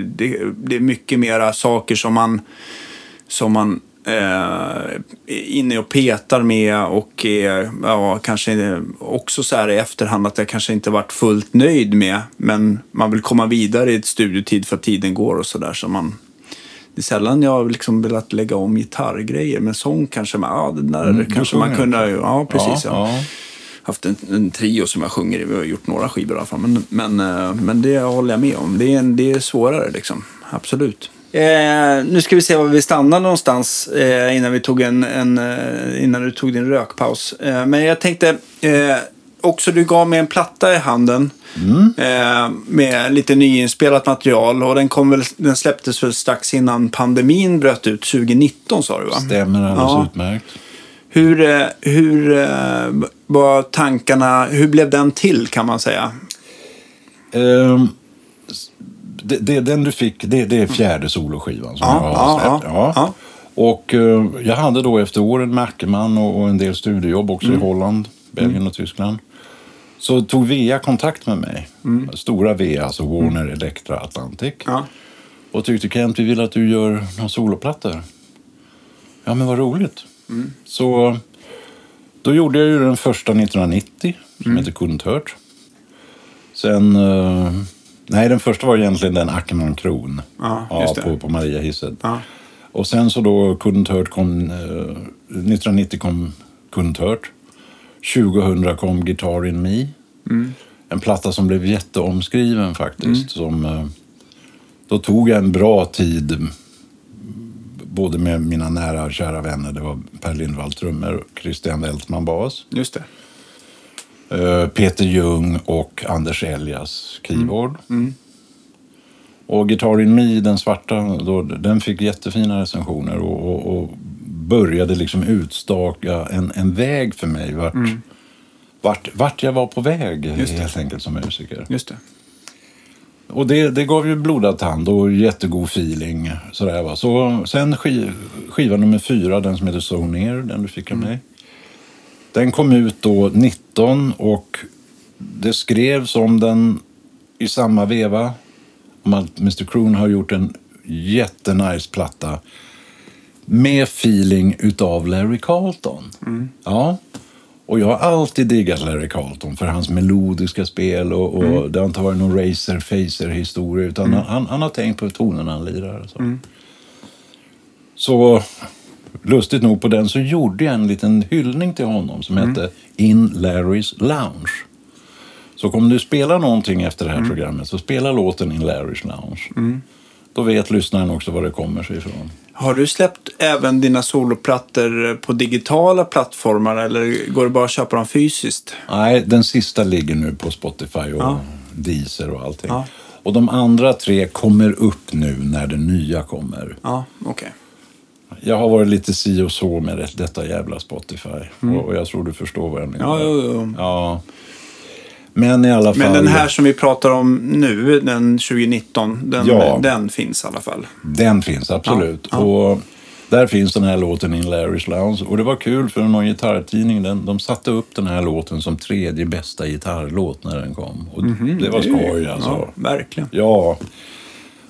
det, det är mycket mera saker som man, som man eh, inne och petar med och är, ja, kanske också så här i efterhand att jag kanske inte varit fullt nöjd med. Men man vill komma vidare i ett studiotid för att tiden går och sådär. Så man, det är sällan jag har liksom velat lägga om gitarrgrejer, men sång kanske man, ja, där Mm, kanske man kunde, ja precis. Ja, ja. haft en, en trio som jag sjunger i, vi har gjort några skivor i alla fall. Men, men, eh, men det håller jag med om, det är, det är svårare liksom, absolut. Eh, nu ska vi se var vi stannar någonstans eh, innan, vi tog en, en, eh, innan du tog din rökpaus. Eh, men jag tänkte, också du gav mig en platta i handen. Eh, med lite nyinspelat material och den, kom väl, den släpptes väl strax innan pandemin bröt ut 2019 sa du va? Stämmer alldeles Ja. utmärkt. Hur, eh, hur eh, var tankarna, hur blev den till kan man säga? S- det, det, den du fick, det, det är fjärde soloskivan som Ja, jag har släppt. ja, ja. Och eh, jag hade då efter åren med Ackerman och, och en del studiejobb också Mm. i Holland, Belgien och Tyskland. Så tog VEA kontakt med mig. Stora VEA, alltså Warner Electra Atlantic. Mm. Ja. Och tyckte Kent, vi vill att du gör några soloplattor. Ja, men vad roligt. Mm. Så då gjorde jag ju den första 1990, som Mm. heter Couldn't Hurt. Sen... eh, nej, den första var egentligen den Ackerman Kron. Ja, det. på, på Maria Hisset. Ja. Och sen så då Couldn't Hurt kom... eh, 1990 kom Couldn't Hurt. 2000 kom Guitar In Me. Mm. En platta som blev jätteomskriven faktiskt. Som, eh, då tog jag en bra tid både med mina nära och kära vänner. Det var Per Lindvall trummor och Christian Weltman bas. Just det. Eh, Peter Ljung och Anders Elias keyboard. Mm. Och Guitar In Me, den svarta, då, den fick jättefina recensioner och, och, och började liksom utstaka en, en väg för mig vart, vart, vart jag var på väg Mm. Just det. helt enkelt som musiker. Just det. Och det, det gav ju blodad tand och jättegod feeling. Sådär, va. Så sen skiv, skiva nummer fyra, den som heter So Near, den du fick av mig. Den kom ut då 19 och det skrevs om den i samma veva. Om att Mr Croon har gjort en jättenice platta med feeling utav Larry Carlton. Ja. Och jag har alltid diggat Larry Carlton för hans melodiska spel och, och det har inte varit någon racer facer historia utan han, han har tänkt på tonerna han lirar. Så. så lustigt nog på den så gjorde jag en liten hyllning till honom som hette In Larrys Lounge. Så kommer du spela någonting efter det här programmet så spela låten In Larrys Lounge. Då vet lyssnaren också var det kommer sig ifrån. Har du släppt även dina soloplattor på digitala plattformar eller går det bara att köpa dem fysiskt? Nej, den sista ligger nu på Spotify och Ja. Deezer och allting. Ja. Och de andra tre kommer upp nu när det nya kommer. Ja, okej. Jag har varit lite si och så med det, detta jävla Spotify. Och, och jag tror du förstår vad jag menar. Mm. Ja, jo, jo. Ja. Men i alla fall. Men den här som vi pratar om nu, den 2019, den, Ja. den finns i alla fall. Den finns absolut. Ja, ja. Och där finns den här låten In Larry's Lounge. Och det var kul för någon gitarrtidning, den, de satte upp den här låten som tredje bästa gitarrlåt när den kom. Och det var skoj alltså. Ja, verkligen. Ja.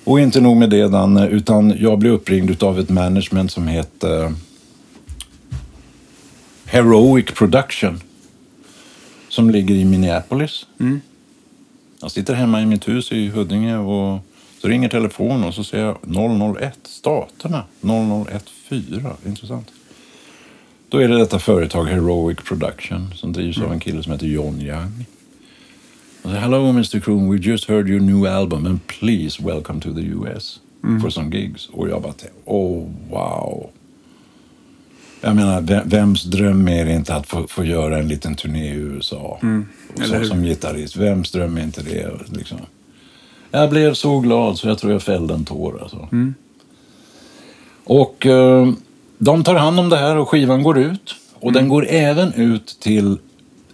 Och inte nog med det, Danne, utan jag blev uppringd av ett management som hette Heroic Production. Som ligger i Minneapolis. Jag sitter hemma i mitt hus i Huddinge och så ringer telefonen och så säger jag 001, staterna, 0014. Intressant. Då är det detta företag Heroic Production som drivs av en kille som heter John Young. Och säger, Hello Mr Kroon, we just heard your new album and please welcome to the US for some gigs. Och jag bara oh wow. Jag menar, ve- vems dröm är det inte att få, få göra en liten turné i USA? Och Eller som, gitarrist. Vems dröm är inte det? Liksom. Jag blev så glad så jag tror jag fällde en tår. Alltså. Och eh, de tar hand om det här och skivan går ut. Och den går även ut till...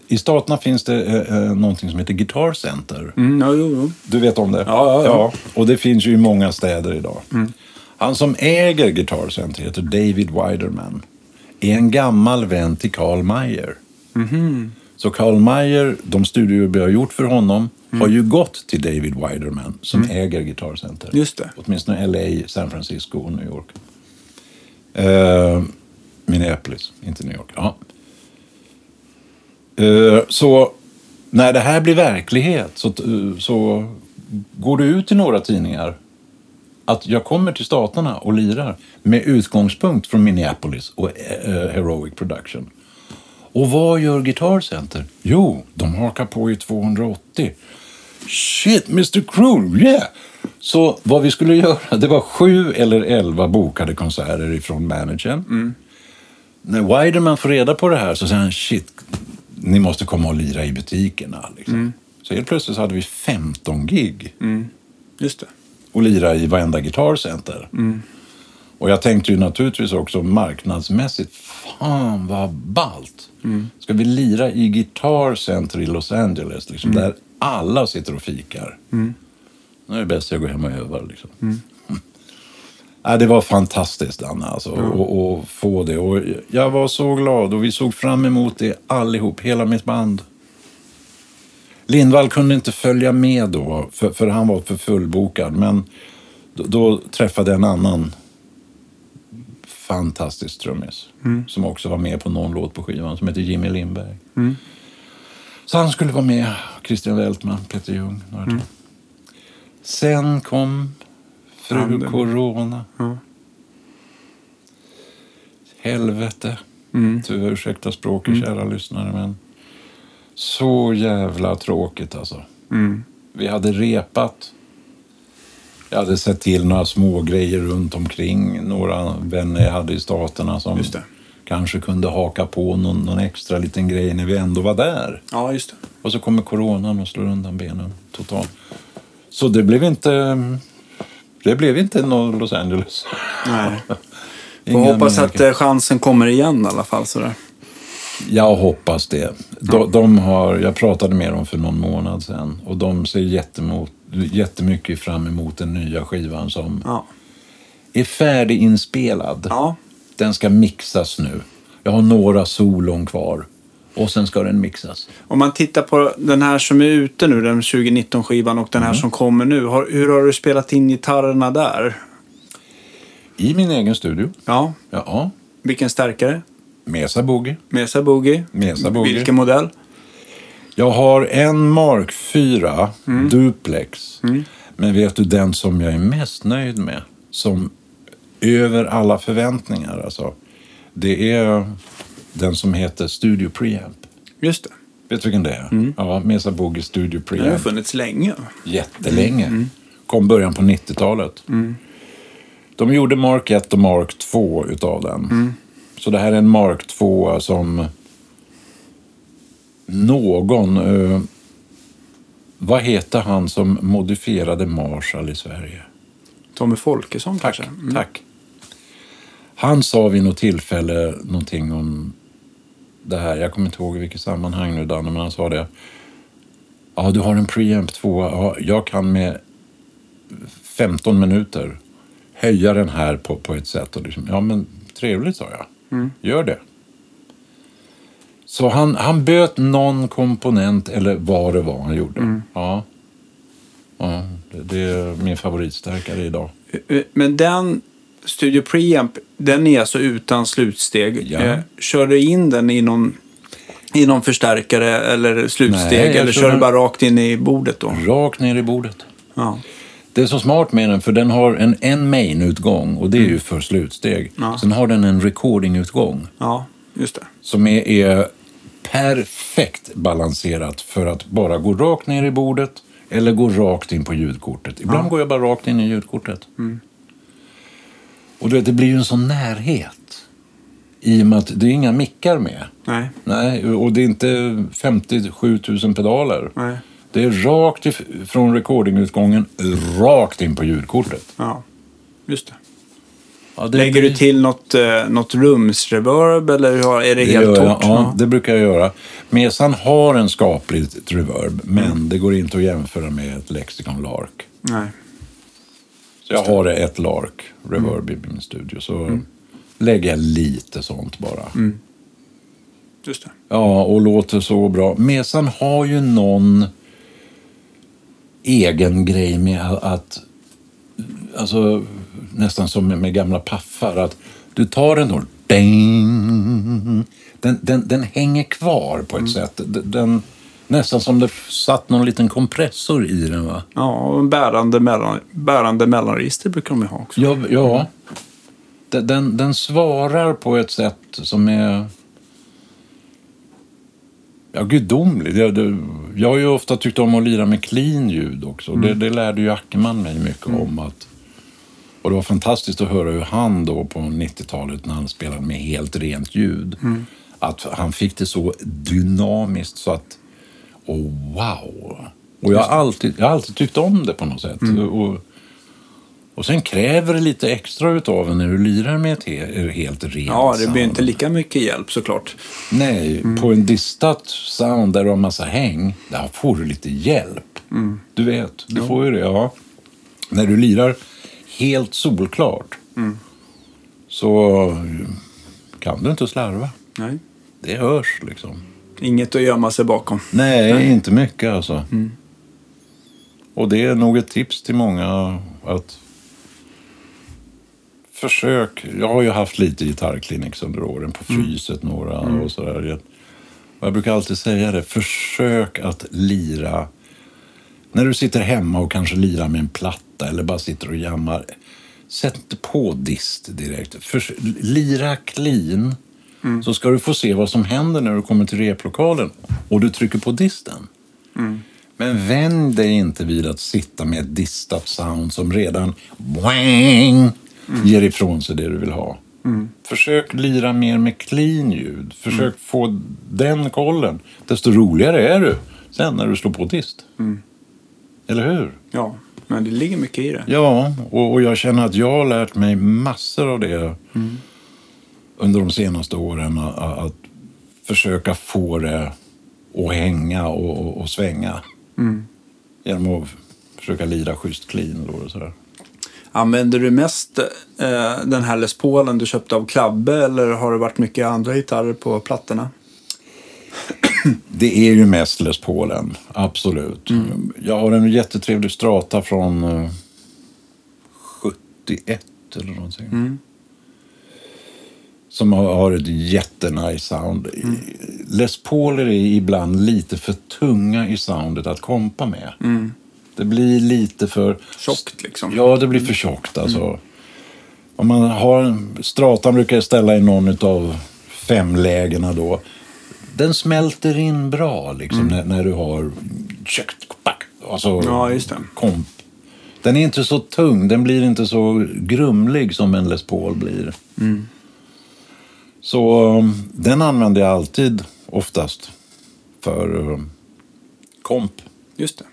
I staterna finns det eh, eh, någonting som heter Guitar Center. Mm, ja, jo, jo. Du vet om det? Ja, ja, ja. och det finns ju i många städer idag. Han som äger Guitar Center heter David Widerman. Är en gammal vän till Carl Mayer. Så Carl Mayer, de studier vi har gjort för honom, har ju gått till David Widerman som äger Guitar Center. Just det. Åtminstone LA, San Francisco och New York. Eh, Minneapolis, inte New York. Ja. Eh, så när det här blir verklighet så, så går det ut till några tidningar att jag kommer till staterna och lirar med utgångspunkt från Minneapolis och eh, Heroic Production. Och vad gör Guitar Center? Jo, de hakar på i 280. Shit, Mr Croon, yeah! Så vad vi skulle göra, det var sju eller elva bokade konserter ifrån managern. När Widerman får reda på det här så säger han shit, ni måste komma och lira i butikerna. Liksom. Så helt plötsligt så hade vi 15 gig Just det. Och lira i varenda Guitar Center. Och jag tänkte ju naturligtvis också marknadsmässigt, fan vad ballt. Ska vi lira i Guitar Center i Los Angeles, liksom, där alla sitter och fikar. Nu är det bäst jag går hem och övar. Liksom. Ja, det var fantastiskt, Anna, alltså, och, och få det. Och jag var så glad och vi såg fram emot det allihop, hela mitt band. Lindvall kunde inte följa med då, för, för han var för fullbokad. Men då, då träffade en annan fantastisk trummis som också var med på någon låt på skivan, som heter Jimmy Lindberg. Så han skulle vara med, Christian Weltman, Peter Ljung, några till. Sen kom fru Anden. Corona. Ja. Helvete. Tyvärr, ursäkta språket, kära lyssnare, men så jävla tråkigt alltså. Vi hade repat. Jag hade sett till några små grejer runt omkring. Några vänner jag hade i Staterna som kanske kunde haka på någon, någon extra liten grej när vi ändå var där. Ja, just det. Och så kommer coronan och slår undan benen totalt. Så det blev inte... Det blev inte någon Los Angeles. Nej. Inga hoppas att eh, chansen kommer igen i alla fall. Sådär. Jag hoppas det. De, de har, jag pratade med dem för någon månad sedan och de ser jättemot, jättemycket fram emot den nya skivan som Ja. är färdiginspelad. Ja. Den ska mixas nu. Jag har några solon kvar och sen ska den mixas. Om man tittar på den här som är ute nu, den 2019-skivan och den här som kommer nu. Har, hur har du spelat in gitarrerna där? I min egen studio. Ja. Ja, Vilken stärkare? Mesa Boogie. Mesa Boogie. Mesa Boogie. Vilken modell? Jag har en Mark 4 Duplex. Men vet du den som jag är mest nöjd med? Som över alla förväntningar alltså. Det är den som heter Studio Preamp. Just det. Vet du vilken det är? Ja, Mesa Boogie Studio Den har Preamp. funnits länge. Jättelänge. Kom början på 90-talet. De gjorde Mark 1 och Mark 2 utav den. Så det här är en Mark 2 som någon... Eh, vad heter han som modifierade Marshall i Sverige? Tommy Folkesson Tack, kanske? Mm. tack. Han sa vid något tillfälle någonting om det här. Jag kommer inte ihåg i vilket sammanhang nu, Danne, men han sa det. Ja, du har en preamp 2. Ja, jag kan med 15 minuter höja den här på, på ett sätt. Och liksom, ja, men trevligt, sa jag. Gör det. Så han, han böt någon komponent, eller vad det var han gjorde. Ja. ja det, det är min favoritstärkare idag. Eh, Men den Studio Preamp, den är alltså utan slutsteg. Ja. Eh, Kör du in den i någon, i någon förstärkare eller slutsteg? Nej, eller kör du bara rakt in i bordet då? Rakt ner i bordet. Ja. Det är så smart med den, för den har en, en main-utgång och det är ju för slutsteg. Ja. Sen har den en recording-utgång ja, just det. som är, är perfekt balanserat för att bara gå rakt ner i bordet eller gå rakt in på ljudkortet. Ibland går jag bara rakt in i ljudkortet. Och du vet, det blir ju en sån närhet. I och med att det är inga mickar med. Nej, Nej, och det är inte 57 000 pedaler. nej. Det är rakt från recordingutgången rakt in på ljudkortet. Ja, just det. Ja, det Lägger blir- du till något, eh, något rumsreverb eller är det, det helt torrt? Ja, det brukar jag göra. Mesan har en skapligt reverb, men det går inte att jämföra med ett Lexicon Lark. Nej. Så jag har ett Lark reverb i min studio, så lägger jag lite sånt bara. Just det. Ja, och låter så bra. Mesan har ju någon egen grej med att, alltså nästan som med, gamla paffar, att du tar den och ding, den, den, den hänger kvar på ett sätt. Den, nästan som det satt någon liten kompressor i den va? Ja, och en bärande, mellan, bärande mellanregister brukar de ha också. Ja, ja. Den, den, den svarar på ett sätt som är ja, gudomligt. Jag, det, jag har ju ofta tyckt om att lira med clean ljud också. Det, det lärde ju Ackerman mig mycket om. Att, och det var fantastiskt att höra hur han då på 90-talet när han spelade med helt rent ljud. Att han fick det så dynamiskt så att, oh, wow. Och jag har, alltid, jag har alltid tyckt om det på något sätt. Och, Och sen kräver det lite extra utav en när du lirar med ett he- helt rent Ja, det blir sound. inte lika mycket hjälp såklart. Nej, på en distat sound där du har massa häng, där får du lite hjälp. Du vet, du får ju det. Ja. När du lirar helt solklart så kan du inte slarva. Nej. Det hörs liksom. Inget att gömma sig bakom. Nej, inte mycket alltså. Och det är nog ett tips till många att försök. Jag har ju haft lite gitarrkliniks under åren på Fryset några och sådär. Och Jag brukar alltid säga det, försök att lira. När du sitter hemma och kanske lirar med en platta eller bara sitter och jammar. Sätt inte på dist direkt. Förs lira clean. Så ska du få se vad som händer när du kommer till replokalen och du trycker på disten. Men vänd dig inte vid att sitta med ett distat sound som redan wang, ger ifrån sig det du vill ha. Försök lira mer med clean ljud. Försök få den kollen. Desto roligare är du sen när du slår på dist. Eller hur? Ja, men det ligger mycket i det. Ja, och, och jag känner att jag har lärt mig massor av det under de senaste åren. Att, att försöka få det att hänga och, och, och svänga. Genom att försöka lira schysst clean. Och sådär. Använder du mest eh, den här Les Paulen du köpte av Klabbe eller har det varit mycket andra gitarrer på plattorna? Det är ju mest Les Paulen, absolut. Jag har en jättetrevlig strata från eh, 71 eller någonting. Som har, har ett jättenice sound. Les Paul är ibland lite för tunga i soundet att kompa med. Det blir lite för... Tjockt liksom. Ja, det blir för tjockt alltså. Om man har stratan brukar jag ställa i någon av fem lägena då. Den smälter in bra liksom när, när du har alltså Ja, just det. komp. Den är inte så tung, den blir inte så grumlig som en Les Paul blir. Så um, den använder jag alltid oftast för um, komp. Just det.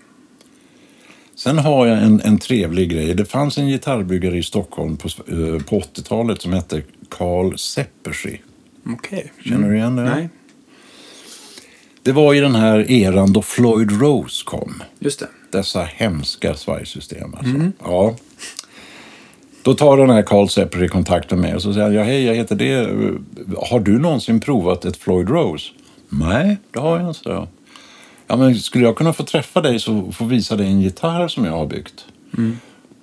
Sen har jag en, en trevlig grej. Det fanns en gitarrbyggare i Stockholm på, eh, på 80-talet som hette Carl Seppersy. Okej. Känner du igen det? Nej, Det var i den här eran då Floyd Rose kom. just det. Dessa hemska svajsystem. Alltså. Ja. Då tar den här Carl Seppersy kontakt med mig och så säger han, ja hej, jag heter det. Har du någonsin provat ett Floyd Rose? Nej, det har jag inte. så. Ja, men skulle jag kunna få träffa dig så få visa dig en gitarr som jag har byggt?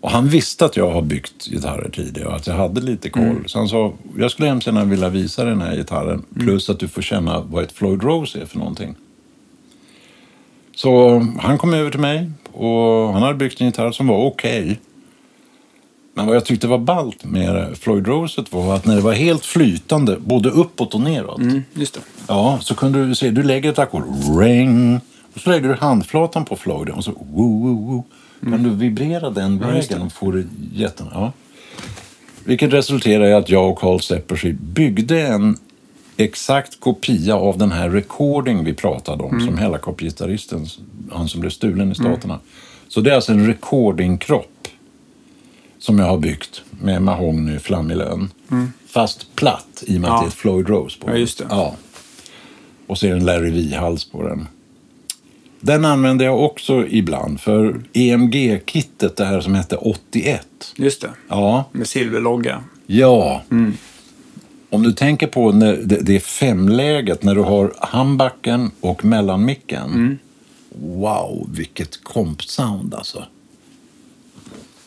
Och han visste att jag har byggt gitarrer tidigare och att jag hade lite koll. Så han sa, jag skulle hemskt gärna vilja visa den här gitarren. Plus att du får känna vad ett Floyd Rose är för någonting. Så han kom över till mig och han hade byggt en gitarr som var okej. Men vad jag tyckte var ballt med Floyd Roset var att när det var helt flytande, både uppåt och neråt. Mm. Ja, så kunde du se, du lägger ett ackord, ring, och så lägger du handflatan på Floyden och så woo, woo, woo. Kan du vibrera den Ja, vägen och få det jätten... Ja. Vilket resulterade i att jag och Carl Seppersy byggde en exakt kopia av den här recording vi pratade om som Hellacopgitarristen, han som blev stulen i Staterna. Så det är alltså en recordingkropp som jag har byggt med mahogny flammig lön. Fast platt i och med att Ja. det är ett Floyd Rose på Ja, just det. Ja. Och så är det en Larry V-hals på den. Den använder jag också ibland för EMG-kittet, det här som hette 81. Just det. Ja, Med silverlogga. ja. Om du tänker på när det, femläget, när du har handbacken och mellanmicken. Wow, vilket kompsound alltså.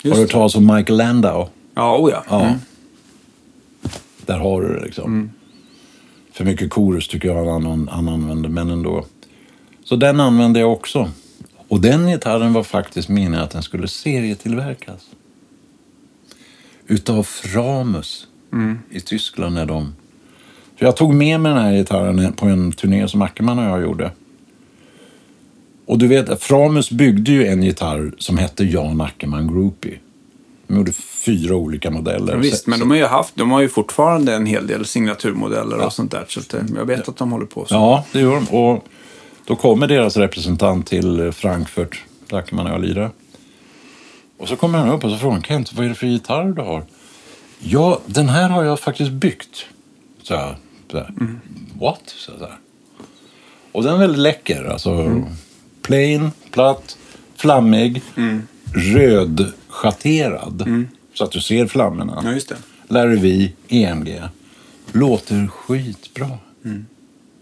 Just har du hört talas om Michael Landau? Ja, oh ja. Ja. Mm. Där har du det liksom. För mycket korus tycker jag han, han använder, men ändå. Så den använde jag också. Och den gitarren var faktiskt meningen att den skulle serietillverkas. Utav Framus i Tyskland. När de... För jag tog med mig den här gitarren på en turné som Ackerman och jag gjorde. Och du vet, Framus byggde ju en gitarr som hette Jan Ackerman Groupie. De gjorde fyra olika modeller. Ja, visst, men de har ju haft, de har ju fortfarande en hel del signaturmodeller och sånt där. Så eh, jag vet att de håller på så. Ja, det gör de. Och då kommer deras representant till Frankfurt, där Ackerman och jag lirar. Och så kommer han upp och så frågar Kent, vad är det för gitarr du har? Ja, den här har jag faktiskt byggt. Så här, så här. What? Så här. Och den är väldigt läcker. Alltså, plain, platt, flammig, rödschatterad. Så att du ser flammorna. Ja, just det. Larry V, EMG. Låter skitbra.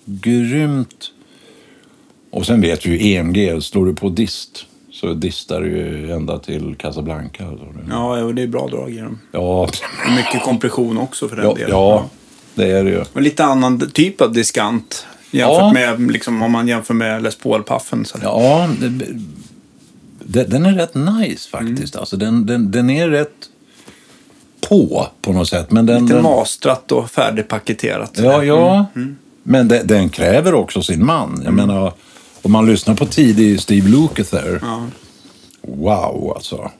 Grymt. Och sen vet vi ju EMG, slår du på dist så distar du ju ända till Casablanca. Ja, och det är bra drag i dem. Ja, Mycket kompression också för den ja, delen. ja, det är det ju. Och lite annan typ av diskant. Jämfört Ja. med, liksom, om man jämför med Les Paul-paffen. Ja, det, den är rätt nice faktiskt. Alltså, den, den, den är rätt på på något sätt. Men den, Lite den, mastrat och färdigpaketerat. Ja, ja. Men den, den kräver också sin man. Jag menar, om man lyssnar på tidig Steve Lukather. Ja, Wow, alltså.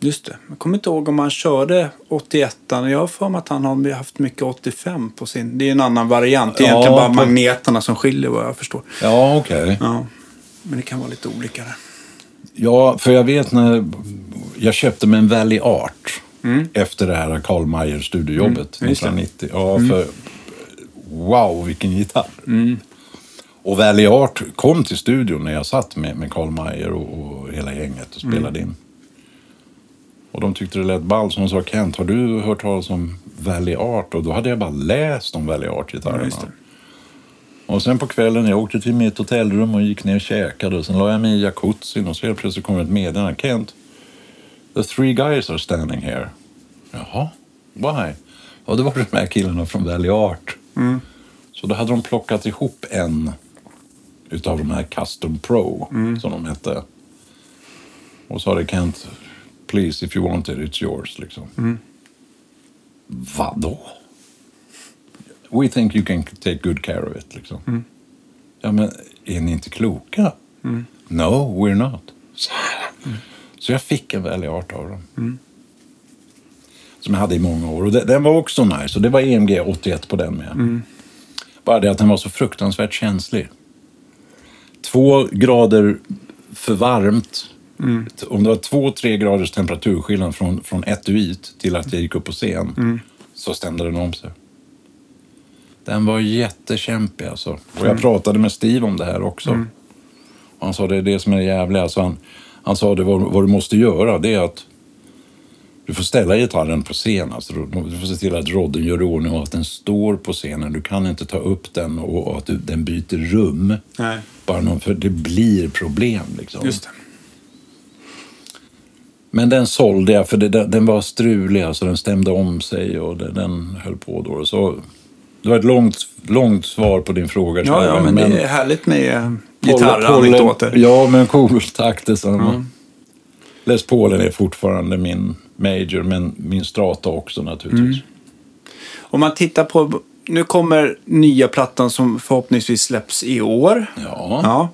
just det. Jag kommer inte ihåg om han körde 81 Jag har för mig att han har haft mycket 85 på sin. Det är en annan variant. Det är Ja, egentligen bara på- magneterna som skiljer vad jag förstår. Ja, okej. Ja. Men det kan vara lite olika där. Ja, för jag vet när jag köpte mig en Valley Art efter det här Carl Meyer studiojobbet Mm, just det. 1990. Ja, för wow, vilken gitarr. Och Valley Art kom till studion när jag satt med, med Carl Meyer och, och hela gänget och spelade in. Och de tyckte det lät ball, så de sa Kent, har du hört talas om Valley Art? Och då hade jag bara läst om Valley Art-gitarrerna. Ja. Och sen på kvällen, jag åkte till mitt hotellrum och gick ner och käkade. Och sen la jag mig i jacuzzin och så helt plötsligt kom ett meddelande. Kent, the three guys are standing here. Jaha, why? Ja, det var de här killarna från Valley Art. Så då hade de plockat ihop en utav de här Custom Pro, som de hette. Och sa det Kent, please if you want it, it's yours. Liksom. Vadå? We think you can take good care of it. Liksom. Ja, men är ni inte kloka? No, we're not. Så jag fick en Valley Art av dem. Som jag hade i många år. Och den, den var också nice. Och det var EMG 81 på den med. Bara det att den var så fruktansvärt känslig. Två grader för varmt. Om det var två, tre graders temperaturskillnad från, från etuit till att jag gick upp på scen. Så stämde den om sig. Den var jättekämpig alltså. Och jag pratade med Steve om det här också. Och han sa det är det som är det jävliga. Alltså han, han sa det vad, vad du måste göra det är att du får ställa gitarren på scen. Alltså, du får se till att rodden gör i ordning och att den står på scenen. Du kan inte ta upp den och, att du, den byter rum. Nej. Bara någon, för det blir problem. Liksom. Just det. Men den sålde jag för det, den, var strulig. Alltså, den stämde om sig och den, den höll på då. Så, det var ett långt, långt svar på din fråga. Ja, ja, men, det är härligt med gitarranekdoter. Ja, men cool takter. Mm. Les Paulen är fortfarande min major, men min strata också naturligtvis. Om man tittar på... Nu kommer nya plattan som förhoppningsvis släpps i år. Ja. Ja.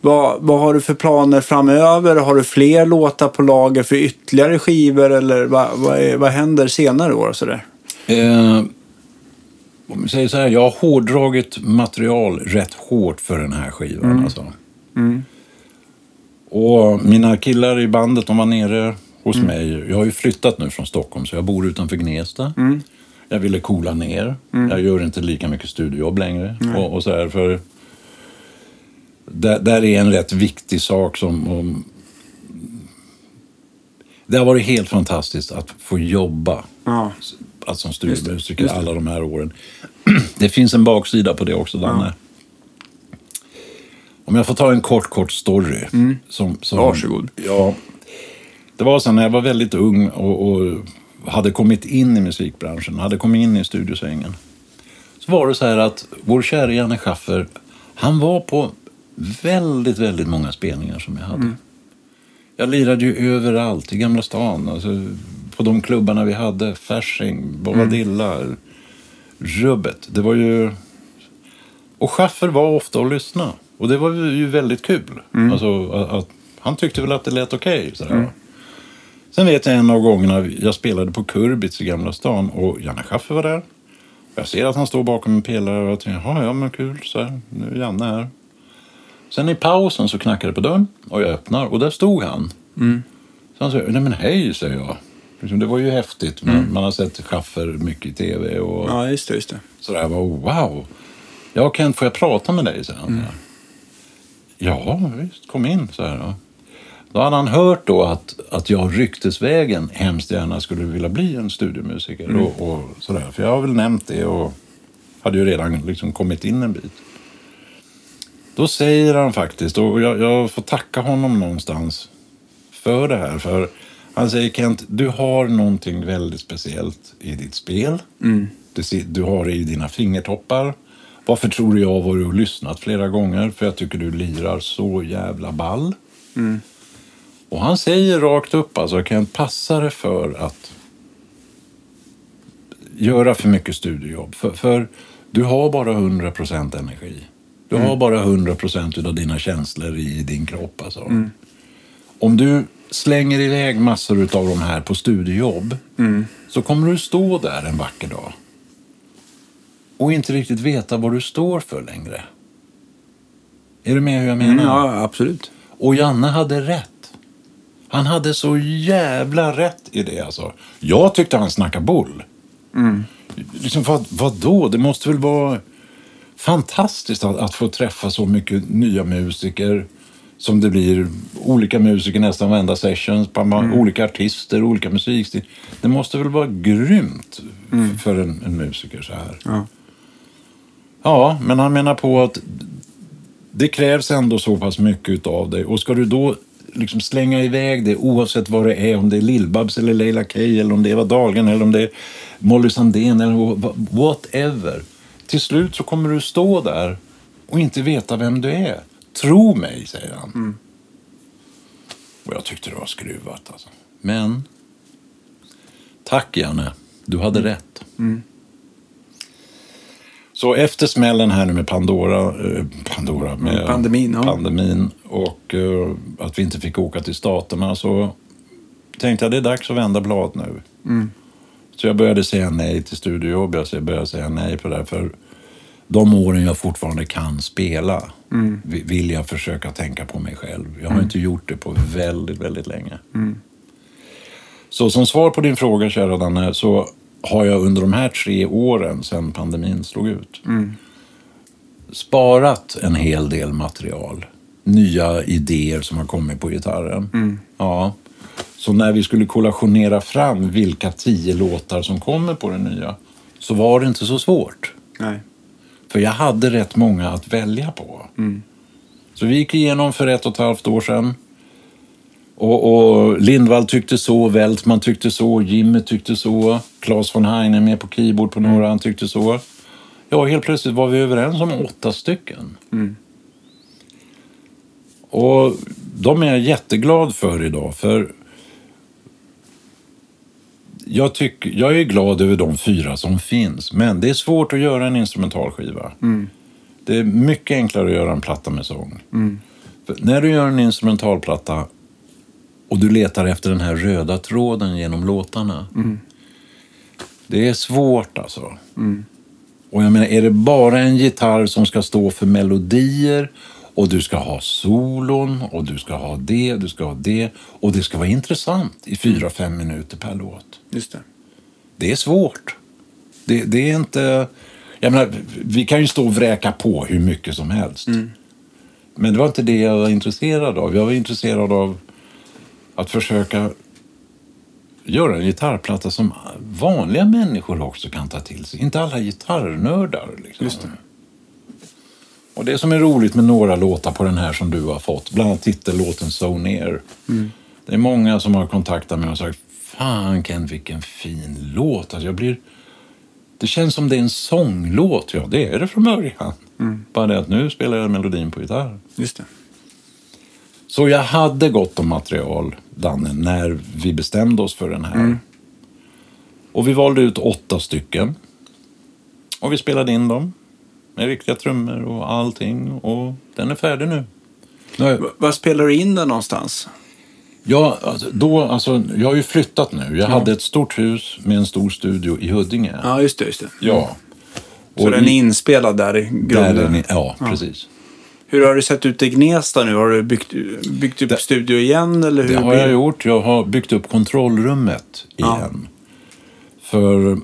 Vad, vad har du för planer framöver? Har du fler låtar på lager för ytterligare skivor? Eller vad, vad, är, vad händer senare år? Sådär? Eh, om vi säger så här, jag har hårdragit material rätt hårt för den här skivan. Alltså. Och mina killar i bandet, de var nere hos mig. Jag har ju flyttat nu från Stockholm, så jag bor utanför Gnesta. Jag ville coola ner. Jag gör inte lika mycket studiojobb längre. Och, och så här, för där, där är en rätt viktig sak som... Om, det har varit helt fantastiskt att få jobba Ja. alltså som studiomusiker alla de här åren. Det finns en baksida på det också, Danne. Om jag får ta en kort, kort story. Som, som, Varsågod. Ja, det var så när jag var väldigt ung och, och hade kommit in i musikbranschen, hade kommit in i studiosvängen. Så var det så här att vår kära Janne Schaffer, han var på väldigt, väldigt många spelningar som jag hade. Jag lirade ju överallt i Gamla stan. Alltså, på de klubbarna vi hade. Fasching, Bobadilla, Rubbet. Det var ju... Och Schaffer var ofta och lyssna. Och det var ju väldigt kul. Alltså, att, att, han tyckte väl att det lät okej. sådär. Sen vet jag en av gångerna jag spelade på Kurbits i Gamla stan och Janne Schaffer var där. Jag ser att han står bakom en pelare och jag tänker, "Jaha, ja men kul, så här, nu är Janne här. Sen i pausen så knackade det på dörren och jag öppnar och där stod han. Så han säger, nej men hej, säger jag. Liksom, Det var ju häftigt. Man, man har sett Schaffer mycket i tv och Ja, just det. Just det. sådär. Jag bara, wow. Ja, Kent, får jag prata med dig? säger han. Ja, visst. Kom in, så här. ja. Då hade han hört då att, att jag ryktesvägen hemskt gärna skulle vilja bli en studiomusiker. Och, och sådär. För jag har väl nämnt det och hade ju redan liksom kommit in en bit. Då säger han faktiskt, och jag, jag får tacka honom någonstans för det här. För han säger Kent, du har någonting väldigt speciellt i ditt spel. Du, ser- du har det i dina fingertoppar. Varför tror du jag har varit och lyssnat flera gånger? För jag tycker du lirar så jävla ball. Och han säger rakt upp, alltså Kent, passa dig för att göra för mycket studiejobb. För, för du har bara 100% energi. Du har bara 100% av dina känslor i din kropp. Alltså. Om du slänger iväg massor av de här på studiejobb så kommer du stå där en vacker dag och inte riktigt veta vad du står för längre. Är du med hur jag menar? Mm, ja, absolut. Och Janne hade rätt. Han hade så jävla rätt i det alltså. Jag tyckte han snackade bull. Liksom, vad, vad då? Det måste väl vara fantastiskt att, att få träffa så mycket nya musiker som det blir. Olika musiker nästan varenda session, på olika artister, olika musikstil. Det måste väl vara grymt för en, en musiker så här. Ja. Ja, men han menar på att det krävs ändå så pass mycket av dig. Och ska du då liksom slänga iväg det oavsett vad det är, om det är Lill-Babs eller Leila K eller om det är Eva Dahlgren eller om det är Molly Sandén eller wha- whatever. Till slut så kommer du stå där och inte veta vem du är. Tro mig, säger han. Och jag tyckte det var skruvat alltså. Men tack Janne, du hade rätt. Så efter smällen här nu med Pandora, eh, Pandora med Pandemin, ja. pandemin och eh, att vi inte fick åka till Staterna så tänkte jag det är dags att vända blad nu. Så jag började säga nej till studiojobb, jag började säga nej på det här. För de åren jag fortfarande kan spela vi- vill jag försöka tänka på mig själv. Jag har inte gjort det på väldigt, väldigt länge. Så som svar på din fråga, kära Danne, så har jag under de här tre åren sedan pandemin slog ut sparat en hel del material. Nya idéer som har kommit på gitarren. Ja. Så när vi skulle kollationera fram vilka tio låtar som kommer på den nya så var det inte så svårt. Nej. För jag hade rätt många att välja på. Så vi gick igenom för ett och ett halvt år sedan. Och, och Lindvall tyckte så, Weltman tyckte så, Jimmy tyckte så, Claes von Heine med på keyboard på några, han tyckte så. Ja, helt plötsligt var vi överens om åtta stycken. Och de är jag jätteglad för idag, för jag, tycker, jag är glad över de fyra som finns, men det är svårt att göra en instrumentalskiva. Det är mycket enklare att göra en platta med sång. För när du gör en instrumentalplatta och du letar efter den här röda tråden genom låtarna. Det är svårt alltså. Och jag menar, är det bara en gitarr som ska stå för melodier och du ska ha solon och du ska ha det, du ska ha det och det ska vara intressant i fyra, fem minuter per låt. Just det. Det är svårt. Det, det är inte... Jag menar, vi kan ju stå och vräka på hur mycket som helst. Men det var inte det jag var intresserad av. Jag var intresserad av att försöka göra en gitarrplatta som vanliga människor också kan ta till sig. Inte alla gitarrnördar. Liksom. Just det. Och det som är roligt med några låtar på den här som du har fått, bland annat titellåten So Near. Det är många som har kontaktat mig och sagt Fan Ken, vilken fin låt. Alltså, jag blir... Det känns som det är en sånglåt. Ja, det är det från början. Bara det att nu spelar jag melodin på gitarr. Just det. Så jag hade gott om material, Danne, när vi bestämde oss för den här. Och vi valde ut åtta stycken. Och vi spelade in dem. Med riktiga trummor och allting. Och den är färdig nu. nu Var spelar du in den någonstans? jag, alltså, då, alltså, jag har ju flyttat nu. Jag hade ett stort hus med en stor studio i Huddinge. Ja, just det. Just det. Ja. Så den är inspelad där i Där grunden? är ni, ja, precis. Hur har det sett ut i Gnesta nu? Har du byggt, byggt upp studio igen? Eller hur Det har jag gjort. Jag har byggt upp kontrollrummet Ja. igen. För,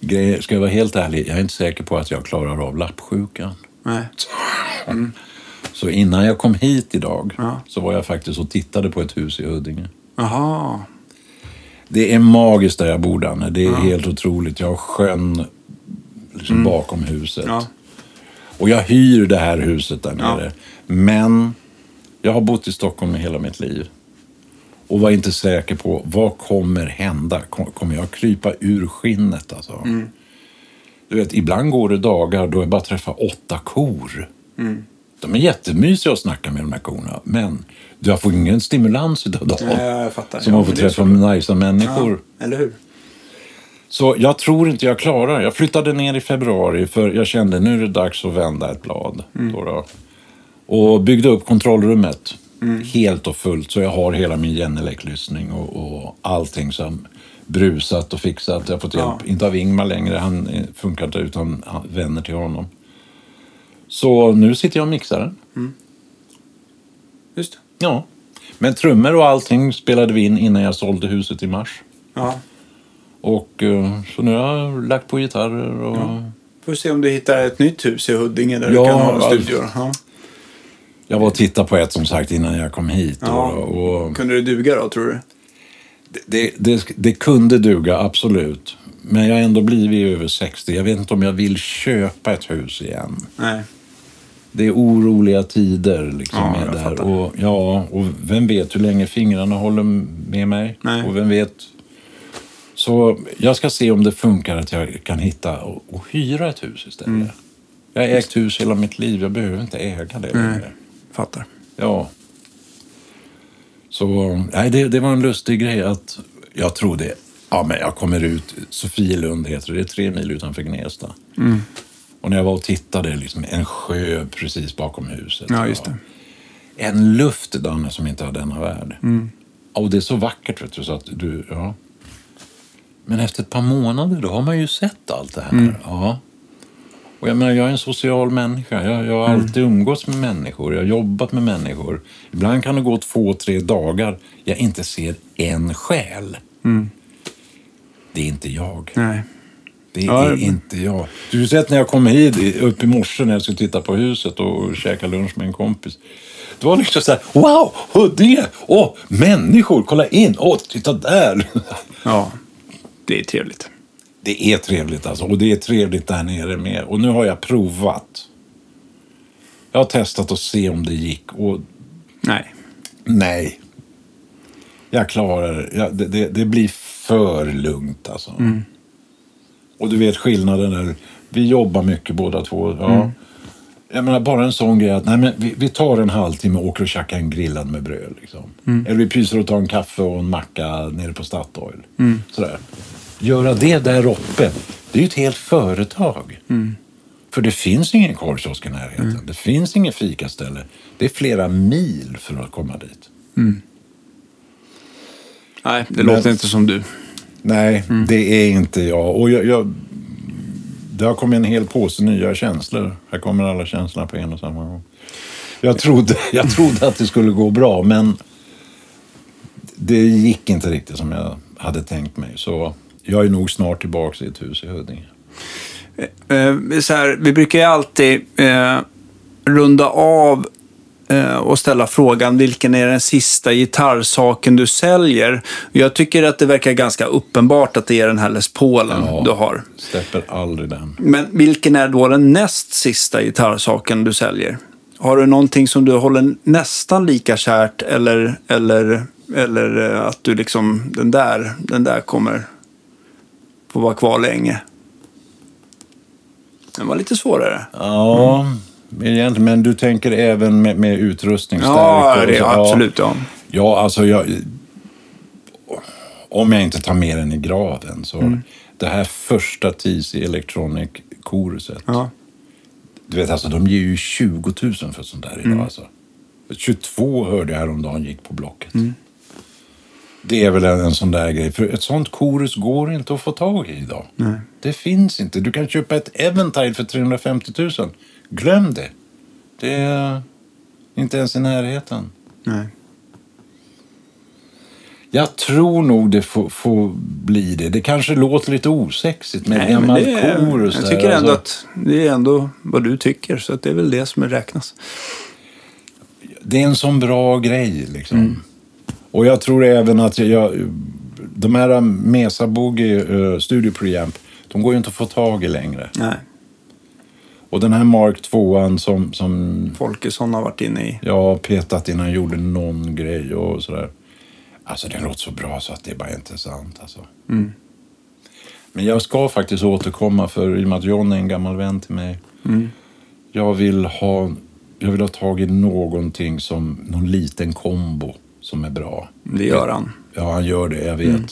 grejer, ska jag vara helt ärlig, jag är inte säker på att jag klarar av lappsjukan. Nej. Så innan jag kom hit idag Ja. så var jag faktiskt och tittade på ett hus i Huddinge. Jaha. Det är magiskt där jag bor, Danne. Det är helt otroligt. Jag har sjön liksom bakom huset. Mm. Ja. Och jag hyr det här huset där Ja. nere. Men jag har bott i Stockholm i hela mitt liv. Och var inte säker på vad kommer hända. Kom- Kommer jag krypa ur skinnet? Alltså? Mm. Du vet, ibland går det dagar då jag bara träffar åtta kor. Mm. De är jättemysiga att snacka med de här korna. Men jag får ingen stimulans utav dem. Nej, jag fattar. Som Ja, är träffa så. najsa människor. Ja, eller hur? Så jag tror inte jag klarar. Jag flyttade ner i februari för jag kände nu är det dags att vända ett blad. Mm. Då då. Och byggde upp kontrollrummet helt och fullt så jag har hela min Genelec-lyssning och, och allting som brusat och fixat. Jag har fått hjälp, Ja. inte av Ingmar längre, han eh, funkar inte utan vänner till honom. Så nu sitter jag och mixar den. Just det. Ja. Men trummor och allting spelade vi in innan jag sålde huset i mars. Ja. Och eh, så nu har jag lagt på gitarrer och Får se om du hittar ett nytt hus i Huddinge där du Ja, kan ha alltså. studior. Ja. Jag var och tittade på ett som sagt innan jag kom hit. Ja. Och, och Kunde det duga då, tror du? det, det, det kunde duga, absolut. Men jag har ändå blivit över 60. Jag vet inte om jag vill köpa ett hus igen. Nej. Det är oroliga tider liksom Ja, med jag det här. Och, ja, och vem vet hur länge fingrarna håller med mig? Nej. Och vem vet? Så jag ska se om det funkar att jag kan hitta och, och hyra ett hus istället. Mm. Jag har ägt hus hela mitt liv. Jag behöver inte äga det längre. Fattar. Ja. Så nej, det, det var en lustig grej att jag trodde, ja men jag kommer ut, Sofielund heter det, det är tre mil utanför Gnesta. Mm. Och när jag var och tittade, liksom en sjö precis bakom huset. Ja, just det. En luft, Danne, som inte har denna värld. Mm. Och det är så vackert, vet du, så att du, ja. Men efter ett par månader, då har man ju sett allt det här. Mm. Ja. Och jag menar, jag är en social människa. Jag, jag har Mm. alltid umgåtts med människor. Jag har jobbat med människor. Ibland kan det gå två, tre dagar jag inte ser en själ. Det är inte jag. Nej. Det är det- inte jag. Du har sett när jag kom hit upp i morse när jag skulle titta på huset och käka lunch med en kompis. Det var liksom så här, wow, Huddinge! Åh, människor, kolla in! Åh, titta där! Ja. Det är trevligt. Det är trevligt alltså, och det är trevligt där nere med. Och nu har jag provat. Jag har testat att se om det gick och Nej. nej. Jag klarar det. Jag, det, det. Det blir för lugnt alltså. Och du vet skillnaden där. Vi jobbar mycket båda två. Ja. Jag menar bara en sån grej att nej, men vi, vi tar en halvtimme och åker och käkar en grillad med bröd. Liksom. Eller vi pyser och tar en kaffe och en macka nere på Statoil. Sådär. Göra det där uppe, det är ju ett helt företag. För det finns ingen korvkiosk i närheten. Det finns inget fikaställe. Det är flera mil för att komma dit. Nej, det Men- låter inte som du. Nej, det är inte jag. Och jag, jag. Det har kommit en hel påse nya känslor. Här kommer alla känslorna på en och samma gång. Jag trodde, jag trodde att det skulle gå bra, men det gick inte riktigt som jag hade tänkt mig. Så jag är nog snart tillbaka i ett hus i Huddinge. Eh, så här, vi brukar ju alltid eh, runda av eh, och ställa frågan vilken är den sista gitarrsaken du säljer? Jag tycker att det verkar ganska uppenbart att det är den här Les Paulen Ja. du har. Släpper aldrig den. Men vilken är då den näst sista gitarrsaken du säljer? Har du någonting som du håller nästan lika kärt eller, eller, eller eh, att du liksom, den där, den där kommer få vara kvar länge? Den var lite svårare. Ja, egentligen. Men du tänker även med, med utrustning? Ja, det, så- ja. absolut. Ja. Ja, alltså jag... Om jag inte tar med den i graven så... Mm. Det här första TC Electronic koruset. Ja. Du vet, alltså de ger ju 20 000 för sånt där idag. Mm. Alltså. 22 hörde jag häromdagen gick på Blocket. Mm. Det är väl en, en sån där grej. För ett sånt korus går inte att få tag i idag. Det finns inte. Du kan köpa ett Eventide för 350 000. Glöm det. Det är inte ens i närheten. Nej. Jag tror nog det får, får bli det. Det kanske låter lite osexigt med Nej, gammal det är, kor och jag tycker ändå Alltså, att det är ändå vad du tycker. Så att det är väl det som räknas. Det är en sån bra grej liksom. Mm. Och jag tror även att jag, de här Mesa Boogie uh, Studio Preamp, de går ju inte att få tag i längre. Nej. Och den här Mark 2 som, som Folkesson har varit inne i. har petat innan jag gjorde någon grej och sådär. Alltså den låter så bra så att det är bara inte sant alltså. Mm. Men jag ska faktiskt återkomma för i och med att John är en gammal vän till mig. Mm. Jag vill ha, jag vill ha tag i någonting som, någon liten kombo som är bra. Det gör han. Ja, han gör det, jag vet. Mm.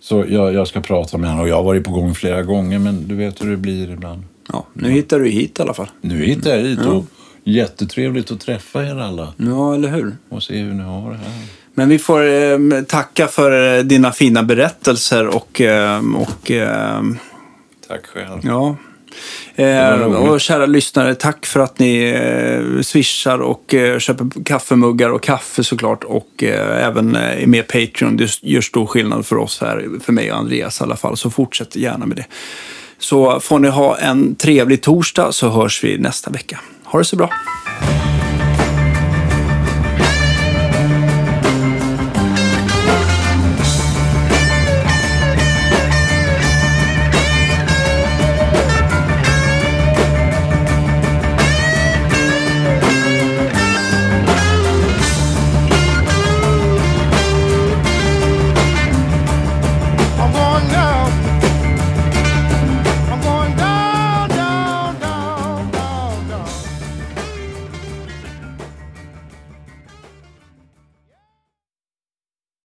Så jag, jag ska prata med honom och jag har varit på gång flera gånger men du vet hur det blir ibland. Ja, nu hittar du hit i alla fall. Nu hittar jag hit och jättetrevligt att träffa er alla Ja, eller hur? och se hur ni har det här. Men vi får eh, tacka för eh, dina fina berättelser och, eh, och eh, Tack själv. ja. Eh, och kära lyssnare, tack för att ni eh, swishar och eh, köper kaffemuggar och kaffe såklart. Och eh, även eh, är med Patreon. Det gör stor skillnad för oss här, för mig och Andreas i alla fall. Så fortsätt gärna med det. Så får ni ha en trevlig torsdag så hörs vi nästa vecka. Ha det så bra.